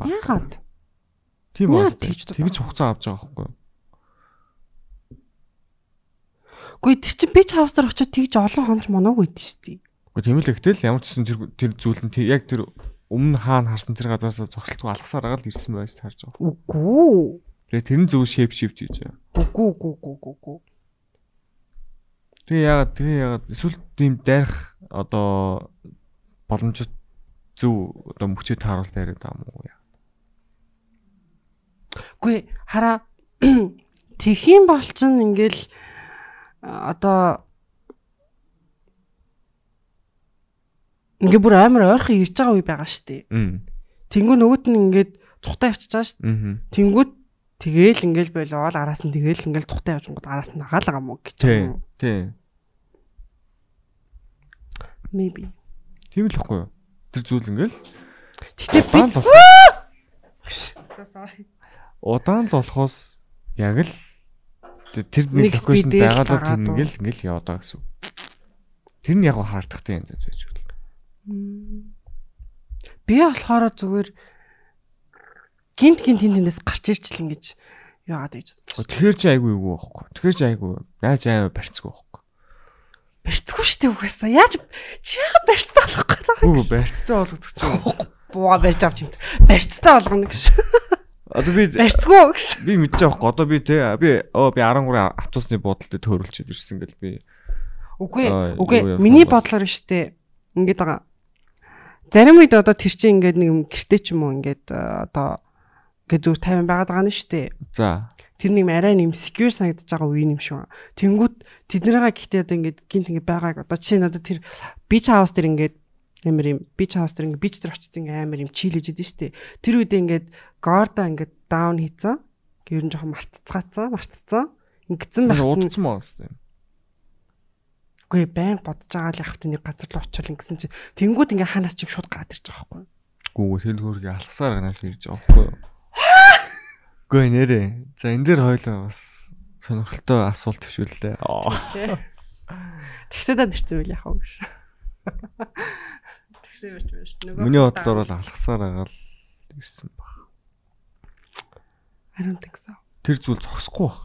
яагаад Тийм байна. тэгж хугацаа авч байгаа байхгүй юу? Гэхдээ тэр чинь би ч хаусаар очиод тэгж олон хонж моноог үйдэн штий. Гэхдээ тийм л ихтэй л ямар ч гэсэн тэр тэр зүйл нь яг тэр өмнө хаана харсан тэр газараас зогсолтгүй алхасаар агаад ирсэн байж таарж байгаа. Үгүй. Тэгээ тэр нь зөв shift хийж байгаа. Үгүй үгүй үгүй үгүй үгүй. Тэгээ яагаад тэгээ яагаад эсвэл тийм дайрах одоо боломжит зөв одоо мөчөд тааруулт яриад байгаа юм уу яа. Үгүй хараа тэхийн болчин ингээл а, одоо ингээ бүр амар ойрхон ирж байгаа үе байгаа штэ. Мм. Тэнгүү нөгөөт нь ингээд цухтаа явчихж байгаа штэ. Мм. Тэнгүүд тэгээл ингээл болоод араас нь тэгээл ингээл цухтаа явж гот араас нь нагаалгаа мó гэж. Юм уу? Тий. Maybe. Тийм л ихгүй юу? Тэр зүйл ингээл Гэтэ би удаан л болохоос яг л тэ- тэр нэг локейшн дагаад тэр ингээл ингээл байгаа гэсэн. Тэр нь яг хаардахтай янз байж болно. би болохоор зүгээр гинт гинт тэндээс гарч ирчихл ингэж яагаад гэж бодож. Тэгэхээр чи айгүй юу байхгүй. Тэгэхээр чи айгүй яаж аймаа барьцгүй байхгүй. Барьцгүй штэ угаасаа. Яаж чи яагаад барьцтай болох гэдэг Үгүй барьцтай болгодог чи. бууга барьж авч энэ. Барьцтай болгоно гэж. Одоо би Барьцгүй гэж. би мэдэж байхгүй. Одоо би те би оо би 13 автобусны буудалд төөрөлчөд ирсэн гэл би Үгүй үгүй миний бодлоор штэ ингээд байгаа. Зарим үед одоо тэр чинь ингээд нэг юм гэрте ч юм уу ингээд э, одоо ингээд зүгээр тайван байгаад байгаа нь штэ. за тэр нэг арай нэм secure санагдаж байгаа үе юм шиг. Тэнгүүт тэднийгээ гэхдээ одоо ингээд гинт ингээд байгааг одоо жишээ нь одоо тэр beach house дээр ингээд амар юм beach house дээр ингээд beach дээр очсон ингээд амар юм chill хийж идэв штэ. Тэр үедээ ингээд гордо ингээд down хийцэн. Ер нь жоохон мартцгаацсан, мартцсан. Ингэсэн байх удацсан байгаа юм. үгүй байн бодож байгаа л явахт нэг газар руу очил ингэсэн чинь тэнгүүд ингээд ханаас чиг шууд гараад ирж байгаа байхгүй. Гүү тэл хөргийг алхасаар ганаас ирж байгаа байхгүй юу? Гүй нэрээ. За энэ дээр хойлоо бас сонирхолтой асуулт төвшүүллээ. Тэгсээ даа ирсэн үл яхаа гэж. Байж байна шүү. Нөгөө Миний бодлоор бол алхасаар агаал ирсэн баг. I don't think so. Тэр зүйл зогсохгүй баг.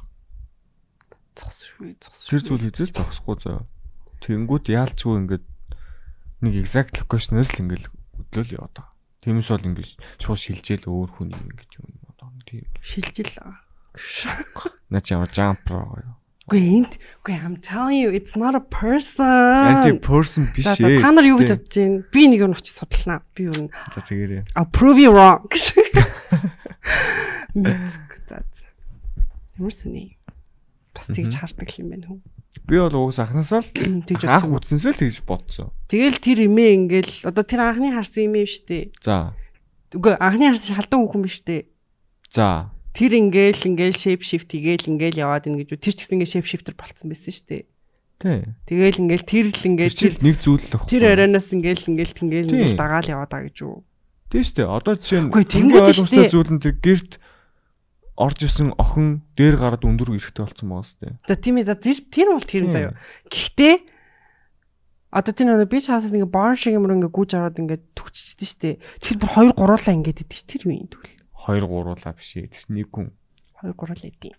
Цогсшгүй, цогсшгүй. Тэр зүйл хэзээ ч зогсохгүй заа. Тэнгүүд яалчгүй ингээд нэг exact location-аас л ингээд хөдлөөл яваад байгаа. Тиймээс бол ингээд шууд шилжээл өөр хүн юм ингээд юм тийм. шилжил. Наа чи ямар jump байгаа юу? Үгүй энд үгүй I'm telling you it's not a person. Anti person биш ээ. Та нар юу гэж бодож байна? Би нэг юм очиж судалнаа. Би юу н- За тэгээрээ. I'll prove you wrong. За. за. Ямар сони. Бас тэгж хардаг юм байна хүн. Би бол уус анханасаа л Тэгж анх бодсон. үтсэнсээ л тэгж бодсон. Тэгэл тэр имээ ингээл одоо тэр анхны харсан имээ шүү дээ. За. Үгүй анхны харсан шалдан хүүхэн биш дээ. За. Тэр ингээл ингээл shape shift хийгээл ингээл яваад ин гэж тэр ч гэсэн ингээл shape shifter болцсон байсан шүү дээ. Тий. Тэгэл ингээл тэр л ингээл нэг зүйл л ахгүй. тэр арианаас ингээл ингээл Тийм. ингээл дагаал яваад байгаа гэж юу. Тийм шүү дээ. Одоо жишээ нь ойлгомжтой штэ. зүйл нь тэр гэрт орж исэн охин дээр гараад өндөр ирэхтэй болсон байгаа дээ. За тийм ээ за тэр тэр бол тэр юм заяа. Гэхдээ одоо тэр нэг бич хаасаас нэг бар шиг юм ингээ гүйж ороод ингээ төгччихдээ штэ. Тэр бүр 2 3-лаа ингээд идэв ш. Тэр юм тэгвэл. 2 3лаа биш ээ. Тэр чинь нэг хүн. 2 3 л идэв.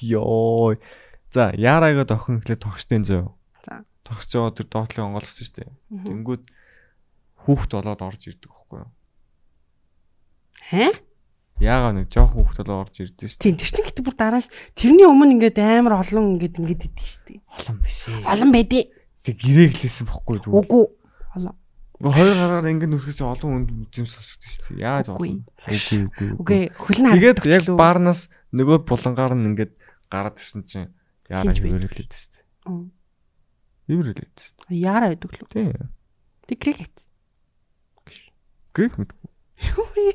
Йоо. За, яараагаад охин ихлэ тогштой зөө. За. Тогсож байгаа тэр доотлыг онгоолгосон шүү дээ. Тэнгүүд хүүхд болоод орж ирдэг байхгүй юу? Хэ? Яагаад нэг жоохон хүүхд болоод орж ирдэ шүү дээ. Тийм тэр чинь гэдэг бүр дараа ш. Тэрний өмнө ингээд амар олон ингээд ингээд идэв штэ. Олон биш ээ. Олон байдیں۔ Тэг гэрээглээсэн бохгүй юу? Үгүй. Олон. Гэхдээ хоёр гараар ингэ нүсгэж олон хүнд үзэм сонсогдсон шүү дээ. Яаж олон? Үгүй үгүй. Үгүй хөлн Тэгээд харагдах яг баарнаас нөгөө булангаар нь ингээд гараад ирсэн чинь яараа хөвөрлээд шүү дээ. Мм. Хөвөрлээд шүү дээ. Яараа байдаг лөө. Тий. Тэг крикет. Гриф мэд. Юу вэ?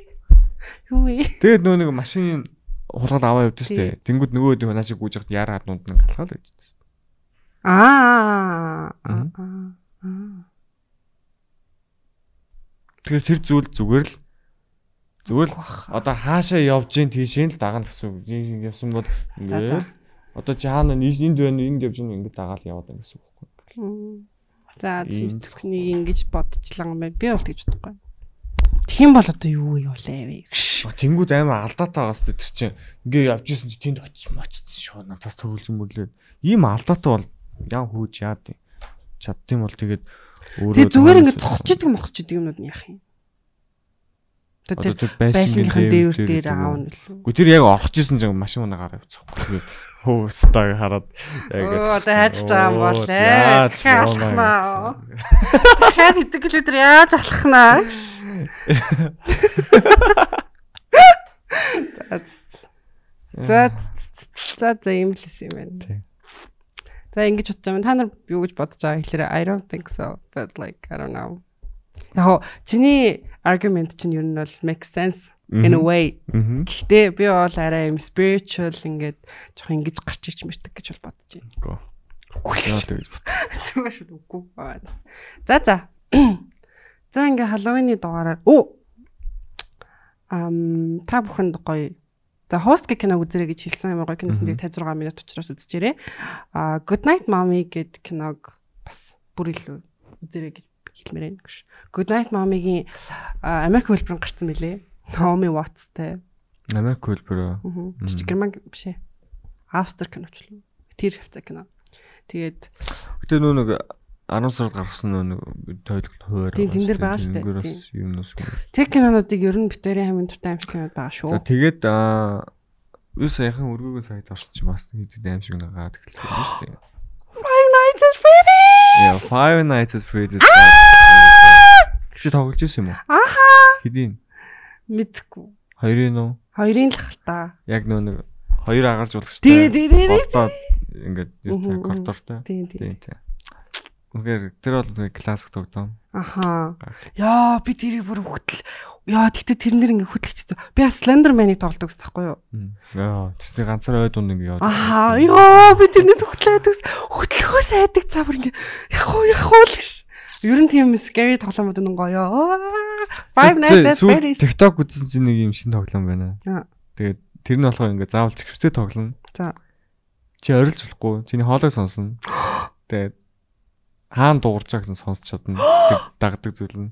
Юу вэ? Тэгээд нөгөө нэг машин хулгал аваа явдсан шүү дээ. Тэнгүүд нөгөө нэг наашиг гүйж хад яараа хаднууд нь галхаа л гэж дээ. Аа. Мгм. Аа. Тэгэхээр тэр зүйл зүгээр л зүгээр л одоо хаашаа явж гин тийшээ л даган гэсэн үг. Явсан бол ингээд одоо чи хаана энд байна энд явж гин ингээд дагаал яваад байна гэсэн үг байхгүй. За зөвхнийг ингэж бодчихлаа юм байна. Би бол тэгж бодохгүй. Тийм бол одоо юу явуулаа вэ? Гш. А, Тэнгүүд амар алдаатай байгаа сте тэр чинь ингээ явж исэн чи тэнд очиж мочсон шоо надаас төрүүлсэн мөрлөө. Ийм алдаатай бол яа хөөж яад. Чаддсан бол тэгээд Тэгээ зүгээр ингэ тоосч зогсож идэг мохсож идэг юмнууд нь яах юм? Тэр байшингийнхын дээвэр дээр аавна лөө. Гэхдээ тэр яг орох гэсэн чинь машин унаа гараа явчихсан. Хөө стаг хараад яг одоо хайж байгаа юм бол яаж Дахиад алхнаа. Дахиад хэдэг километр яаж алхнаа? За за за юм л юм байна. Тий. За ингэж бодож байгаа. Та нар юу гэж бодож байгаа гэхээр I don't think so but like I don't know. Яг чиний argument чинь ер нь бол make sense in a way. Гэхдээ би бол арай юм spiritual ингээд жоох ингэж гарч ич мэрдэг гэж бол бодож байна. Үгүй. За за. За ингээ Halloween-ы дугаараар оо ам та бүхэнд гоё За host гэх киног үзэрэй гэж хэлсэн амар гоё киносэн дээр 56 минут учраас үзчихээрэй. А Good Night Mommy гэд киног бас бүр илүү үзэрэй гэж хэлмээр байна гэж. Good Night Mommy-гийн Америк хөлбөр гарсан мөлий. Naomi Watts-тай. Америк хөлбөр. Мгм. Тэр чи герман биш ээ. Австри киноч л. Тэр хавцаа кино. Тэгээд Гэтэ нөө нэг 10 сард гаргасан нэг тойлог хуваар. Тийм, тэн дээр байгаа шүү дээ. Тэнгэрээс юм нус. тэр кинонуудыг ер нь битэрийн хамын дуртай амжилт кинод байгаа шүү. За тэгээд аа юу саяхан өргөөгөө сайд чи бас хэд аим шиг нагаад эхэлсэн юм шүү дээ. Five Nights at Freddy's. Яа, Five Nights at Freddy's. Чи тоглож ирсэн юм уу? Аха. Хэдийн? Мэдгүй. Хоёрын уу? Хоёрын л хальтаа. Яг нөө нэг хоёр агарч уулагчтай. Тий, тий, тий, тий. Болдоод ингээд юу та мгм. коридортой. Тийм тийм. Үнэхээр тэр бол нэг классик тоглоом. Аха. Яа, би тэрийг бүр хөтл. Яа, тэгтээ тэрнэр ингээ хөтлөгчтэй. Би бас Slenderman-ыг тоглодог гэсэн таахгүй юу? Яа, тэсний ганцаар ой дунд ингээ яваад. Аха. Яа, би тэрнээс хөтлөөдөг. Хөтлөхөөс айдаг цаа бүр ингээ яг уу яг уу л гэж. Ер нь тийм scary тоглоомод нэг гоё. Five Nights at Freddy's. TikTok үзсэн чинь нэг юм шин тоглоом байна. Тэгээд тэр нь болохоор ингээ заавал зэвстэй тоглоно. За. Чи орилж болохгүй. Чиний хоолойг сонсно. Тэгээд хаана дуурч байгаа гэсэн сонсч чадна. Дагдаг зүйл нь.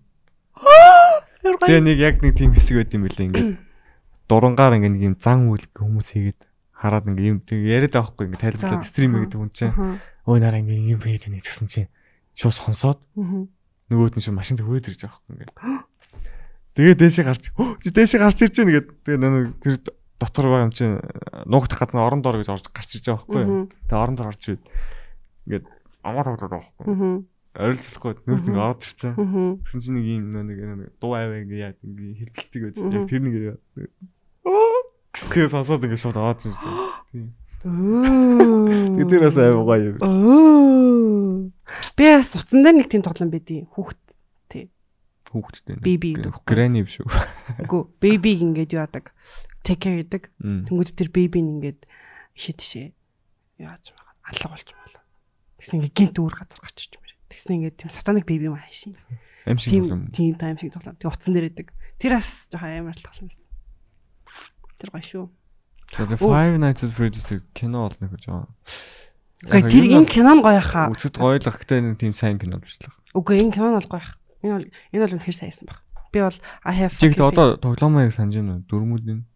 Тэгээ нэг яг нэг тийм хэсэг байт юм билээ ингээ. Дурангаар ингээ нэг юм зан үйл хүмүүс хийгээд хараад ингээ юм яриад байгаа хгүй ингээ тайлбарлаад стрим хийгээд хүн чинь. Ой нараа ингээ юм хийгээд байна гэсэн чинь шууд сонсоод нөгөөд нь шууд машинд хөөд ирж байгаа хгүй ингээ. Тэгээ дээшээ гарч "Хөө, чи дээшээ гарч ирж байна гэдэг. Тэгээ нэг тэр дотор байгаа юм чинь нуугдах гадна орон доор гэж орж гарч ирж байгаа хгүй. Мгм. Тэгээ орон доор орж ирээд ингээд амар тоглоод байгаа хгүй. Мгм. Ойролцохгүй нөгөөд нэг ороод ирсэн. Мгм. Тэгсэн чинь нэг юм нэг нэг дуу аваа ингээ яа ингээ хэлбэлцдэг. Мгм. Яг тэр нэг Тэгээ сонсоод ингээ шууд аваад ирсэн. Тийм. Тэгээ тэр бас аймаг гоё юм. Оо. Би бас утсан дээр нэг тийм тоглоом байдیں۔ Хүүхд Хүүхдтэй. Baby гэдэг. Грэни биш үү? үгүй бэбиг ингээд яадаг. Take care гэдэг. Тэнгүүд тэр бэбиг ингээд тишээ яаж байгаа алга болж байна. Тэгсэн ингээд гинт өөр газар гарч иж мэр. Тэгсэн ингээд тийм сатаник бэби маа шин. Аим шиг юм. тийм тайм шиг тоглоом. Тэг утсан дээр байдаг. Тэр бас жоохон амар тоглоом байсан. Тэр гоё шүү. Оо. Five Nights at Freddy's тэр кино бол нэг жоо. Гэхдээ тэр энэ кинон гоё хаа. Үзэд гоёлох гэдэг нэг тийм сайн кино биш л. Үгүй энэ кинон бол гоё хаа. Энэ бол энэ бол үнэхээр сайсан баг. Би бол I have Чиг fucking одоо тоглоомыг санаж байна? Дөрмүүд нь.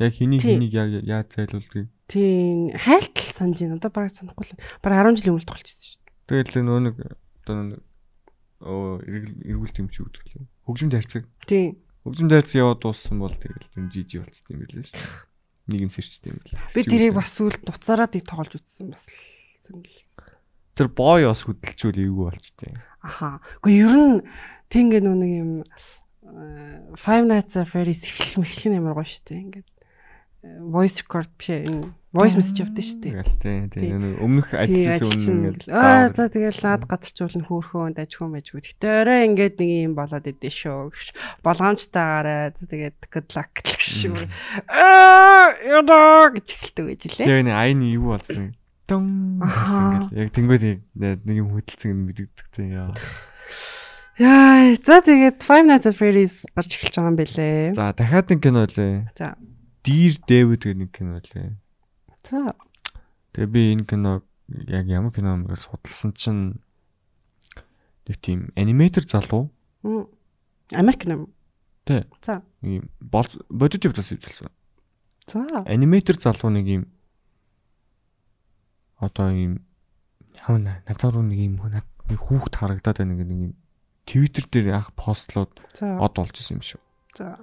Яг хэнийг хэнийг яаж яаж зайлуулдгийг. Тийм хайлтал санаж байна. Одоо бараг санахгүй л. Бараг 10 жилийн өмнө тоглолцсон шүү дээ. Тэгэл л нөө нэг одоо нэг оо эргүүл тэм чи өгдөг лээ. Хөгжим тарцаг. Тийм. Хөгжим тарцаг яваад дууссан бол тэгэл юм жижиг болцсон юм билээ шүү дээ. Нэг юм сэрчтэй юм билээ. Би тэрийг бас сүлд нуцаараа тийг тоглож үзсэн бас л сонирхолтой. тэр бой бас хөдөлчүүл эвгүй болчтой. Аха. Гэхдээ ер нь ингээ нөө нэг юм э, Five Nights at Freddy's эхлэх мэхлэх нь амар гоё шүү дээ. Ингээд voice record биш. Энэ voice message явдаг шүү дээ. Тэгэл тий. Тийм. Өмнөх Тийм, ажилчин үнэ Аа за тэгэл лаад газарчуулна хөөхөн дажгүй мэжгүй. Гэтэ орой ингээд нэг юм болоод идэв шүү. гэж. Болгоомжтойгаараа тэгээд good luck гэх шүү. Аа яда гэж эхэлдэг байж лээ. Тэгээ нэг айн эвгүй болсон. Дон. Аха. Яг тэнгууд нэг юм хөдөлсөн мэддэг тий. Яа. Яа за тэгээд Five Nights at Freddy's гарч эхэлж байгаа юм бэлээ. За дахиад нэг кино лээ. За. Dear David гэдэг нэг кино лээ. За. Тэгээ би энэ киног яг ямар кино юм гэж судалсан чинь нэг тийм аниматор залуу. Америк юм. Тий. За. бол бодит явдлаас ивдэлсэн. За. Аниматор залуу нэг юм одоо юм явна надад руу нэг юм нэг хүүхд харагдаад байна гэдэг нэг юм Twitter дээр постлоод За. од болж исэн юм шүү. За.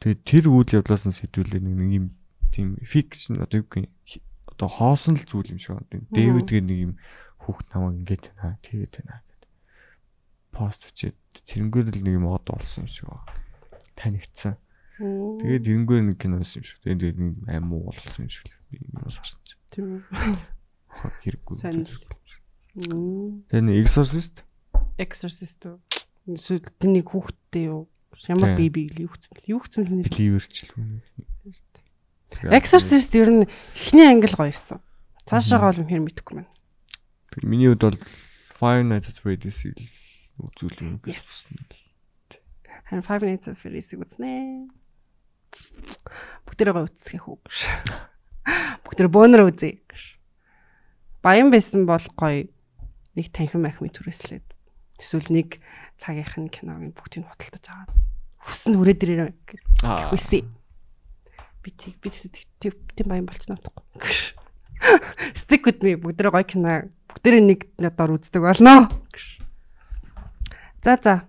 Тэгээд тэр үйл явдлаас нь сэтгүүлээ нэг юм тийм фикшн одоо юу гэх юм одоо хоосон л зүйл юм шиг байна. Дэвид гэ нэг юм хүүхд намайг ингэж байна. Тэгээд байна гэдэг. Пост үчээд тэрнгээр л нэг юм од болсон юм шиг байна. Танигдсан. Тэгээд тэрнгээр нэг кино байсан юм шиг. Тэгээд нэг аим уу болсон юм шиг. Би юм сарсан чинь. Тийм. Хэрэггүй. Сайн. Тэгээд нэг Exorcist Exorcist үү? Эсвэл тэний хүүхдтэй юу? Ямар беби юу хцэн бэл? Юу хцэн бэл нэр? Believer-члгүй. Exorcist ер нь эхний англи гоёсэн. Цаашаа гол юм хэр мэдэхгүй байна. Тэр миний хувьд бол Five Nights at Freddy's-ийг үзүүл юм гэж бодсон. Харин Five Nights at Freddy's-ийг үзнэ. Бүгдээрээ гоё үзсгэх үү гэж. Бүгдээрээ бөөнөр үзье. Баян байсан бол гоё нэг танхим ахмын түрээслээд эсвэл нэг цагийнх нь киног бүгдийг нь худалдаж аваад хүсн хүрээд ирээрэй гэж Аа. хүсье. Би тэг би тэг тийм баян болчихно утгагүй. Stick with me бүгдээрээ гоё кино бүгдээрээ нэг надаар үздэг болно. За за.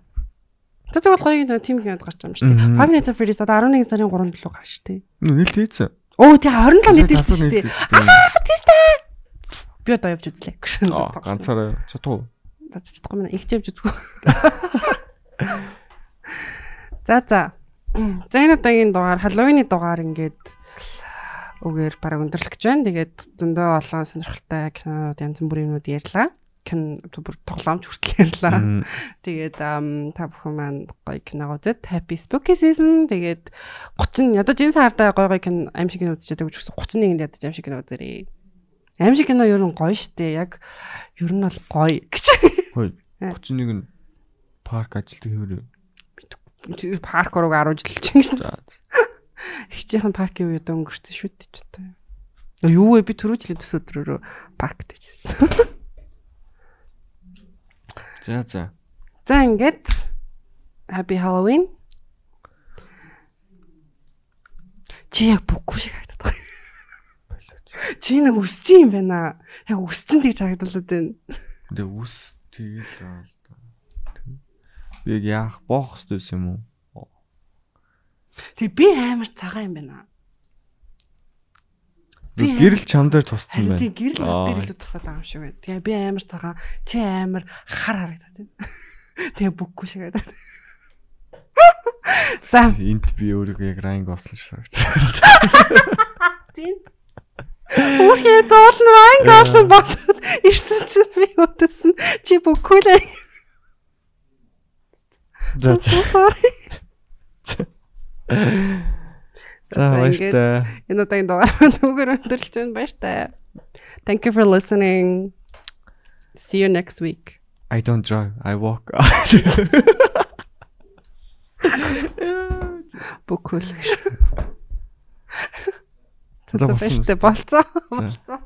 За тэгвэл гоё тим кинод гарч байгаа юм шүү дээ. Five Nights at Freddy's одоо 11 сарын 3-нд л гарч шүү дээ. Нэлт хийцэн. Оо тий 27 нийтэлсэн шүү дээ. Тийм шүү дээ. Би одоо явж үзлээ. Аа, ганцаараа чадуу. Чадахгүй мэн их явж үзгүй. За за. За энэ удаагийн дугаар Halloween-ы дугаар ингээд үгээр бараг өндөрлөх гэж байна. Тэгээд зөндөө олон сонирхолтой кинонууд янз бүрийн юмнууд ярьлаа. Кин бүр тоглоомч хүртэл ярьлаа. Тэгээд та бүхэн маань гоё киног үзээд Happy Spooky Season тэгээд 30 ядаж энэ сарда гоё гоё кино аим шиг кино үзчихэдэг гэж 31-нд ядаж аим шиг кино үзээрэй. Аим шиг кино ер нь гоё штэ яг ер нь бол гоё гэж. Хөөе. Э. 31 нь парк ажилтг хэвээр. Парк руу 10 жил чинь За. Хичээхэн паркийн үед өнгөрсөн шүү дээ ч та. Юу вэ би түрүүжлийн төс өдрөөрөө паркт дээ. За за. За ингээд Happy Halloween. Чи яг бүггүй шиг харагдаад байна. Чи нэг өсч юм байна. Яг өсч нь тэгж харагдаад байна. Тэгээ үс тэгэл л да. Би яг яах боох хэрэгтэй юм уу? Тэг би амар цагаан юм байна. Би гэрэл чам дээр тусцсан байна. тийм гэрэл Аа. дээр илүү тусаад байгаа юм шиг байна. Тэгээ би амар цагаан, чи амар хар харагдаад байна. Тэгээ бүггүй шиг харагдаад. За Энт би өөрийгөө яг ранг шиг санагч. тийм. Үрхээ дуулна анги олон бодод ирсэн чинь би өдөөсөн чи бүггүй л. За за. За баяртай. Энэ удаагийн дугаар нүгээр өндөрлж байна баяртай. Thank you for listening. See you next week. I don't drive. I walk. Бүггүй л. За, Баяртай болцоо. За.